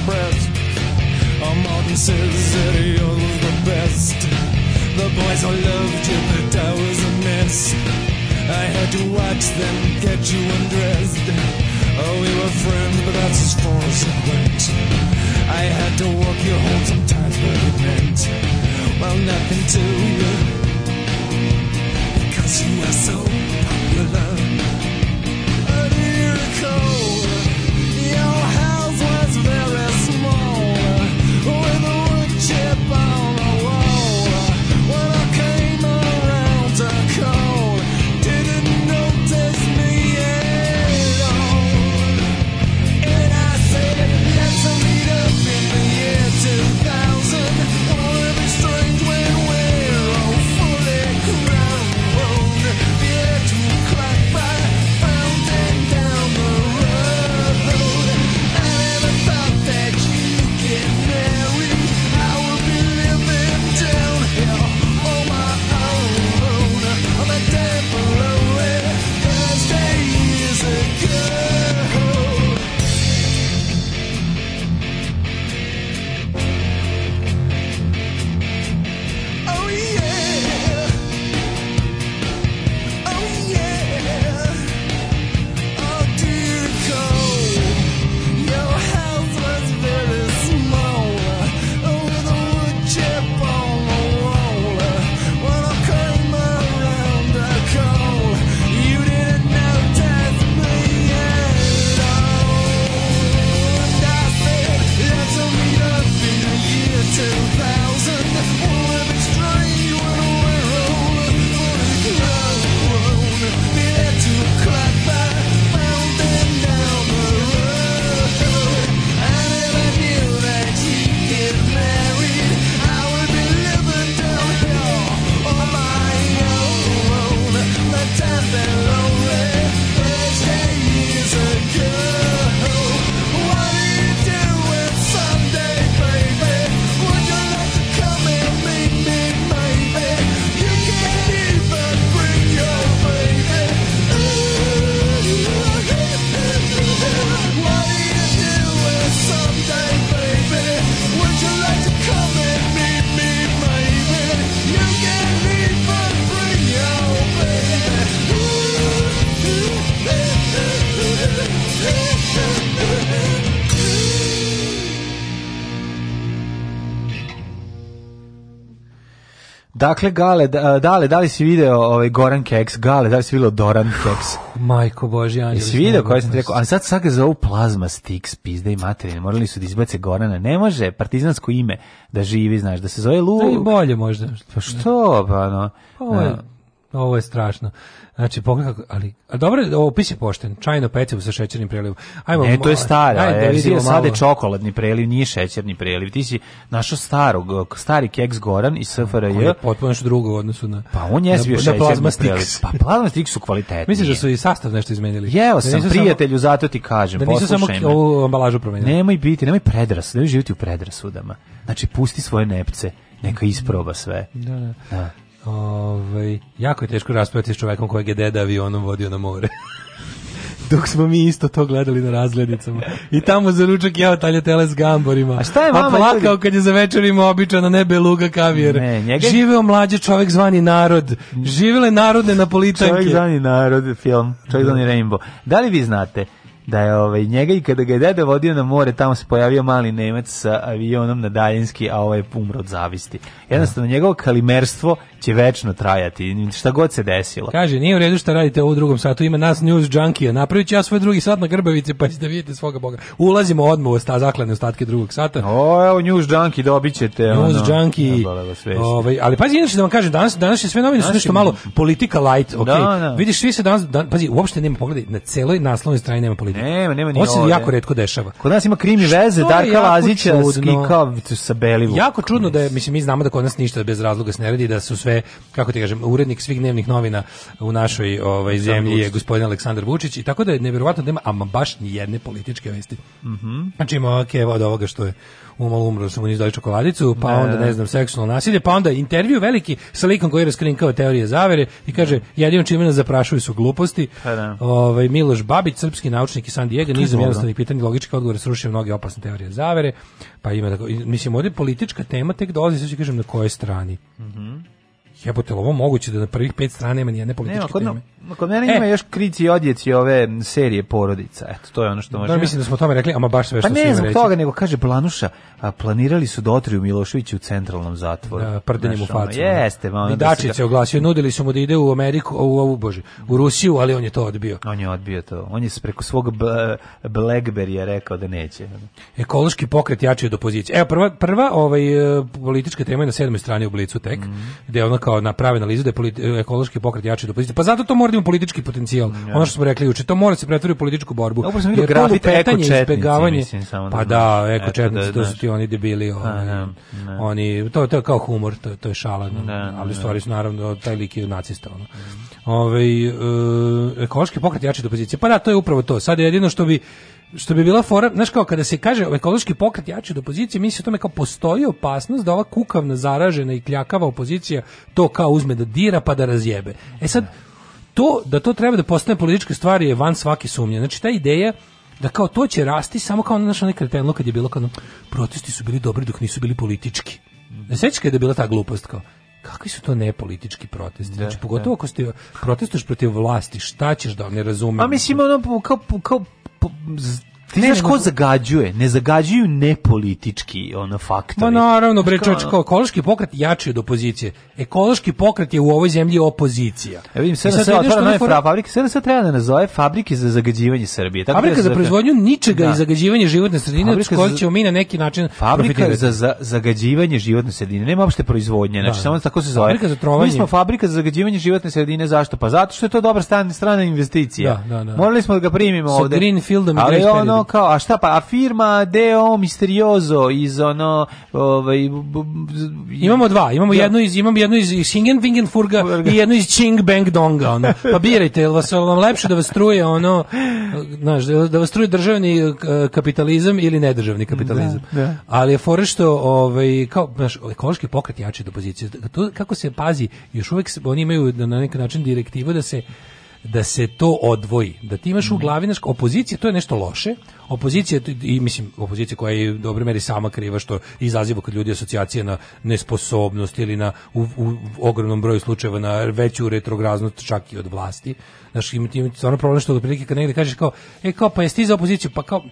depressed. Martin says that you're the best. The boys all loved you, but I was a mess. I had to watch them get you undressed. Oh, we were friends, but that's as far as it went. I had to walk you home sometimes, but it meant well nothing to you because you were so popular. A miracle. Dakle, Gale, da, dale, da li si video ovaj Goran Keks? Gale, da li si video Doran Keks? majko Boži, Anđelić. Jesi video koji sam ti rekao? Ali sad sad ga zovu Plazma Stix, pizde i materine. Morali su da izbace Gorana. Ne može partizansko ime da živi, znaš, da se zove Lu... Da i bolje možda. Pa što, pa no. Pa ovo je da ovo je strašno. Znači, pogledaj ali, a dobro, opis je pošten, čajno pecivo sa šećernim prelivom. Ajmo, ne, to je stara, ajde, je, vidimo sad je čokoladni preliv, nije šećerni preliv. Ti si našao starog, stari keks Goran iz SFRJ. Je potpuno nešto drugo u odnosu na... Pa on je bio šećerni plazma preliv. Pa plazma stiks su kvalitetni. Misliš da su i sastav nešto izmenili? Jeo da sam, da prijatelju, samo, zato ti kažem, Da nisu samo ovu ambalažu promenili. Nemoj biti, nemoj predrasu, nemoj živjeti u predrasudama. Znači, pusti svoje nepce, neka isproba sve. Da, da. da. Ove, ovaj, jako je teško raspraviti s čovekom kojeg je deda avionom vodio na more. dok smo mi isto to gledali na razglednicama. I tamo za ručak jeo taljatele s gamborima. A šta je mama? A plakao kad je za večer imao običana nebe luga kavijer. Ne, njega... Živeo mlađe čovek zvani narod. Živile narodne napolitanke. Čovek zvani narod film. Čovek zvani da. Rainbow. Da li vi znate da je ovaj njega i kada ga je deda vodio na more tamo se pojavio mali Nemec sa avionom na daljinski a ovaj je umro od zavisti. Jednostavno njegovo kalimerstvo će večno trajati, šta god se desilo. Kaže, nije u redu što radite u drugom satu, ima nas news junkija, napravit ću ja svoj drugi sat na Grbavici, pa ćete da vidjeti svoga boga. Ulazimo odmah u sta, zakladne ostatke drugog sata. O, evo, news junkie dobit ćete. News ono, junkie. Ovaj, ali pazi, inače da vam kažem, danas, danas je sve novine su nešto malo politika light, ok. Da, da. Vidiš, svi se danas, dan, pazi, uopšte nema pogledi, na celoj naslovnoj strani nema politike. Nema, nema ni Ovo se jako redko dešava. Kod nas ima krimi veze, Darka Lazića, sa Belivu. Jako čudno da je, mislim, mi znamo da kod nas ništa bez razloga se ne radi, da su sve sve, kako ti kažem, urednik svih dnevnih novina u našoj ovaj, zemlji je gospodin Aleksandar Vučić i tako da je neverovatno da ima ama baš ni jedne političke vesti. Mhm. -hmm. Znači ima kev od ovoga što je umalo umro, što mu nisu dali čokoladicu, pa da, da, ne. onda ne znam, seksualno nasilje, pa onda intervju veliki sa likom koji je raskrinkao teorije zavere i kaže, da. jedino čime nas zaprašuju su gluposti. Pa ovaj, Miloš Babić, srpski naučnik iz San pa Diego, nizom jednostavnih pitanja, logička odgovore srušio mnoge opasne teorije zavere, pa ima tako, mislim, ovdje politička tema tek dolazi, sve ću kažem, na kojoj strani. Mm -hmm jebote, ovo moguće da na prvih pet strana nema nijedne političke ne, teme. Kod mene e. ima još krici i odjeci ove serije porodica. Eto, to je ono što može. Da, mislim da smo o tome rekli, ama baš sve pa što pa ne zbog toga, nego kaže Blanuša, a, planirali su da otriju Miloševića u centralnom zatvoru. Da, prdenjem u facu. jeste, malo. I da Dačić se oglasio, nudili su mu da ide u Ameriku, u ovu bože, u Rusiju, ali on je to odbio. On je odbio to. On je preko svog Blackberryja rekao da neće. Ekološki pokret jači od opozicije. Evo, prva, prva ovaj, e, politička tema je na sedmoj strani u Blicu tek, mm. gde je ono kao naprave analizu da je ekološki pokret jači od opozicije. Pa zato to mora tvrdimo da politički potencijal. Ja. Ono što smo rekli juče, to mora da se pretvoriti u političku borbu. Dobro sam vidio grafit izbegavanje. Mislim, samo pa da, da eko četnici, to su ti oni debili, oni, ne, ne. oni to, to je kao humor, to, to je šala, ne, ali stvari su naravno taj lik je nacista. Ono. Ove, ovaj, e, ekološki pokret jači do pozicije. Pa da, to je upravo to. Sad je jedino što bi što bi bila fora, znaš kao kada se kaže ekološki pokret jači od opozicije, misli o tome kao postoji opasnost da ova kukavna, zaražena i kljakava opozicija to kao uzme da dira pa da razjebe. E sad, to da to treba da postane politička stvar je van svake sumnje. Znači ta ideja da kao to će rasti samo kao naša neka kretenlo kad je bilo kao protesti su bili dobri dok nisu bili politički. Ne sećaš kada je bila ta glupost kao kakvi su to nepolitički protesti? znači, da, pogotovo da. ako ste protestuješ protiv vlasti, šta ćeš da ne razumem? A mislim, ono, kao, kao Ti ne, znaš ko zagađuje? Ne zagađuju nepolitički ono faktori. Ma naravno, bre, čovječ, ekološki pokret jači od opozicije. Ekološki pokret je u ovoj zemlji opozicija. Ja vidim, sve I sad otvara nove for... fabrike, sve se treba da nazove fabrike za zagađivanje Srbije. Tako da fabrika da za proizvodnju ničega da. i zagađivanje životne sredine, od koje ćemo mi na neki način Fabrika za, za zagađivanje životne sredine, nema uopšte proizvodnje, znači da. samo tako se zove. Fabrika za trovanje. Mi smo fabrika za zagađivanje životne sredine, zašto? Pa zato što je to dobra strana, strana investicija. Da, da, da. Morali smo da ga primimo ovde. Sa Greenfieldom i kao, a šta pa, a firma Deo Misterioso iz ono, ovaj, imamo dva, imamo da. jednu iz, imamo jednu iz Singen Furga. i jednu iz Ching Bang Donga, ono. Pa birajte, jel vas vam lepše da vas struje ono, znaš, da, da vas struje državni eh, kapitalizam ili nedržavni kapitalizam. Da, da. Ali je fore što, ovaj, kao, znaš, ekološki pokret jači do pozicije. To, kako se pazi, još uvek oni imaju na neki način direktivu da se da se to odvoji, da ti imaš u mhm. glavi naš opozicija, to je nešto loše. Opozicija i mislim opozicija koja je u dobroj meri sama kriva što izaziva kod ljudi asocijacije na nesposobnost ili na u, u ogromnom broju slučajeva na veću retrograznost čak i od vlasti. Znaš, ima ti stvarno problem što do prilike kad negde kažeš kao, e kao, pa jeste ti za opoziciju, pa kao,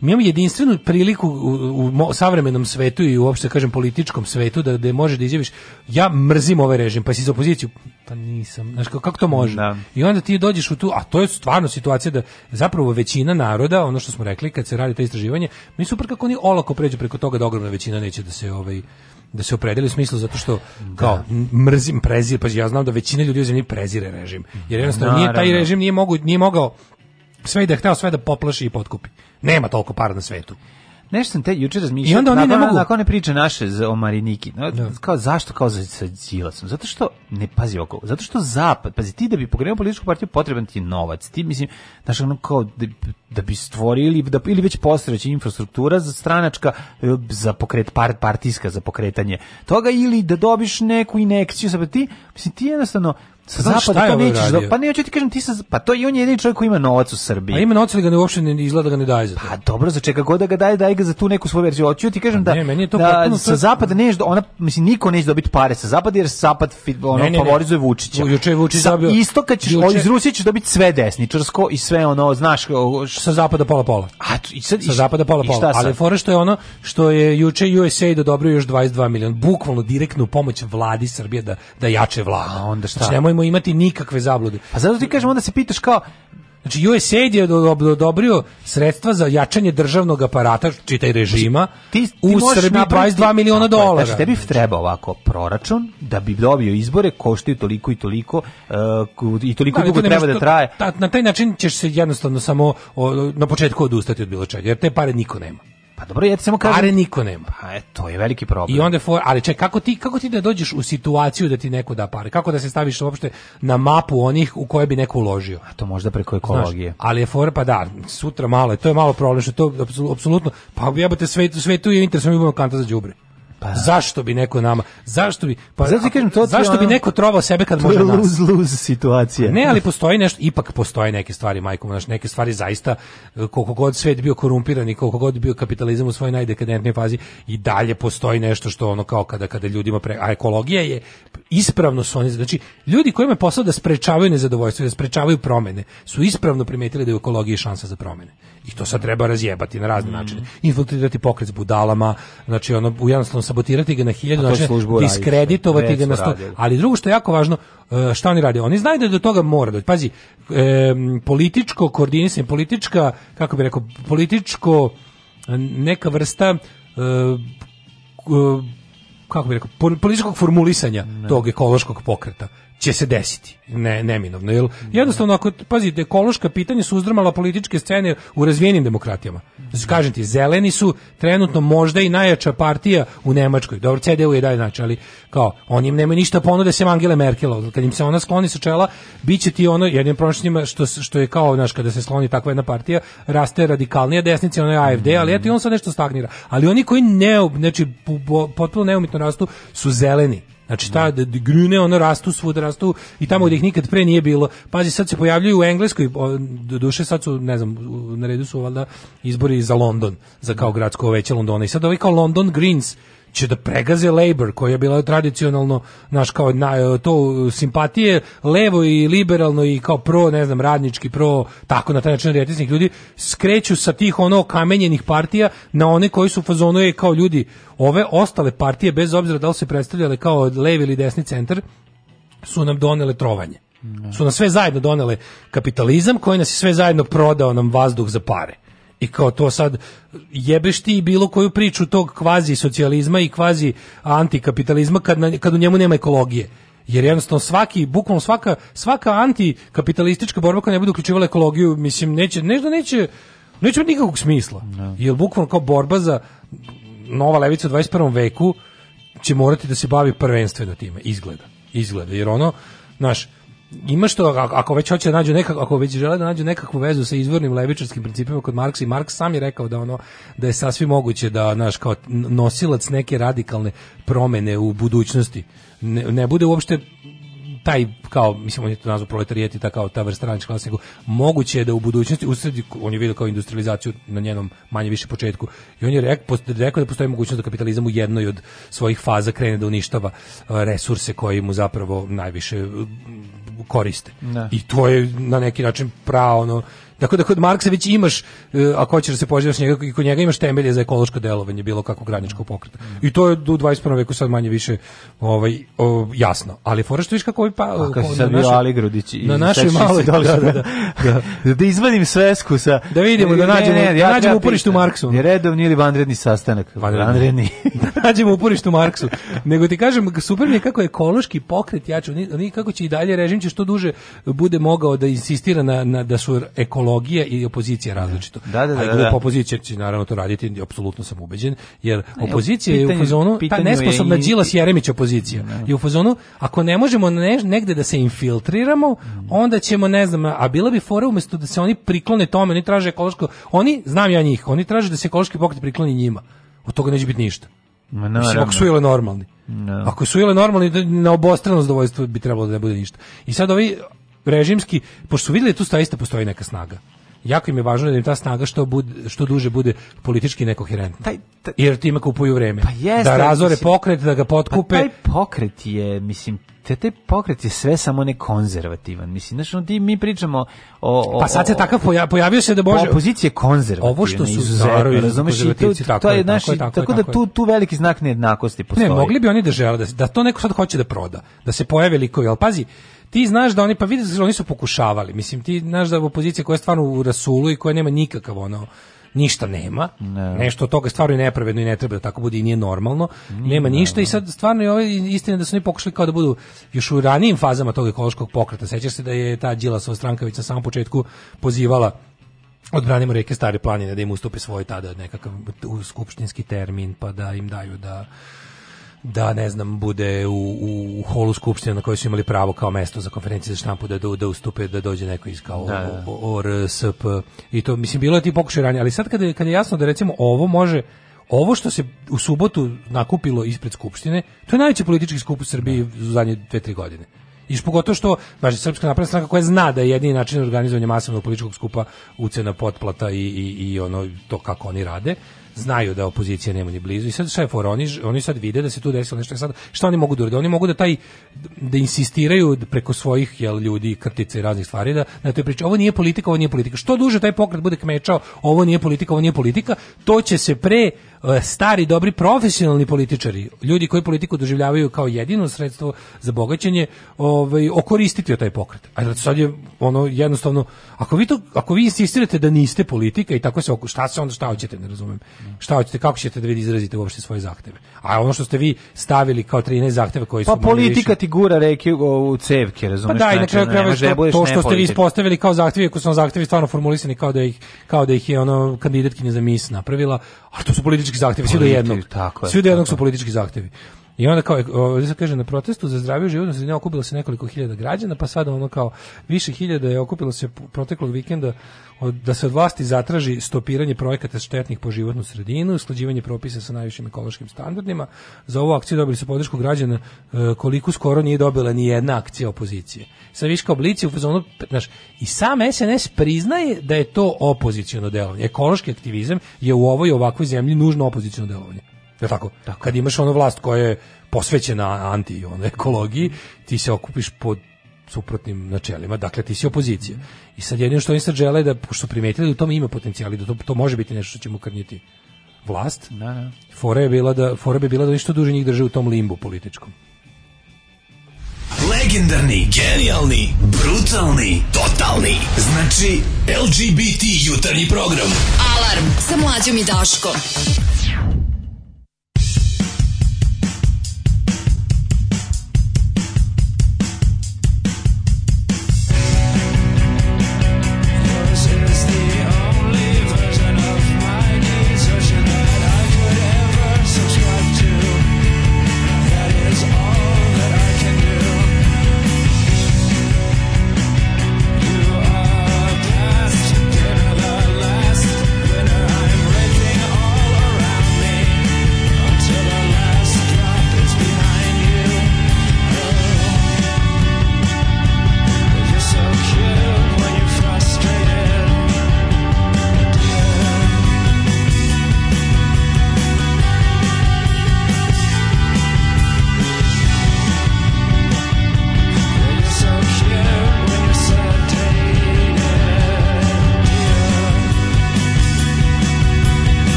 mi imamo jedinstvenu priliku u, u, u, savremenom svetu i uopšte da kažem političkom svetu da da možeš da izjaviš ja mrzim ovaj režim pa si za opoziciju pa nisam znaš kako, to može da. i onda ti dođeš u tu a to je stvarno situacija da zapravo većina naroda ono što smo rekli kad se radi ta istraživanje mi super kako oni olako pređu preko toga da ogromna većina neće da se ovaj da se opredeli u smislu zato što da. kao mrzim prezir pa ja znam da većina ljudi u zemlji prezire režim jer jednostavno Naravno. nije taj režim nije mogu nije mogao sve i da je hteo sve da poplaši i potkupi. Nema toliko para na svetu. Nešto sam te juče razmišljao. I onda oni ne mogu. Nakon one priče naše o Mariniki. No, no. Da. Kao, zašto kao za, sa Đilasom? Zato što, ne pazi oko, zato što Zapad, pazi ti da bi pogrenuo političku partiju potreban ti novac. Ti, mislim, znaš, ono kao da, da bi stvorili, da, ili već postojeća infrastruktura za stranačka, e, za pokret, part, partijska, za pokretanje toga, ili da dobiš neku inekciju. Sad, pa ti, mislim, ti jednostavno, Sa zapada to nećeš da, pa ne hoću ti kažem ti sa pa to i on je jedini čovjek koji ima novac u Srbiji. A ima novac ali ga ne uopšte ne izgleda da ga ne daje za to. Pa dobro, za čega god da ga daje, daje ga za tu neku svoju verziju. Hoću ti kažem pa da ne, meni je to da sa sve... zapada neš ona mislim niko neće dobiti pare sa zapada jer zapad ono ne, ne, favorizuje Vučića. Juče je Vučić dobio. Isto kad ćeš juče... iz Rusije ćeš dobiti sve desničarsko i sve ono, znaš, sa zapada pola pola. A i sad sa zapada pola pola. Ali fora što je ono što je juče USA odobrio još 22 miliona, bukvalno direktnu pomoć vladi Srbije da da jače vlada. A onda šta? Znači, nemojmo imati nikakve zablude. A zato ti kažem, onda se pitaš kao, Znači USAID je odobrio sredstva za jačanje državnog aparata, čitaj režima, ti, ti u Srbiji 22 miliona dolara. Znači, tebi treba ovako proračun da bi dobio izbore, koštaju toliko i toliko uh, i toliko da, dugo da, da, treba da što, da traje. Ta, na taj način ćeš se jednostavno samo o, na početku odustati od bilo čega, jer te pare niko nema. Pa dobro, ja ti samo kažem. Pare niko nema. Pa e, to je veliki problem. I onda for, ali ček, kako ti kako ti da dođeš u situaciju da ti neko da pare? Kako da se staviš uopšte na mapu onih u koje bi neko uložio? A to možda preko ekologije. Znaš, ali je for pa da, sutra malo, to je malo problem što to apsolutno pa jebote sve sve tu je interesno imamo kanta za đubre. Pa, da. zašto bi neko nama? Zašto bi pa zato kažem to zašto ono, bi neko trovao sebe kad može nas? Luz lose situacija. Ne, ali postoji nešto, ipak postoje neke stvari, majkom, znači neke stvari zaista eh, koliko god svet bio korumpiran i koliko god bio kapitalizam u svojoj najdekadentnijoj fazi i dalje postoji nešto što ono kao kada kada ljudima pre, a ekologija je ispravno su oni znači ljudi kojima je posao da sprečavaju nezadovoljstvo, da sprečavaju promene, su ispravno primetili da je ekologija šansa za promene i to sad treba razjebati na razne mm. načine. Infiltrirati pokret s budalama, znači ono u jednostavnom sabotirati ga na hiljadu načina, diskreditovati ga na sto. Ali drugo što je jako važno, e, šta oni rade? Oni znaju da do toga mora doći. Pazi, e, političko koordinisanje, politička, kako bi rekao, političko neka vrsta e, e, kako bi rekao, političkog formulisanja ne. tog ekološkog pokreta će se desiti, ne, neminovno. Jel, jednostavno, ako, pazite, ekološka pitanja su uzdrmala političke scene u razvijenim demokratijama. Znači, kažem ti, zeleni su trenutno možda i najjača partija u Nemačkoj. Dobro, CDU je dalje znači, ali kao, oni im nemaju ništa ponude sem Angele Merkel. Kad im se ona skloni sa čela, bit će ti ono, jednim prošljima, što, što je kao, znaš, kada se sloni takva jedna partija, raste radikalnija desnica, ono je AFD, ali eto i on sad nešto stagnira. Ali oni koji ne, znači, potpuno neumitno rastu su zeleni Znači ta grune ono rastu svuda, rastu i tamo gdje ih nikad pre nije bilo. Pazi sad se pojavljuju u Engleskoj, doduše sad su ne znam, na redu su valjda izbori za London, za kao gradsko veće Londona i sad ovi kao London Greens će da pregaze Labour, koja je bila tradicionalno, naš kao na, to simpatije, levo i liberalno i kao pro, ne znam, radnički, pro, tako na taj način retisnih ljudi, skreću sa tih ono kamenjenih partija na one koji su fazonu je kao ljudi, ove ostale partije, bez obzira da li se predstavljale kao levi ili desni centar, su nam donele trovanje. Da. Su nam sve zajedno donele kapitalizam koji nas je sve zajedno prodao nam vazduh za pare i kao to sad jebeš ti bilo koju priču tog kvazi socijalizma i kvazi antikapitalizma kad, na, kad u njemu nema ekologije jer jednostavno svaki bukvalno svaka svaka antikapitalistička borba koja ne bude uključivala ekologiju mislim neće nešto neće neće biti nikakvog smisla no. Da. jer bukvalno kao borba za nova levica u 21. veku će morati da se bavi prvenstveno time izgleda izgleda jer ono naš ima što ako već hoće da nađu nekako ako već žele da nađu nekakvu vezu sa izvornim levičarskim principima kod Marksa i Marks sam je rekao da ono da je sasvim moguće da naš kao nosilac neke radikalne promene u budućnosti ne, ne bude uopšte taj kao mislim on je to nazvao proletarijat i ta kao ta vrsta radnička klasa moguće je da u budućnosti usred on je video kao industrializaciju na njenom manje više početku i on je rekao, rekao da postoji mogućnost da kapitalizam u jednoj od svojih faza krene da uništava e, resurse koji mu zapravo najviše koriste. Ne. Da. I to je na neki način pravo ono Tako da kod Marksa već imaš, e, ako hoćeš da se poživaš njega, i kod njega imaš temelje za ekološko delovanje bilo kakvog graničkog pokreta. Mm. I to je u 21. veku sad manje više ovaj, o, jasno. Ali fora što viš kako ovi pa... Kako si sad bio Ali Grudić. Na našoj maloj... Da, da, da, da, da. da izvadim svesku sa... Da vidimo, da nađemo, ne, da nađemo uporište u Marksu. Je redovni ili vanredni sastanak? Vanredni. da nađemo uporištu Marksu. Nego ti kažem, super mi je kako ekološki pokret jače. Oni, kako će i dalje režim će što duže bude mogao da insistira na, na da su ekološki ideologija i opozicije da. različito. Da, da, da. da, da. opozicija će naravno to raditi, apsolutno sam ubeđen, jer e, opozicija je u fazonu, ta nesposobna Đilas Jeremić opozicija. I da. u fazonu, ako ne možemo ne, negde da se infiltriramo, mm. onda ćemo, ne znam, a bila bi fora umesto da se oni priklone tome, oni traže ekološko, oni, znam ja njih, oni traže da se ekološki pokret prikloni njima. Od toga neće biti ništa. Ma, no, Mislim, ako su ili normalni. No. Da. Ako su ili normalni, na obostrano zadovoljstvo bi trebalo da ne bude ništa. I sad ovi režimski, pošto su vidjeli da tu staista postoji neka snaga jako im je važno da im ta snaga što bude što duže bude politički nekoherentna. Taj, taj, jer time kupuju vreme. Pa jeste, da razore mislim, pokret, da ga pa potkupe. Pa taj pokret je, mislim, te, taj pokret je sve samo ne konzervativan. Mislim, znači, no, ti, mi pričamo o, o... Pa sad se takav poja, pojavio se da može... Pa opozicija je konzervativna. Ovo što su zarovi razumeš, i tu, tako, to je, tako, je, tako, da tako, da tu, tu veliki znak nejednakosti postoji. Ne, mogli bi oni da žele, da, da to neko sad hoće da proda, da se pojave likovi, ali pazi, ti znaš da oni pa vidi oni su pokušavali. Mislim ti znaš da opozicija koja je stvarno u rasulu i koja nema nikakav ono ništa nema. Ne. Nešto od toga stvarno je nepravedno i ne treba da tako bude i nije normalno. Nije nema ništa ne. i sad stvarno je ovaj istina da su oni pokušali kao da budu još u ranijim fazama tog ekološkog pokreta. Sećaš se da je ta Đilasova strankavica na samom početku pozivala odbranimo reke Stare planine da im ustupi svoj tada nekakav skupštinski termin pa da im daju da da ne znam bude u, u holu skupštine na kojoj su imali pravo kao mesto za konferencije za štampu da, da, da ustupe da dođe neko iz kao da, da. ORSP i to mislim bilo je ti pokušaj ranije ali sad kad je kad je jasno da recimo ovo može ovo što se u subotu nakupilo ispred skupštine to je najveći politički skup u Srbiji da. u zadnje 2-3 godine i pogotovo što znači srpska napredna stranka koja zna da je jedini način organizovanja masovnog političkog skupa ucena potplata i, i, i ono to kako oni rade znaju da opozicija nema ni blizu i sad šta oni oni sad vide da se tu desilo nešto sad šta oni mogu da urade oni mogu da taj da insistiraju preko svojih jel ljudi krtice i raznih stvari da na toj priči ovo nije politika ovo nije politika što duže taj pokret bude kmečao ovo nije politika ovo nije politika to će se pre E, stari dobri profesionalni političari, ljudi koji politiku doživljavaju kao jedino sredstvo za bogaćenje, ovaj okoristiti o taj pokret. A da, sad je ono jednostavno ako vi to ako vi insistirate da niste politika i tako se oko šta se onda šta hoćete, ne razumem. Šta hoćete, kako ćete da vi izrazite uopšte svoje zahteve? A ono što ste vi stavili kao 13 zahteva koji su Pa politika ti gura reke u cevke, razumeš? Pa znači, da, i na kraju krajeva što, to što ste vi ispostavili kao zahteve, ako su zahtevi stvarno formulisani kao da ih kao da ih je ono kandidatkinja za mis napravila, Ali to su politički zahtevi, svi do jednog. Tako je, svi do jednog tako. su politički zahtevi. I onda kao, e, ovdje se kaže, na protestu za zdraviju životnu sredinu okupilo se nekoliko hiljada građana, pa sada ono kao, više hiljada je okupilo se proteklog vikenda od, da se od vlasti zatraži stopiranje projekata štetnih po životnu sredinu, usklađivanje propisa sa najvišim ekološkim standardima. Za ovu akciju dobili su podršku građana e, koliko skoro nije dobila ni jedna akcija opozicije. Sa viška oblici u fazonu, znaš, i sam SNS priznaje da je to opoziciono delovanje. Ekološki aktivizam je u ovoj ovakvoj zemlji nužno opoziciono delovanje. Je tako? tako? Kad imaš onu vlast koja je posvećena anti ono, ekologiji, ti se okupiš pod suprotnim načelima, dakle ti si opozicija. I sad jedino što oni sad žele da, što primetili da u tom ima potencijali, da to, to može biti nešto što će mu krnjiti vlast. Da, da. Fora je bila da, fora bi bila da ništa duže njih drže u tom limbu političkom. Legendarni, genijalni, brutalni, totalni. Znači, LGBT jutarnji program. Alarm sa mlađom i Daškom.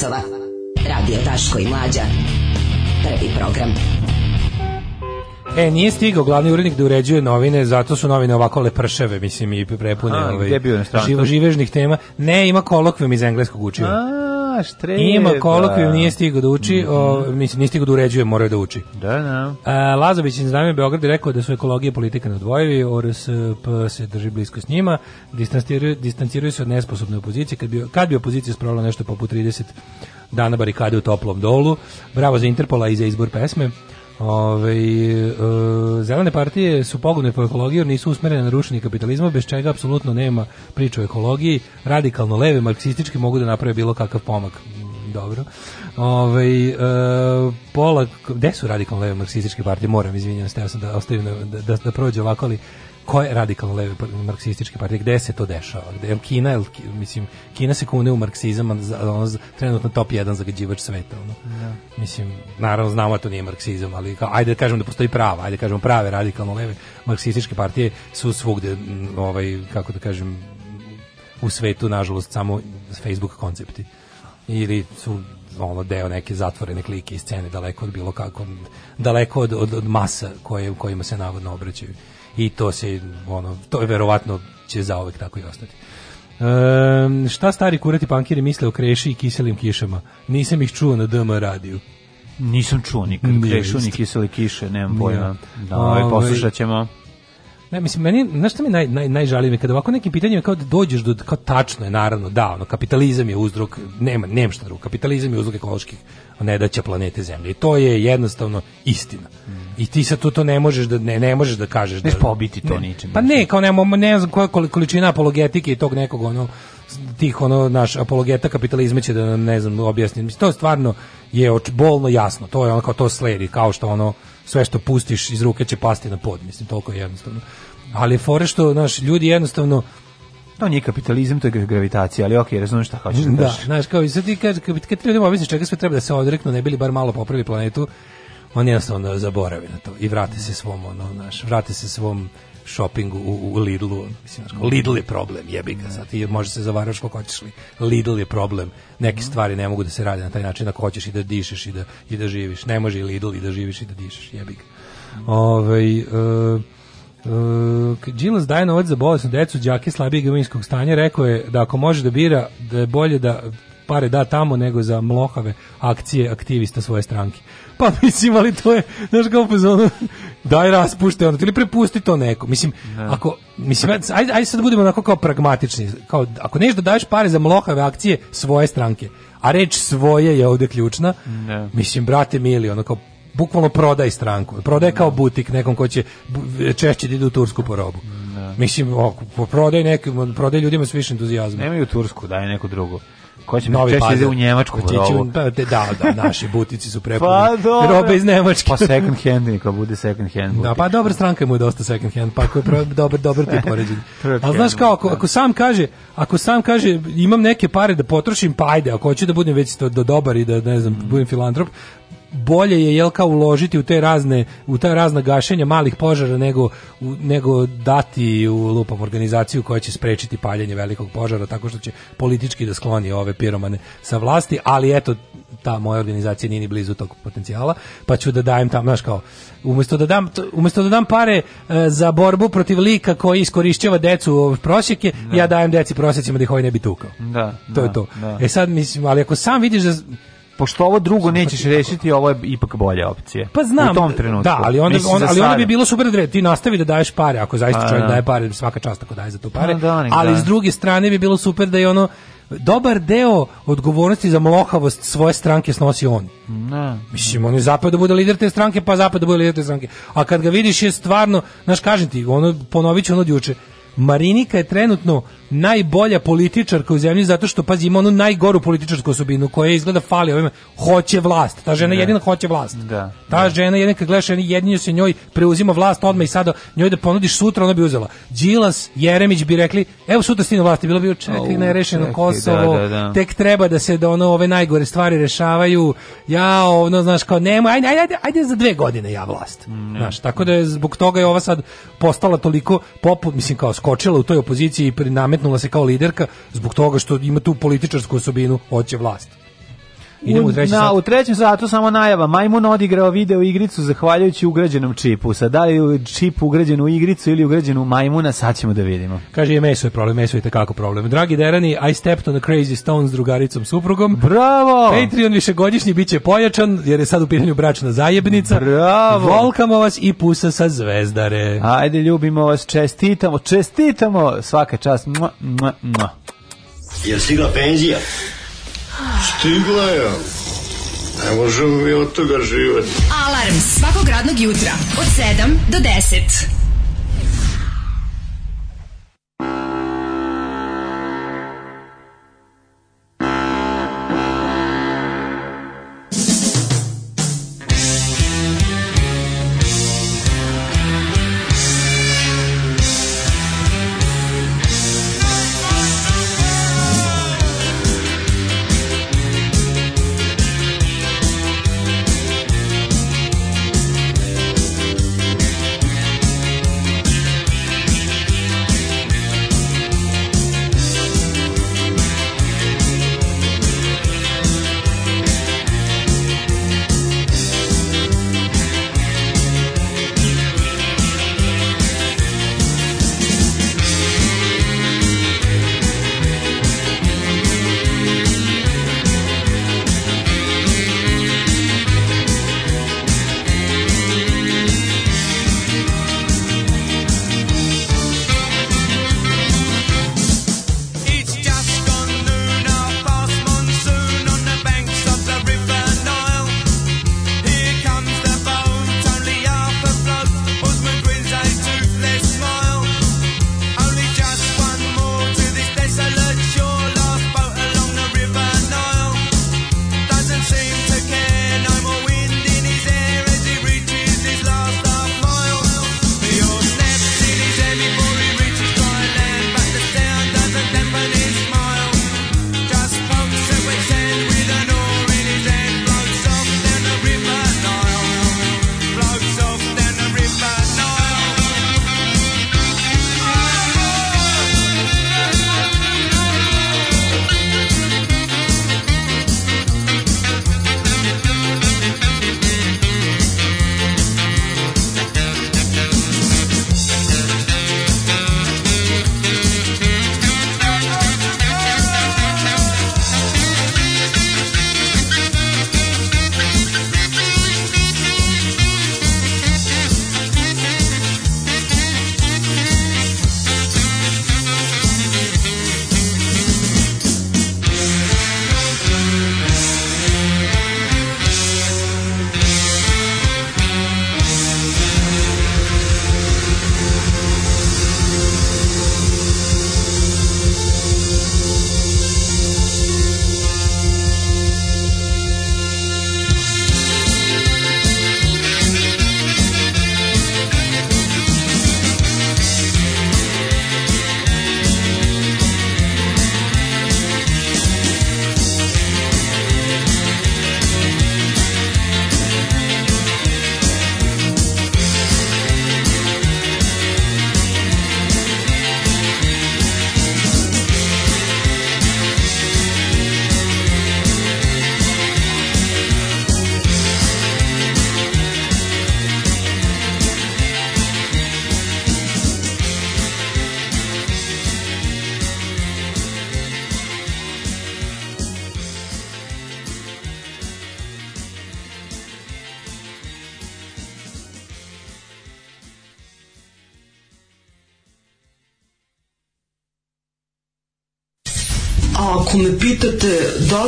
časova. Radio Taško i Mlađa. Prvi program. E, nije stigao glavni urednik da uređuje novine, zato su novine ovako lepršave, mislim, i prepune A, ovaj, živo, živežnih tema. Ne, ima kolokvijum iz engleskog učio. A, baš treba. Ima da. kolokvijum, nije stigao da uči, mm o, mislim, nije stigao da uređuje, mora da uči. Da, da. A, Lazović iz Znamenja Beograd rekao da su ekologije politika neodvojivi, ORSP se drži blisko s njima, distanciraju, distanciraju se od nesposobne opozicije, kad bi, kad bi opozicija spravila nešto poput 30 dana barikade u toplom dolu, bravo za Interpola i za izbor pesme, Ove, e, zelene partije su pogodne po ekologiju, nisu usmerene na rušenje kapitalizma, bez čega apsolutno nema priče o ekologiji. Radikalno leve, marksistički mogu da naprave bilo kakav pomak. Mm, dobro. Ove, e, pola, gde su radikalno leve marksističke partije? Moram, izvinjam se, ja sam da ostavim da, da, da prođe ovako, ali koje radikalno leve marksističke partije, gde se to dešava? Gde, Kina, el, mislim, Kina se kune u marksizam, ono, trenutno top 1 zagađivač sveta. Ono. Da. Mislim, naravno znamo da to nije marksizam, ali ka, ajde da kažemo da postoji prava, ajde da kažemo prave radikalno leve marksističke partije su svugde, ovaj, kako da kažem, u svetu, nažalost, samo Facebook koncepti. Ili su ono deo neke zatvorene klike i scene daleko od bilo kako daleko od, od, od masa koje, kojima se navodno obraćaju i to se ono to je verovatno će zaovek tako i ostati. Ehm šta stari kurati pankiri misle o kreši i kiselim kišama? Nisam ih čuo na DM radiju. Nisam čuo nikad Nije krešu ni kisele kiše, nemam pojma. Da, ovaj, ovaj poslušat ćemo. Ne, mislim, meni, znaš šta mi naj, naj, najžalije kada ovako nekim pitanjima kao da dođeš do, kao tačno je, naravno, da, ono, kapitalizam je uzrok, nema, nema šta drugo, kapitalizam je uzrok ekoloških nedaća planete Zemlje i to je jednostavno istina. Mm. I ti sad to to ne možeš da ne, ne možeš da kažeš da pobiti to ne, ničim. Pa ne, kao ne, ne znam koja količina apologetike i tog nekog ono tih ono naš apologeta kapitalizma će da nam ne znam objasni. Mislim to stvarno je bolno jasno. To je ono kao to sledi kao što ono sve što pustiš iz ruke će pasti na pod, mislim toliko je jednostavno. Ali fore što naš ljudi jednostavno to nije kapitalizam, to je gravitacija, ali okej, okay, razumem šta hoćeš da, da kažeš. Da, znaš, kao i sad ti kažeš, kad, kad, kad ljudima objasniš čega sve treba da se odreknu, ne bili bar malo popravi planetu, oni jednostavno zaborave na to i vrate se svom, ono, naš, vrate se svom šopingu u, u Lidlu. Mislim, Lidl je problem, jebi ga sad. Ti može se zavaraš koliko hoćeš li. Lidl je problem. Neke mhm. stvari ne mogu da se rade na taj način ako da hoćeš i da dišeš i da, i da živiš. Ne može i Lidl i da živiš i da dišeš, jebi ga. Mhm. Ovaj, e, uh, Đilas uh, daje novac za bolesnu decu, đake slabijeg imovinskog stanja, rekao je da ako može da bira, da je bolje da pare da tamo nego za mlohave akcije aktivista svoje stranke. Pa mislim, ali to je, znaš kao pozvano, daj raspušte ono, ili prepusti to neko. Mislim, ne. Da. ako, mislim, ajde, ajde sad da budemo onako kao pragmatični. Kao, ako nešto da daješ pare za mlohave akcije svoje stranke, a reč svoje je ovde ključna, ne. Da. mislim, brate mili, ono kao, bukvalno prodaj stranku. Prodaj kao butik nekom ko će češće da ide u Tursku porobu robu. Ne. Mislim, ok, prodaj, nekim, prodaj ljudima s više entuzijazma. Nemaju Tursku, daj neko drugo. Ko će Novi Pazar? u Njemačku. Ko će u, pa, da, da, naši butici su prepuni. pa dobro. Robe iz Njemačke. pa second hand, niko bude second hand. Butik. Da, pa dobra stranka mu je dosta second hand, pa ako je dobar, dobar ti poređenje. A znaš da, kako, ako, da. ako sam kaže, ako sam kaže, imam neke pare da potrošim, pa ajde, ako hoću da budem već do, do dobar i da, ne znam, budem filantrop, bolje je jel kao uložiti u te razne u ta razna gašenja malih požara nego u, nego dati u lupam organizaciju koja će sprečiti paljenje velikog požara tako što će politički da skloni ove piromane sa vlasti, ali eto ta moja organizacija nije ni blizu tog potencijala, pa ću da dajem tam, znaš kao, umesto da dam, umesto da dam pare e, za borbu protiv lika koji iskorišćava decu u prosjeke, da. ja dajem deci prosjecima da ih ovaj ne bi tukao. Da, to da, je to. Da. E sad, mislim, ali ako sam vidiš da pošto ovo drugo nećeš rešiti, ovo je ipak bolja opcija. Pa znam. U tom trenutku. Da, ali onda, on, ali onda bi bilo super da ti nastavi da daješ pare, ako zaista A, čovjek da. daje pare, svaka čast ako daje za to pare. da, nek, ali da. s druge strane bi bilo super da je ono dobar deo odgovornosti za mlohavost svoje stranke snosi on. Ne. Mislim, on je zapad da bude lider te stranke, pa zapad da bude lider te stranke. A kad ga vidiš je stvarno, znaš, kažem ti, ono, ponovit ću ono od juče, Marinika je trenutno najbolja političarka u zemlji zato što pazi ima onu najgoru političarsku osobinu koja izgleda fali ovima hoće vlast. Ta žena da. jedina hoće vlast. Da. Ta da. žena jedina kad gledaš jedinju se njoj preuzima vlast odmah i sada njoj da ponudiš sutra ona bi uzela. Đilas, Jeremić bi rekli evo sutra stine vlast bilo bi čekaj ne rešeno Kosovo. Da, da, da, tek treba da se da ono ove najgore stvari rešavaju. Ja ono znaš kao nema ajde ajde ajde za dve godine ja vlast. Mm, znaš, tako da je zbog toga je ova sad postala toliko pop mislim kao skočila u toj opoziciji i pri nametnula se kao liderka zbog toga što ima tu političarsku osobinu hoće vlast. Idemo u, treći na, sat. u trećem satu samo najava. Majmun odigrao video igricu zahvaljujući ugrađenom čipu. Sad da li čip ugrađen u igricu ili ugrađen u majmuna, sad ćemo da vidimo. Kaže, je meso je problem, meso je tekako problem. Dragi Derani, I stepped on the crazy stone s drugaricom suprugom. Bravo! Patreon višegodišnji bit će pojačan, jer je sad u pitanju bračna zajebnica. Bravo! Volkamo vas i pusa sa zvezdare. Ajde, ljubimo vas, čestitamo, čestitamo! Svaka čast. Mua, mua, mua. Je stigla penzija? Stigla je. Ne možemo mi od toga živeti. Alarm svakog radnog jutra od 7 do 10.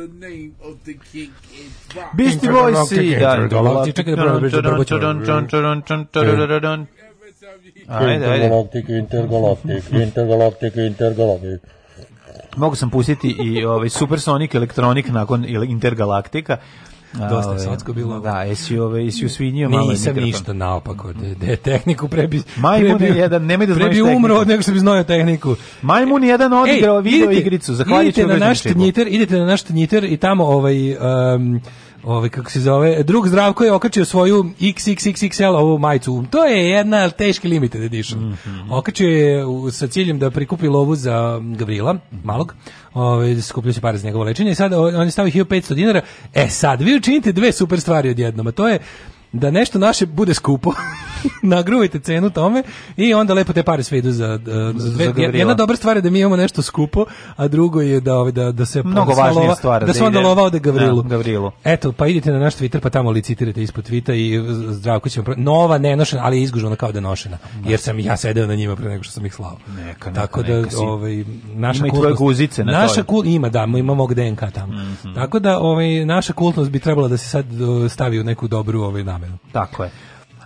the name of the king is rock. Beastie Boys i da, Galactic. Da, da. Intergalactic, intergalactic, intergalactic, intergalactic. Mogu sam pustiti i ovaj Supersonic Electronic nakon Intergalaktika, dosta je slatko bilo. Da, jesi ove, jesi usvinio malo Nisam ništa naopako, de, da, da de tehniku prebi... Majmun prebi, jedan, nemoj da znaš tehniku. Prebi umro od nego što bi znao tehniku. Majmun jedan odigrao video igricu, zahvaljujući na naš Twitter, idite na naš Twitter i tamo ovaj... Um, ovaj kako se zove, drug Zdravko je okačio svoju XXXXL ovu majicu. To je jedna teški limited edition. Mm -hmm. Okačio je sa ciljem da prikupi lovu za Gabriela, malog. Ovaj skuplja se pare za njegovo lečenje i sad on je stavio 1500 dinara. E sad vi učinite dve super stvari odjednom, a to je da nešto naše bude skupo. nagruvajte cenu tome i onda lepo te pare sve idu eh, za, za, za jedna dobra stvar je da mi imamo nešto skupo a drugo je da ovaj, da da se mnogo pa da važnije lova, stvar da, se da onda lova ode Gavrilu. Da, Gavrilu. Eto, pa idite na naš Twitter pa tamo licitirate ispod tvita i zdravko ćemo pro... nova ne nošena, ali je izgužvana kao da nošena. Jer sam ja sedeo na njima pre nego što sam ih slao. Neka, neka, Tako da neka, ovaj naša ima kultnost, guzice na naša kul, ima da, imamo gde DNK tamo. Mm -hmm. Tako da ovaj naša kultnost bi trebala da se sad eh, stavi u neku dobru ovaj na namenu. Tako je.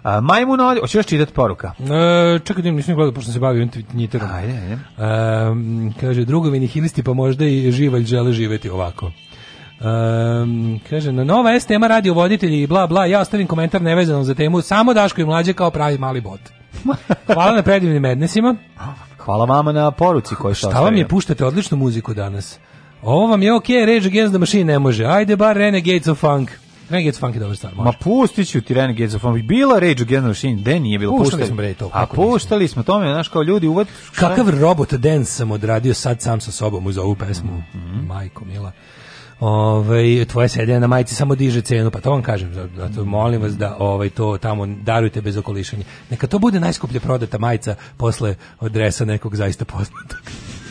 A, majmun odi, hoćeš još čitati poruka? E, čekaj, da nisam gledao, pošto sam se bavio Twitterom. Ajde, ajde. E, kaže, drugovi nihilisti, pa možda i živalj žele živeti ovako. Um, kaže, na nova S tema radio voditelji i bla bla, ja ostavim komentar nevezano za temu, samo Daško i mlađe kao pravi mali bot. Hvala na predivnim mednesima. Hvala vama na poruci koju Šta vam je, puštate odličnu muziku danas. Ovo vam je ok, Rage Against da the Machine ne može. Ajde bar Renegades of Funk. Renegade of Funk je dobra stvar, može. Ma pustiću ću ti Renegade Funk. Bila Rage Against the Machine, gde nije bilo puštali. Puštali smo bre to. A puštali smo tome, znaš, kao ljudi uvod... Kakav robot dance sam odradio sad sam sa sobom uz ovu pesmu, mm -hmm. majko mila. Ove, ovaj, tvoje sedenje na majici samo diže cenu, pa to vam kažem, zato molim vas da ovaj to tamo darujte bez okolišanja. Neka to bude najskuplje prodata majica posle odresa nekog zaista poznatog.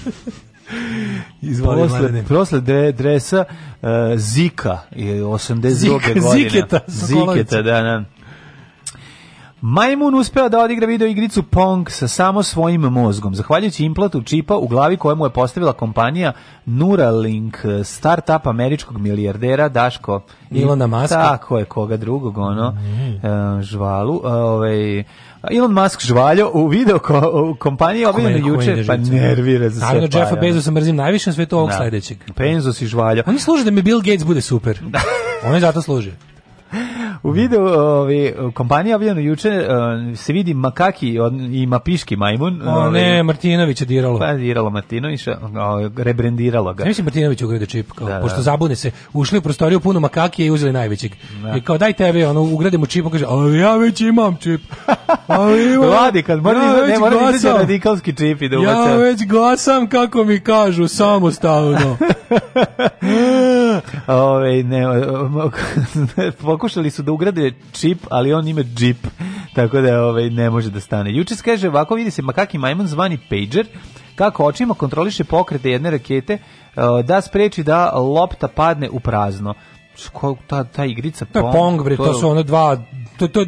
Izvoli, posle, posle dre, dresa uh, Zika je 82. Zika, godine. Ziketa, Ziketa, da, da. Majmun uspeo da odigra video igricu Pong sa samo svojim mozgom. Zahvaljujući implatu čipa u glavi kojemu je postavila kompanija Neuralink, startup američkog milijardera Daško Ilona Maska. Tako je, koga drugog, ono, mm. E, žvalu. Ovaj, Elon Musk žvaljo u video ko, kompaniji obiljeno juče, pa nervira za sve. Naravno, Jeffa Bezosa mrzim najviše na svetu ovog da. sledećeg. Benzos i žvaljo. Oni služe da mi Bill Gates bude super. Da. Oni zato služe u videu ovi, kompanija objavljeno juče eh, se vidi makaki i mapiški majmun. O ne, Martinović je diralo. Pa diralo Martinovića, rebrendiralo ga. Mislim da Martinović ugrade čip, kao, da, da, pošto zabune se. Ušli u prostoriju puno makakije i uzeli najvećeg. Da. I kao daj tebe, ono, ugradimo čip, on kaže, ali ja već imam čip. Ali imam, Vladi, kad mora ja da ne, mora radikalski čip i da ubaca. Ja već glasam, kako mi kažu, samostalno. Ove, ne, pokušali su da ugrade čip, ali on ima džip, tako da ovaj, ne može da stane. Juče kaže ovako, vidi se makaki majmun zvani pager, kako očima kontroliše pokrete jedne rakete da spreči da lopta padne u prazno. Ko, ta, ta igrica Pong. To je Pong, bre, to, to su ono dva to to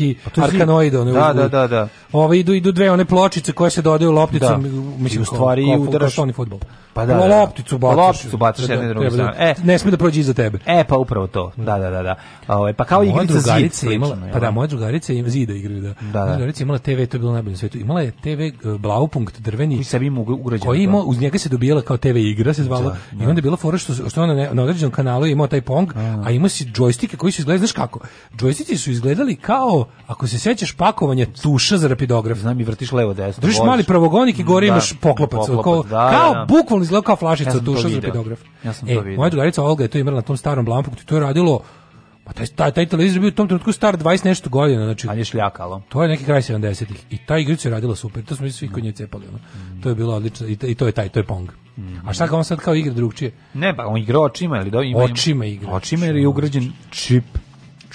i arkanoid one. Da, da, da, da. Ove idu idu dve one pločice koje se dodaju lopticom, da. mislim u stvari i udaraš oni fudbal. Pa da, da, da. lopticu pa baciš. Lopticu baciš jedne da, druge strane. E, ne sme da prođe iza tebe. E, pa upravo to. Da, da, da, da. Ovaj pa kao igrica zid. Imala, pa da, moja drugarica ima zida igraju, da. da, da. Moja drugarica imala TV, to je bilo najbolje na svetu. Imala je TV eh, Blaupunkt drveni. Koji sebi mogu ugrađeno. Koji ima, uz njega se dobijala kao TV igra, se zvala. I onda je bila fora što, što ona na određenom kanalu imao taj Pong, a ima si džojstike koji su izgledali, znaš kako? Džojstici su izgledali kao, ako se sećaš pakovanje tuša za rapidograf. Znam i vrtiš levo desno. Držiš mali pravogonik i gore imaš poklopac. Kao kao bukvalno izgledao kao flašica ja tuša za pedograf. Ja sam e, to vidio. Moja drugarica Olga je to imala na tom starom lampu, to je radilo Pa taj, taj, taj televizor je bio u tom trenutku star 20 nešto godina. Znači, Ali je šljakalo. To je neki kraj 70-ih. I ta igrica je radila super. To smo svi kod nje cepali. Mm. To je bilo odlično. I, I to je taj, to je Pong. Mm. A šta kao on sad kao igra drugčije? Ne, pa on igra očima. Ili da, ima, očima igra. Očima ili je ugrađen čip.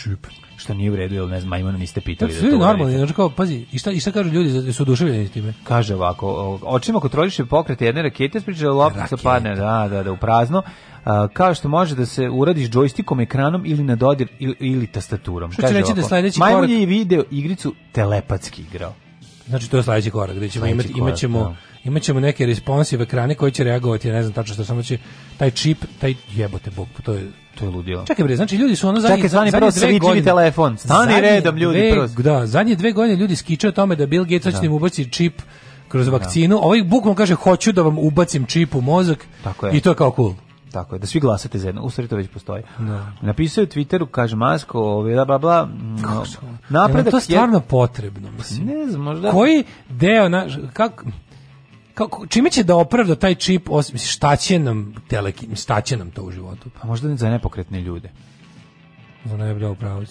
Čip što nije u redu, jel ne znam, majmuna niste pitali da, da to normalno, znači kao, pazi, i šta, i šta kažu ljudi, da su oduševljeni time? Kaže ovako, očima kontroliše pokret jedne rakete, spriče da loptica padne, da, da, da, u prazno, a, kao što može da se uradiš džojstikom, ekranom ili na dodir ili, ili tastaturom. Što će reći da sledeći korak... Majmun je video igricu telepatski igrao. Znači to je sledeći korak, gde da ćemo imati imaćemo da. imaćemo neke responsive ekrane koji će reagovati, ja ne znam tačno što samo će taj čip, taj jebote bog, to je to je ludilo. Čekaj bre, znači ljudi su ono zadnje Čekaj, zvani prvo svi čini telefon. Stani redom ljudi prvo. Da, zadnje dve godine ljudi skiče o tome da Bill Gates hoće da, da. im ubaci čip kroz da. vakcinu. Da. Ovaj bukvalno kaže hoću da vam ubacim čip u mozak. Tako je. I to je kao cool. Tako je, da svi glasate zajedno. U stvari to već postoji. Da. Napisao je u Twitteru, kaže Masko, ovaj, da, bla, bla. No, napredak je... to stvarno potrebno, mislim. Ne znam, možda... Koji deo, na, kak, kako, čime će da opravda taj čip, osim, šta će nam, teleki, šta će nam to u životu? Pa možda ne za nepokretne ljude. Za najbolje upravo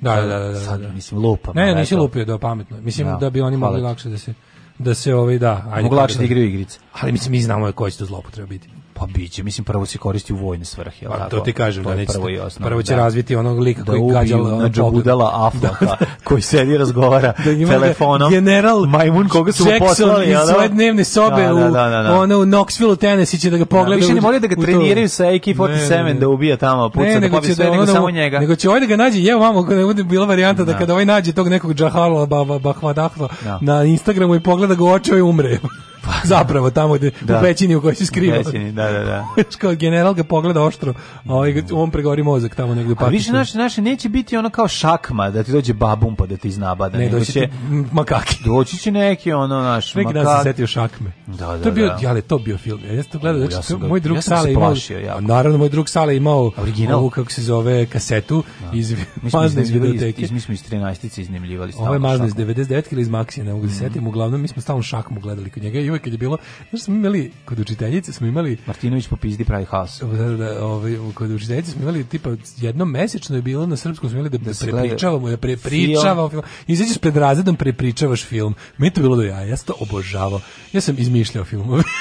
Da, da, da, da, Sad, da. mislim, lupa Ne, nisi lupio, da, pametno. Mislim da, da bi oni mogli lakše da se, da se ovaj, da. Mogu lakše da igraju igrice. Ali mislim, mi znamo koji će to zlopotreba biti. Pa biće, mislim prvo se koristi u vojne svrhe, jel' pa, tako? To ti kažem to da neće. Prvo, da- osnovno, prvo će da. razviti onog lika da koji gađa na budala Aflaka da, da. koji sedi i razgovara da telefonom. General Majmun koga su mu poslali, jel' da? Svoje dnevne da, sobe da, da, da, da, da. u ono u Knoxville, Tennessee će da ga pogleda. Da, više ne moraju da ga treniraju sa AK47 da ubija tamo, puca ne, da pobije sve, nego samo njega. Nego će ovaj ga nađi, jevo vamo, ne bude bila varijanta da kada ovaj nađe tog nekog Džahala Bahvadahva na Instagramu i pogleda ga u očeve i ovaj umre. Pa. zapravo tamo gde, da. u pećini u kojoj se skriva. pećini, da, da, da. kao general ga pogleda oštro, a ovaj, on pregovori mozak tamo negde u Više naš naše neće biti ono kao šakma, da ti dođe babum pa da ti iznabada. Ne, doći će makaki. Doći će neki ono naš neki makak. Neki se setio šakme. Da, da, to bio, da. jale, to bio film. Ja sam gledao, znači, ja moj drug ja Sale imao, jako. naravno, moj drug Sale imao Original. ovu, kako se zove, kasetu da. iz Mazda iz videoteke. Iz, mi smo iz 13. iznemljivali Ovo je Mazda iz 99 ili iz Maxija, ne mogu da setim. Uglavnom, mi smo stalno šakmu gledali kod njega i vreme kad je bilo, znaš, smo imali, kod učiteljice smo imali... Martinović popizdi pravi haos. Da, da, da, ovaj, kod učiteljice smo imali, tipa, jednom mesečno je bilo na srpskom, smo imali da, da prepričavamo, da prepričavamo film. Izađeš pred razredom, prepričavaš film. Mi to bilo do ja, ja sam to obožavao. Ja sam izmišljao filmove.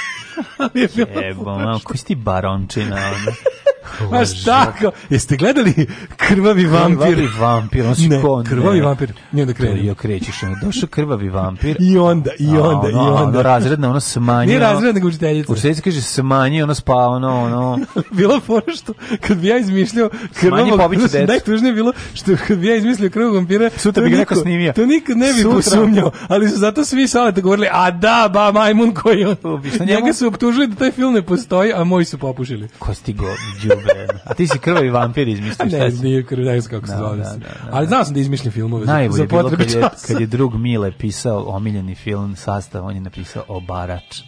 Jebom, je koji si ti barončina, ono? Ma šta Jeste gledali Krvavi vampir? Krvavi vampir, on si ne, kon, Krvavi ne. vampir, i onda krenu. I okrećeš, ono, došao Krvavi vampir. I onda, i onda, a, ono, i onda. Ono razredna, ono smanje. Nije razredna, nego učiteljica. Učiteljica kaže smanje, ono spava, ono, ono. bilo fora što, kad bi ja izmišljao Krvavog... Smanje pobiću decu. Najtužnije bilo što kad bi ja izmislio Krvavog vampira... Sutra bi ga neko snimio. To nikad ne bi posumnjao, ali su zato svi salete govorili, a da, ba, majmun koji on. Njega su optužili da taj film ne postoji, a moji su popušili. Ko si go, džube. A ti si krvavi vampir izmislio šta ne, si? nije krvavi, ne znam kako se da, zove. Da, da, da. Ali znao sam da izmišljam filmove Najbolje za potrebe kad je, kad je drug Mile pisao omiljeni film sastav, on je napisao Obarač.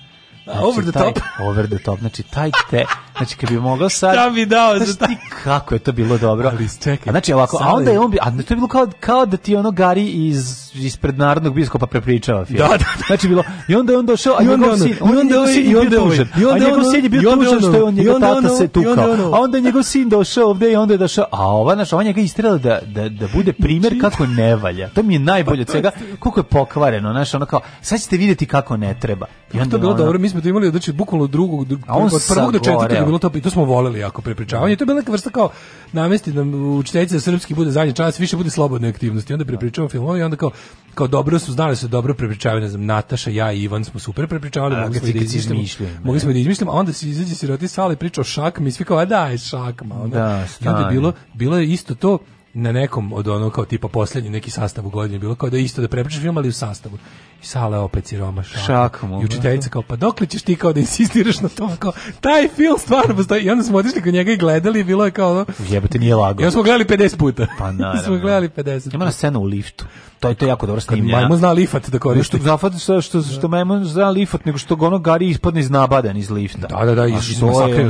Znači, over the taj, top. Over the top. Znači, taj te, Znači, kad bi mogao sad... da bi dao znači, za ta... kako je to bilo dobro. Ali čekaj. A znači, ovako, a onda je on bi... A to je bilo kao, kao da ti ono Gari iz, ispred Narodnog biskopa prepričava film. Da, da, da. Znači, bilo... I onda je on došao, a njegov sin... I onda je sin je tužen. A njegov sin je bio tužen što je on njegov tata se tukao. A onda je njegov sin došao ovde i onda je došao... A ova, znaš, ova ga istrela da, da, da bude primer znači- kako ne valja. To mi je najbolje od pa svega. Koliko je pokvareno, znači ona kao... Sad ćete videti kako ne treba. I onda, to bilo dobro, mi smo to imali, znači, bukvalno drugog, od prvog do četvrtog bilo to, to smo voleli jako prepričavanje. To je bila neka vrsta kao namesti nam da učiteljica da srpski bude zadnji čas, više bude slobodne aktivnosti. Onda prepričavamo filmove i onda kao kao dobro su znali se dobro prepričavali, ne znam, Nataša, ja i Ivan smo super prepričavali, a, mogli smo da izmišljamo. Mogli smo da izmišljamo, a onda se izađe siroti sale pričao šak, mi svi kao, a daj šak, ma, onda. Da, onda je bilo, bilo je isto to, na nekom od ono kao tipa poslednji neki sastav u godini bilo kao da isto da prepričaš film ali u sastavu i sala je opet siroma šakom i učiteljica da. kao pa dokle ćeš ti kao da insistiraš na tom kao taj film stvarno postoji i onda smo otišli kod njega i gledali i bilo je kao ono jebote nije lago ja smo gledali 50 puta pa naravno smo gledali 50 ima na scenu u liftu to je to jako dobro snimljeno majmo zna lifat da koristi što zafat što što, što da. majmo zna lifat nego što ono gari ispadne iz nabadan iz lifta da da da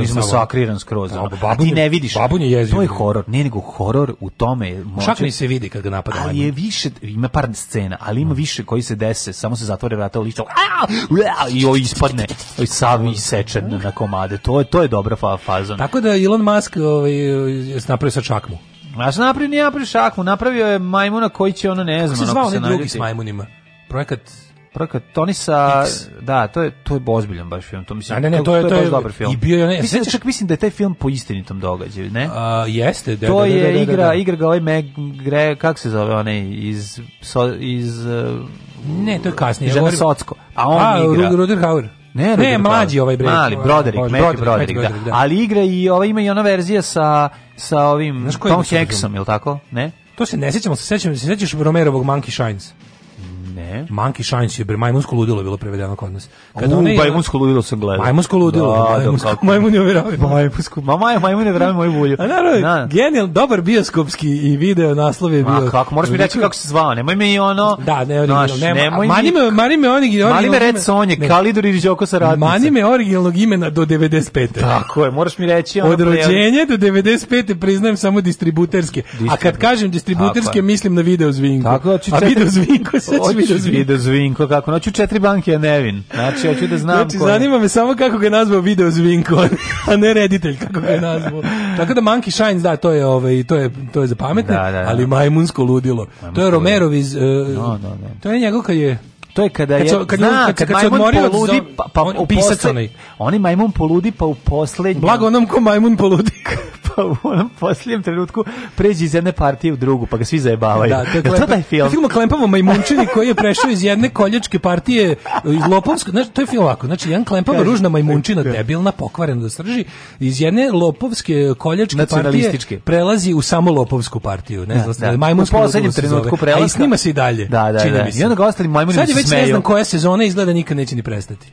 iz masakriran skroz a da, ti znači, ne vidiš Babunje je to je horor nije nego horor u tom tome moći. se vidi kad ga napada. Ali ovaj je više, ima par scena, ali ima da. više koji se dese, samo se zatvore vrata u lišća, i ovo ispadne, i sav seče na komade. To je, to je dobra fa faza. Tako da Elon Musk ovaj, napravio sa čakmu. Znaš, napravio nije napravio šakmu, napravio je majmuna koji će ono, ne znam, Kako se zvao onaj drugi s majmunima? Projekat Prkat, oni sa X. da, to je to je ozbiljan baš film. To mislim. Ne, ne, to, to, je to je, je dobar film. I bio je ne, mislim, čak mislim da je taj film po istinitom događaju, ne? A, jeste, da, To da, da, je da, da, da igra, da. igra ga ovaj Meg Gre, kako se zove onaj iz so, iz e, ne, to je kasnije. Žena Socko. A on a, igra. Ruder Hauer. Ne, Ruder ne, mlađi ovaj bre. Mali, Broderick, ovaj, Broderick, Broderick, Broderick, da. Ali igra i ova ima i ona verzija sa, sa ovim Tom Hanksom, je tako? Ne? To se ne sjećamo, se sjećamo, se sjećaš Romerovog Monkey Shines. Monkey Shine je bre majmunsko ludilo bilo prevedeno kod nas. Kad U, majmunsko ludilo se gleda. Majmunsko ludilo. Da, da, da majmunsko, da, majmun je verovao. Majmunsko, ma maj, majmun je verovao moju bulju. da. genijal, dobar bioskopski i video naslov je bio. Ma kako, možeš mi reći kako se zvao, nemoj me i ono. Da, ne, original, naš, nema. mani me, mani me oni, oni. Mani me Red Sonje, Kalidor i Đoko sa Saradnice. Mani me originalnog imena do 95. Tako je, možeš mi reći ono. Od rođenja do 95. priznajem samo distributerske. A kad kažem distributerske, mislim na video zvinku. Tako, da, znači, a video zvinku, sad video Zvinko. I do Zvinko, kako? Noću četiri banke, ja nevin. Znači, hoću da znam znači, kone. zanima me samo kako ga je nazvao video Zvinko, a ne reditelj kako ga je nazvao. Tako da Monkey Shines, da, to je, ovaj, to je, to je za pametne, da, da, da. ali majmunsko ludilo. Majmunsko to je Romerov iz... Uh, no, no, no. To je njegov kad je to je kada je kad, kad, zna, kad, kad, kad majmun odmorio, poludi pa, pa on, u pisac onaj. Oni majmun poludi pa u poslednjem. Blago onom ko majmun poludi. u onom posljednjem trenutku pređe iz jedne partije u drugu, pa ga svi zajebavaju. Da, to je, to taj film. Film Klempavo majmunčini koji je prešao iz jedne koljačke partije iz Lopovske, znači to je film ovako, znači jedan Klempava ružna majmunčina da. debilna, pokvarena da srži, iz jedne Lopovske koljačke partije prelazi u samo Lopovsku partiju, ne da, znam, da, da. majmunsku. U poslednjem trenutku prelazi. A i snima se i dalje. Da, da, da. I onda ga ostali majmuni se smeju. Sad je već ne znam koja sezona izgleda nikad neće ni prestati.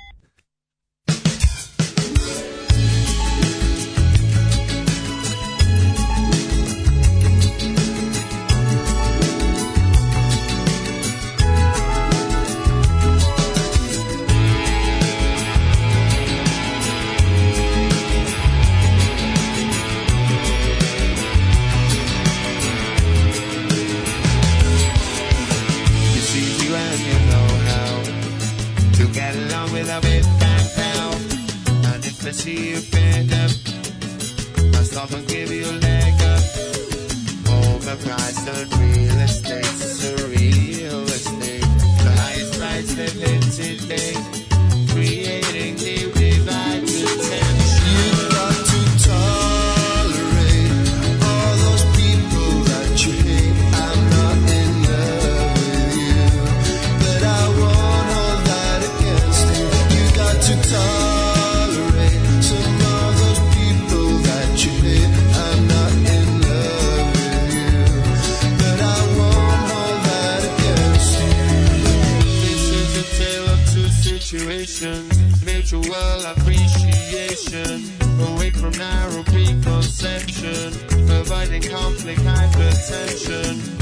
in conflict, hypertension.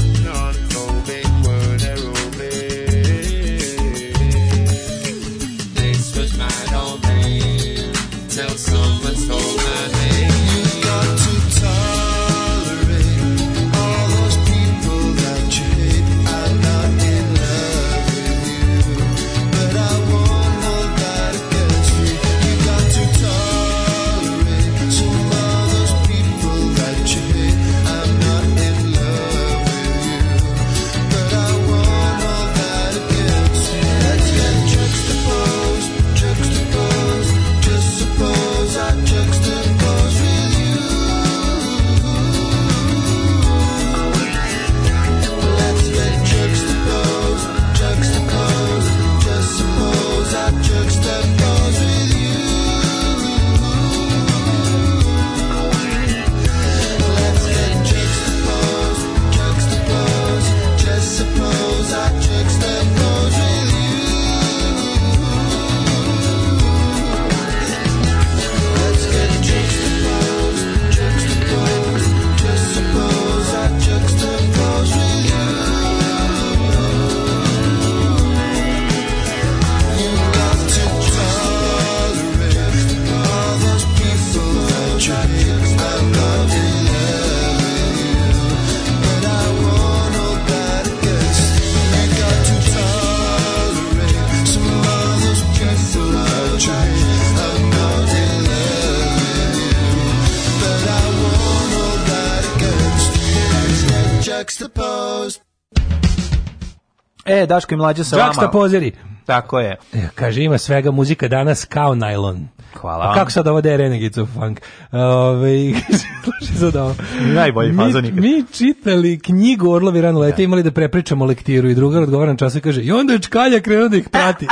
E, Daško i mlađa sa Jacksta vama. pozeri. Tako je. E, Kaže, ima svega muzika danas kao najlon. Hvala A kako sad ovo da je Renegades of Funk? Ove, sad ovo. Najbolji fazon mi, mi čitali knjigu Orlovi rano lete, da. imali da prepričamo lektiru i drugar odgovara na i kaže, i onda je čkalja krenuo da ih prati.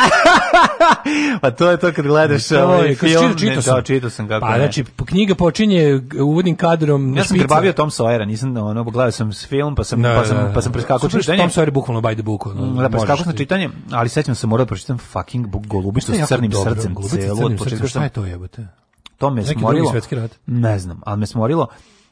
pa to je to kad gledaš to ovaj je, film. Čito, čito sam. Da, čito sam kako pa, ne. znači, knjiga počinje uvodnim kadrom. Ja sam grbavio Tom Sawyera, nisam, ono, gledao sam s film, pa sam, da, pa sam, da, da. pa sam preskakao čitanje. Tom Sawyer bukvalno by the book. No, mm, da, preskakao sam čitanje, ali sećam se morao da pročitam fucking book Golubis sa crnim srcem. Celo od početka. Šta to jebote? To me Neki smorilo. Neki rat? Ne znam, ali me smorilo.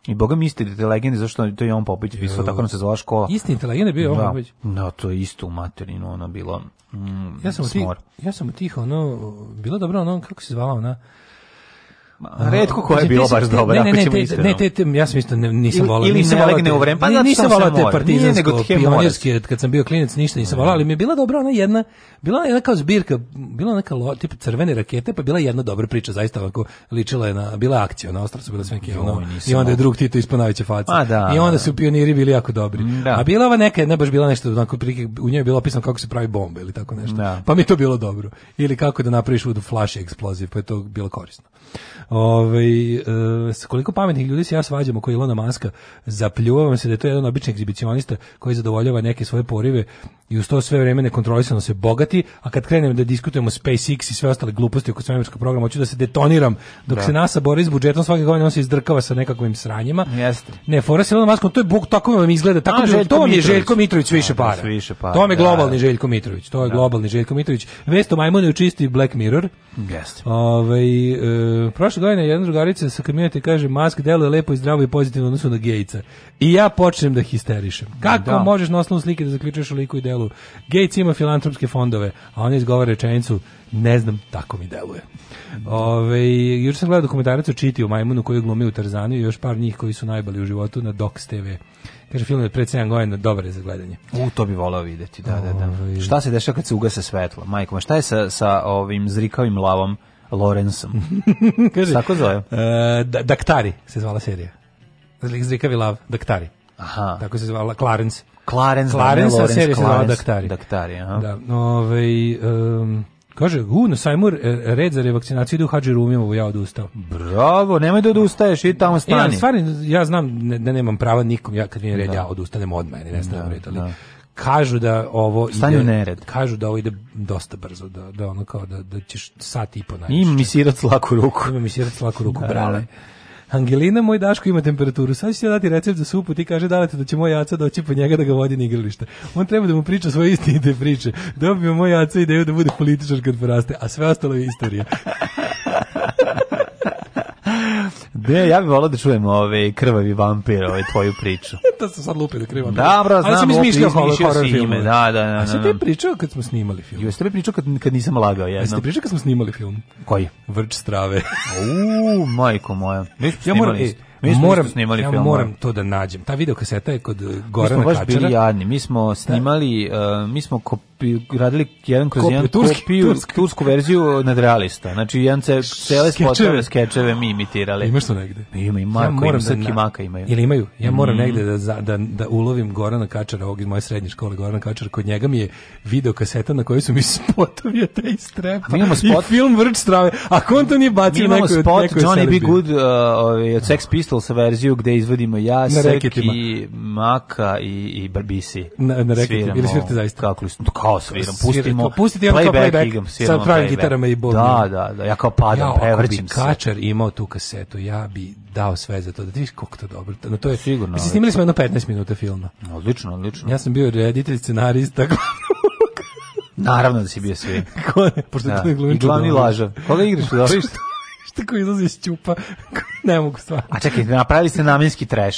I boga mi istinite legende, zašto to je on Popović pisao, tako nam se zvala škola. Istinite legende bio on da. Popović? Da, to je isto u materinu, ono bilo mm, ja sam smor. Tih, ja sam tih, ono, bilo dobro ono, kako se zvala ona, Retko ko je bilo baš dobar, ne, ne, ako ćemo iskreno. Ne, te, te, ja sam isto ne, nisam volao. Ili nisam volao te, u vreme, pa zato da, nisam volao te partizansko, pionirske, kad sam bio klinac, ništa nisam da. volao, ali mi je bila dobra ona jedna, bila je jedna kao zbirka, bila neka lo, tipa crvene rakete, pa bila jedna dobra priča, zaista ovako ličila je na, bila akcija, na ostravu su bila sve neke, ono, i onda je drug Tito isponaviće faca. Pa A, da, I onda su pioniri bili jako dobri. Mm, da. A bila ova neka, ne baš bila nešto, onako, u njoj je bilo opisano kako se pravi bomba ili tako nešto. Pa mi to bilo dobro. Ili kako da napraviš vodu flaši eksploziv, pa je to bilo korisno. Ovaj e, koliko pametnih ljudi se ja svađam oko Ilona Maska, zapljuvam se da je to jedan običan egzibicionista koji zadovoljava neke svoje porive i uz to sve vreme nekontrolisano se bogati, a kad krenem da diskutujemo SpaceX i sve ostale gluposti oko svemirskog programa, hoću da se detoniram dok da. se NASA bori s budžetom svake godine on se izdrkava sa nekakvim sranjima. Jeste. Ne, fora se Ilona Maskom, to je bog tako vam izgleda, tako da, bi, to vam je Željko Mitrović više a, para. Više para. To vam je da, globalni da, Željko Mitrović, to je da. globalni Željko Mitrović. Vesto Majmune u čisti Black Mirror. Jeste. Ovaj e, prošle godine jedna drugarica sa community kaže mask deluje lepo i zdravo i pozitivno odnosu na gejca. I ja počnem da histerišem. Kako da. možeš na osnovu slike da zaključuješ o liku i delu? Gates ima filantropske fondove, a on izgovara rečenicu ne znam, tako mi deluje. Ove, juče sam gledao dokumentarac o Čiti u Majmunu koji glumi u Tarzaniju i još par njih koji su najbali u životu na Docs TV. Kaže, film je pred 7 godina, dobar je za gledanje. U, to bi volao videti, da, da, da. Ove... Šta se dešava kad se ugase svetlo? Majko, šta je sa, sa ovim zrikavim lavom? Lorenzom. Kaže, Tako zove? E, da, Daktari se zvala serija. Zlikavi lav, Daktari. Aha. Tako se zvala Clarence. Clarence, Clarence, Lawrence, serija Clarence, se zvala Daktari. Daktari, aha. Da, ove, ovaj, um, Kaže, u, na sajmur, e, red za revakcinaciju ide u Hadži Rumijevu, ja odustao. Bravo, nemoj da odustaješ, i tamo e, stani. E, ja, stvarno, ja znam da nemam prava nikom, ja kad mi je red, da. ja odustanem odmah, ne znam da, red, ali... Da kažu da ovo stanje nered. Kažu da ovo ide dosta brzo, da, da ono kao da, da ćeš sat i po naći Ima mi sirac laku ruku. Ima mi sirac laku ruku, da, da, brale. Angelina, moj Daško ima temperaturu. Sad ću ti dati recept za supu, ti kaže dalete da će moj jaca doći po njega da ga vodi na igralište. On treba da mu priča svoje istinite priče. Dobio moj jaca ideju da bude političar kad poraste, a sve ostalo je istorija. De, ja bih volao da čujem ove krvavi vampir, ovaj tvoju priču. to sam sad lupio da krivo. Da, bro, znam, ali sam izmišljao horror filme. Da, da, da. A si da, ti da. pričao kad smo snimali film? Jo, Jeste mi pričao kad, kad nisam lagao jedno? Jeste pričao kad smo snimali film? Koji? Vrč strave. Uuu, majko moja. Nismo ja moram, e, mi smo moram, snimali ja film. moram to da nađem. Ta video kaseta je kod Gorana Kačara. Mi smo baš bili jadni. Mi smo da. snimali, uh, mi smo radili jedan kroz kopiju, jedan kopiju, tursku verziju nadrealista. Znači, jedan ce, cele spotove, skečeve mi imitirali. Imaš to negde? Ima, i Marko, ja ima, Srki da Maka imaju. Ili imaju? Ja moram mm. negde da, da, da ulovim Gorana Kačara, ovog iz moje srednje škole, Gorana Kačara, kod njega mi je video kaseta na kojoj su mi spotovi od te strepa. imamo spot. I film Vrč strave. A on to nije bacio nekoj... Mi imamo nekoj, spot Johnny B. Good uh, ovaj, od Sex Pistols verziju gde izvodimo ja, i Maka i, i Barbisi. Na, na reketima. Ili svirate zaista? Kako kako kao sviram, pustim pustite pustiti kao playback, igam, sa pravim gitarama i bolom. Da, da, da, ja kao padam, ja, prevrćim se. Kačar imao tu kasetu, ja bi dao sve za to, da vidiš koliko to dobro. No, to je, Sigurno. Mi Mislim, snimili smo jedno 15 minuta filma. Odlično, odlično. Ja sam bio reditelj, scenarist, tako... Naravno da si bio svi. Ko ne, pošto da. tu ne glumim. Glavni lažav. Koga igraš u dobištu? Šta ko izlazi iz ćupa? ne mogu stvarno. A čekaj, napravili ste namenski trash.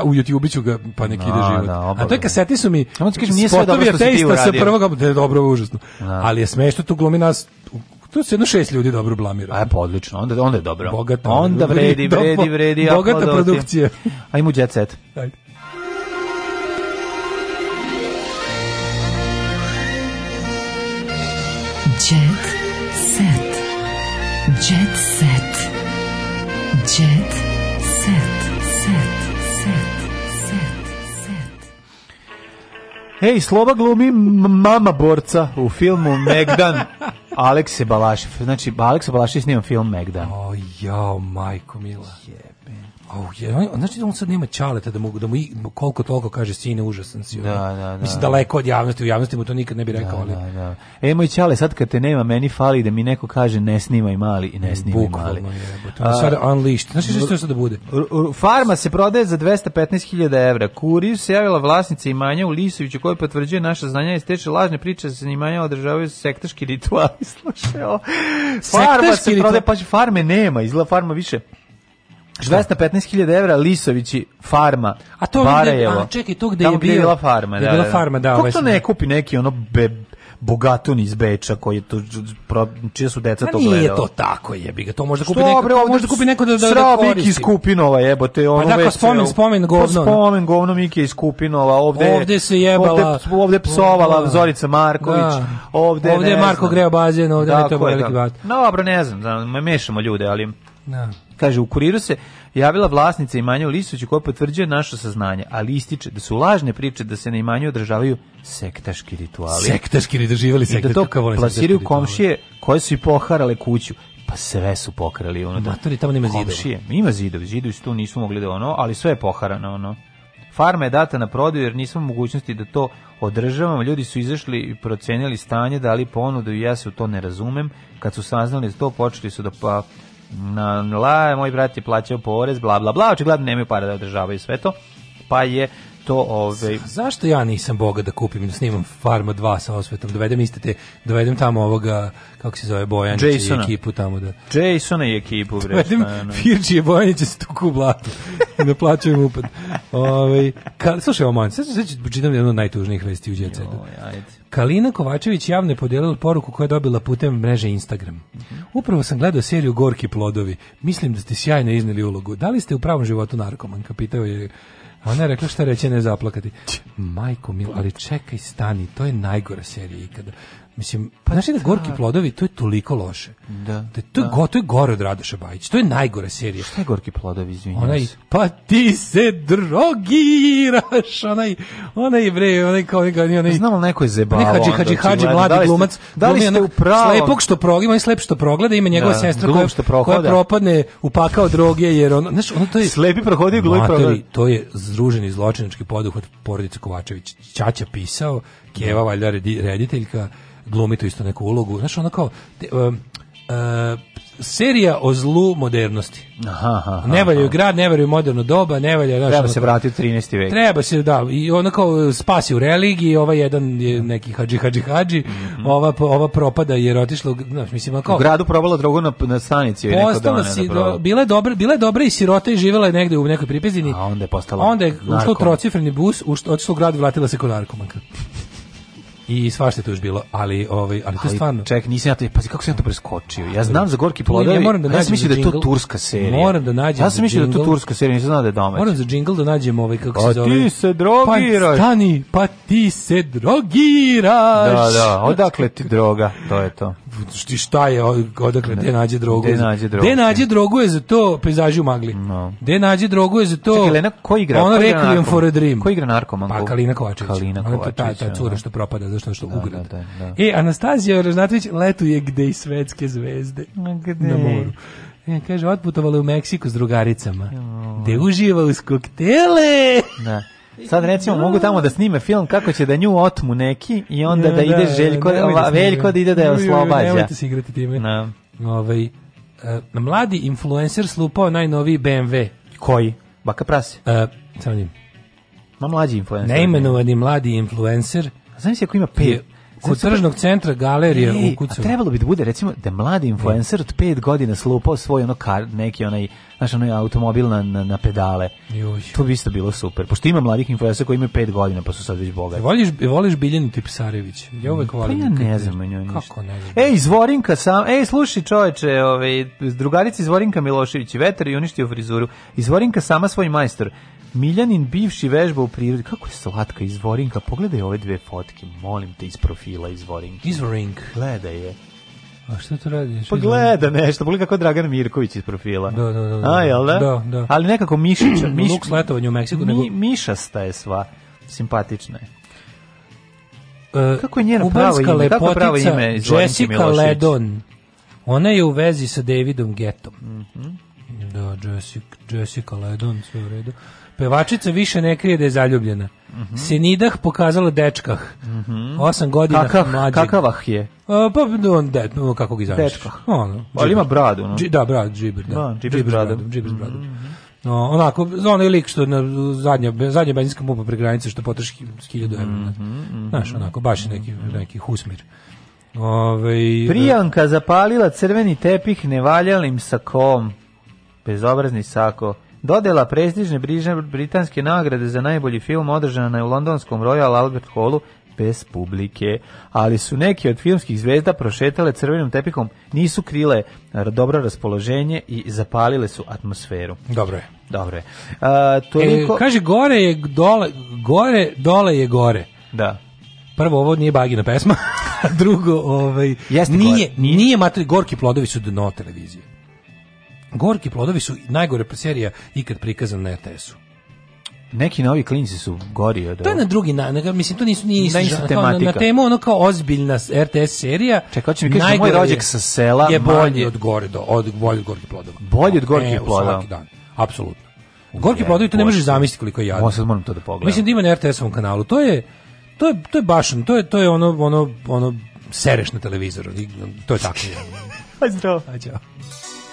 ka, u YouTube ću ga pa neki da, ide život. Da, A to je kaseti su mi on kaže nije sve dobro što si ti uradio. Sa prvog da je dobro užasno. Da. Ali je smešno tu glumi nas To se jedno šest ljudi dobro blamira. Aj pa odlično, onda onda je dobro. Bogata, onda vredi, vredi, vredi. Bogata produkcija. Ajmo jet set. Ajde. Jet set. Jet set. Jet set. Ej, Sloba glumi mama borca u filmu Megdan. Alekse Balašev. Znači, Aleksa Balašev snima film Megdan. O, oh, jao, majko mila. Yeah. Au, je, on, znači on sad nema ćaleta da mogu da mu i, koliko toliko kaže sine užasan si. Da, da, da. Mislim daleko od javnosti, u javnosti mu to nikad ne bi rekao, da, ali. Da, da. E moj čale, sad kad te nema, meni fali da mi neko kaže ne snimaj mali i ne snimaj mali. Bukvalno je. Sad unleashed. Znaš što će sad da bude? Farma se prodaje za 215.000 evra. Kurir se javila vlasnica imanja u Lisoviću koja potvrđuje naša znanja i steče lažne priče sa imanja održavaju sektaški rituali. Slušaj, farma se prodaje, pa farme nema, izla farma više 215.000 evra Lisovići farma. A to je A čekaj, to gde je bio. Gde bila farma, da. Bila da, da. farma, da. Kako ovaj to ne kupi neki ono be, bogatun iz Beča koji je tu čije su deca to gledala. Nije to tako, jebi ga. To može da kupi neko, bre, da kupi neko da da, da Sra Miki iz Kupinova, jebote, ono pa, već. spomen, spomen govno. Pa spomen govno Miki iz Kupinova, ovde. Ovde se jebala. Ovde, ovde psovala Zorica Marković. Da. Ovde, ovde je Marko greo bazen, ovde ne to veliki bat. No, dobro, ne znam, mešamo ljude, ali Da. Kaže, u kuriru se javila vlasnica imanja u Lisoviću koja potvrđuje naše saznanje, ali ističe da su lažne priče da se na imanju održavaju sektaški rituali. Sektaški da rituali, sektaški I da to plasiraju komšije koje su i poharale kuću pa sve su pokrali ono Matori, tamo nema zidova. Ima zidovi, zidovi su tu nisu mogli da ono, ali sve je poharano ono. Farma je data na prodaju jer nismo mogućnosti da to održavamo. Ljudi su izašli i procenili stanje, dali ponudu i ja se u to ne razumem. Kad su saznali za to, počeli su da pa na, la, moj brat je plaćao porez, bla, bla, bla, očigledno nemaju para da održavaju sve to, pa je to ovaj zašto ja nisam boga da kupim da snimam Farma 2 sa osvetom dovedem iste te dovedem tamo ovoga kako se zove Bojanić i ekipu tamo da Jasona i ekipu bre dovedem Firči i Bojanić se tu kublatu i da plaćujem upad ovaj kad slušaj Oman sad se da čitam jedno od najtužnijih vesti u đece Kalina Kovačević javno je podelila poruku koju je dobila putem mreže Instagram. Mhm. Upravo sam gledao seriju Gorki plodovi. Mislim da ste sjajno izneli ulogu. Da li ste u pravom životu narkoman? Kapitao je Ona je rekla šta reći, ne zaplakati. Majko mil, ali čekaj, stani, to je najgora serija ikada. Mislim, pa znaš da, da Gorki plodovi, to je toliko loše. Da. da, da. to, je da. Go, gore od Radoša Bajić. To je najgore serije. Šta je Gorki plodovi, izvinjam onaj, se? Pa ti se drogiraš, onaj, onaj bre, onaj kao onaj, onaj, onaj Znamo neko je zebalo. Neka Hadži Hadži Hadži, znači, mladi da glumac. Da li ste u pravu? Slepog što progleda, ima slep što progleda, ima njegova da, sestra koja, što koja propadne u pakao droge, jer on, znaš, ono to je... Slepi prohodi, glupi progleda. To je združeni zločinački poduhvat porodice Kovačević. Ćaća pisao, Keva valjda rediteljka, glumi tu isto neku ulogu. Znaš, ona kao... Te, um, uh, serija o zlu modernosti. Aha, aha, ne valjaju grad, ne valjaju moderno doba, ne valja... Treba se vratiti u 13. vek. Treba se, da, i ona kao uh, spasi u religiji, ova jedan je mhm. neki hađi, hađi, hađi, mm -hmm. ova, ova propada jer otišla, znaš, mislim, kao... U gradu probala drogu na, na stanici. Je postala si, do, bila, je dobra, bila je dobra i sirota i živjela je negde u nekoj pripizini. A onda je postala Onda je ušla u trocifreni bus, ušla, otišla u grad i vratila se kod narkomanka i svašta je tu još bilo, ali ovaj ali to ali, stvarno. Ček, nisi ja to, pa kako sam ja to preskočio? Ja znam za Gorki plodovi. Ja moram da nađem. Ja mislim da je to turska serija. Moram da nađem. Ja sam mislio da je to turska serija, nisam znao da je domaća. Moram za jingle da nađem ovaj kako se pa zove. Pa ti se drogiraš. Pa stani, pa ti se drogiraš. Da, da, odakle ti droga? To je to. Šti šta je, odakle, gde nađe drogu? Gde nađe drogu? Gde nađe drogu je za to pejzaži u magli. No. nađe drogu je za to... Čekaj, Lena, ko igra? Ono Requiem for a Dream. Ko igra narkomanku? Pa Kalina Kovačević. Kalina Kovačević. Ta, ta cura da. što propada, zašto što da, ugrad. Da, da, da. E, Anastazija Ražnatović letuje gde i svetske zvezde. Gde? Na moru. Ja, e, kaže, otputovala u Meksiku s drugaricama. Oh. Gde uživa uz koktele. Da. Sad recimo mogu tamo da snime film kako će da nju otmu neki i onda ja, da, da ide da, Željko, da, Veljko da ide da je oslobađa. Nemojte se igrati time. Na. Da. Ovaj, uh, mladi influencer slupao najnoviji BMW. Koji? Baka prasi? Uh, e, samo njim. Ma mlađi influencer. Neimenovani mladi influencer. Znam si ako ima pet, kod tržnog centra galerije e, u Kucu. A trebalo bi da bude recimo da mladi influencer od 5 godina slupao svoj ono kar, neki onaj naš onaj automobil na, na, na pedale. Juj. To bi isto bilo super. Pošto ima mladih influencera koji imaju 5 godina pa su sad već bogati. E, voliš voliš Biljanu Tipsarević? Ja uvek volim. Pa ja ne znam o njoj ništa. Kako ne znam? Ej, Zvorinka sam, ej, slušaj čoveče, ovaj drugarici Zvorinka Milošević, veter i uništio frizuru. Izvorinka sama svoj majstor. Miljanin bivši vežba u prirodi. Kako je slatka iz Vorinka. Pogledaj ove dve fotke, molim te, iz profila iz Vorinka. Iz Vorinka. Gledaj je. A šta to radiš? Pa gleda nešto, pogledaj kako Dragan Mirković iz profila. Da, da, da. da. A, jel da? Da, da. Ali nekako mišića, miš... Luk sletovanje u Meksiku. Mi, nego... Mišasta je sva, simpatična je. E, kako je njeno pravo ime? Kako je pravo ime? Jessica Ledon. Ona je u vezi sa Davidom Getom. Mm -hmm. Da, Jessica, Jessica Ledon, sve u redu. Pevačica više ne krije da je zaljubljena. Mm -hmm. Senidah pokazala dečkah. Mm -hmm. Osam godina Kakav, mlađeg. Kakavah je? A, pa on de, kako ga izražiš. Dečkah. Ono, Ali ima bradu. No? Dži, da, brad, džiber. Da, da džiber, džiber bradom. Džiber bradom. Mm -hmm. No, onako, onaj lik što na zadnja, zadnja benzinska pumpa pre granice što potroši 1000 evra. Mm -hmm, Znaš, onako, baš neki, neki husmir. Ove, ovaj, Prijanka zapalila crveni tepih nevaljalim sakom. Bezobrazni sako. Dodela prestižne britanske nagrade za najbolji film održana je u londonskom Royal Albert Hallu bez publike, ali su neki od filmskih zvezda prošetale crvenim tepikom, nisu krile dobro raspoloženje i zapalile su atmosferu. Dobro je. Dobro je. A, e, toliko... E, kaže, gore je dole, gore, dole je gore. Da. Prvo, ovo nije bagina pesma, drugo, ovaj, nije, gore. nije, nije mater, gorki plodovi su dno televizije. Gorki plodovi su najgore serija ikad prikazan na RTS-u. Neki novi klinci su gori od. To je na drugi na, na mislim to nisu nije isti, na, na temu ono kao ozbiljna RTS serija. Čekaj, hoćeš mi kažeš da moj rođak sa sela je bolji manj... od gore do od bolji od gorkih plodova. Bolji od gorkih e, plodova. Svaki dan. Apsolutno. Gorki plodovi to ne možeš zamisliti koliko je jadno. Možda moram to da pogledam. Mislim da ima na RTS-ovom kanalu. To je to je to je baš, to je to je ono ono ono sereš na televizoru. To je tako. Aj pa zdravo. Aj pa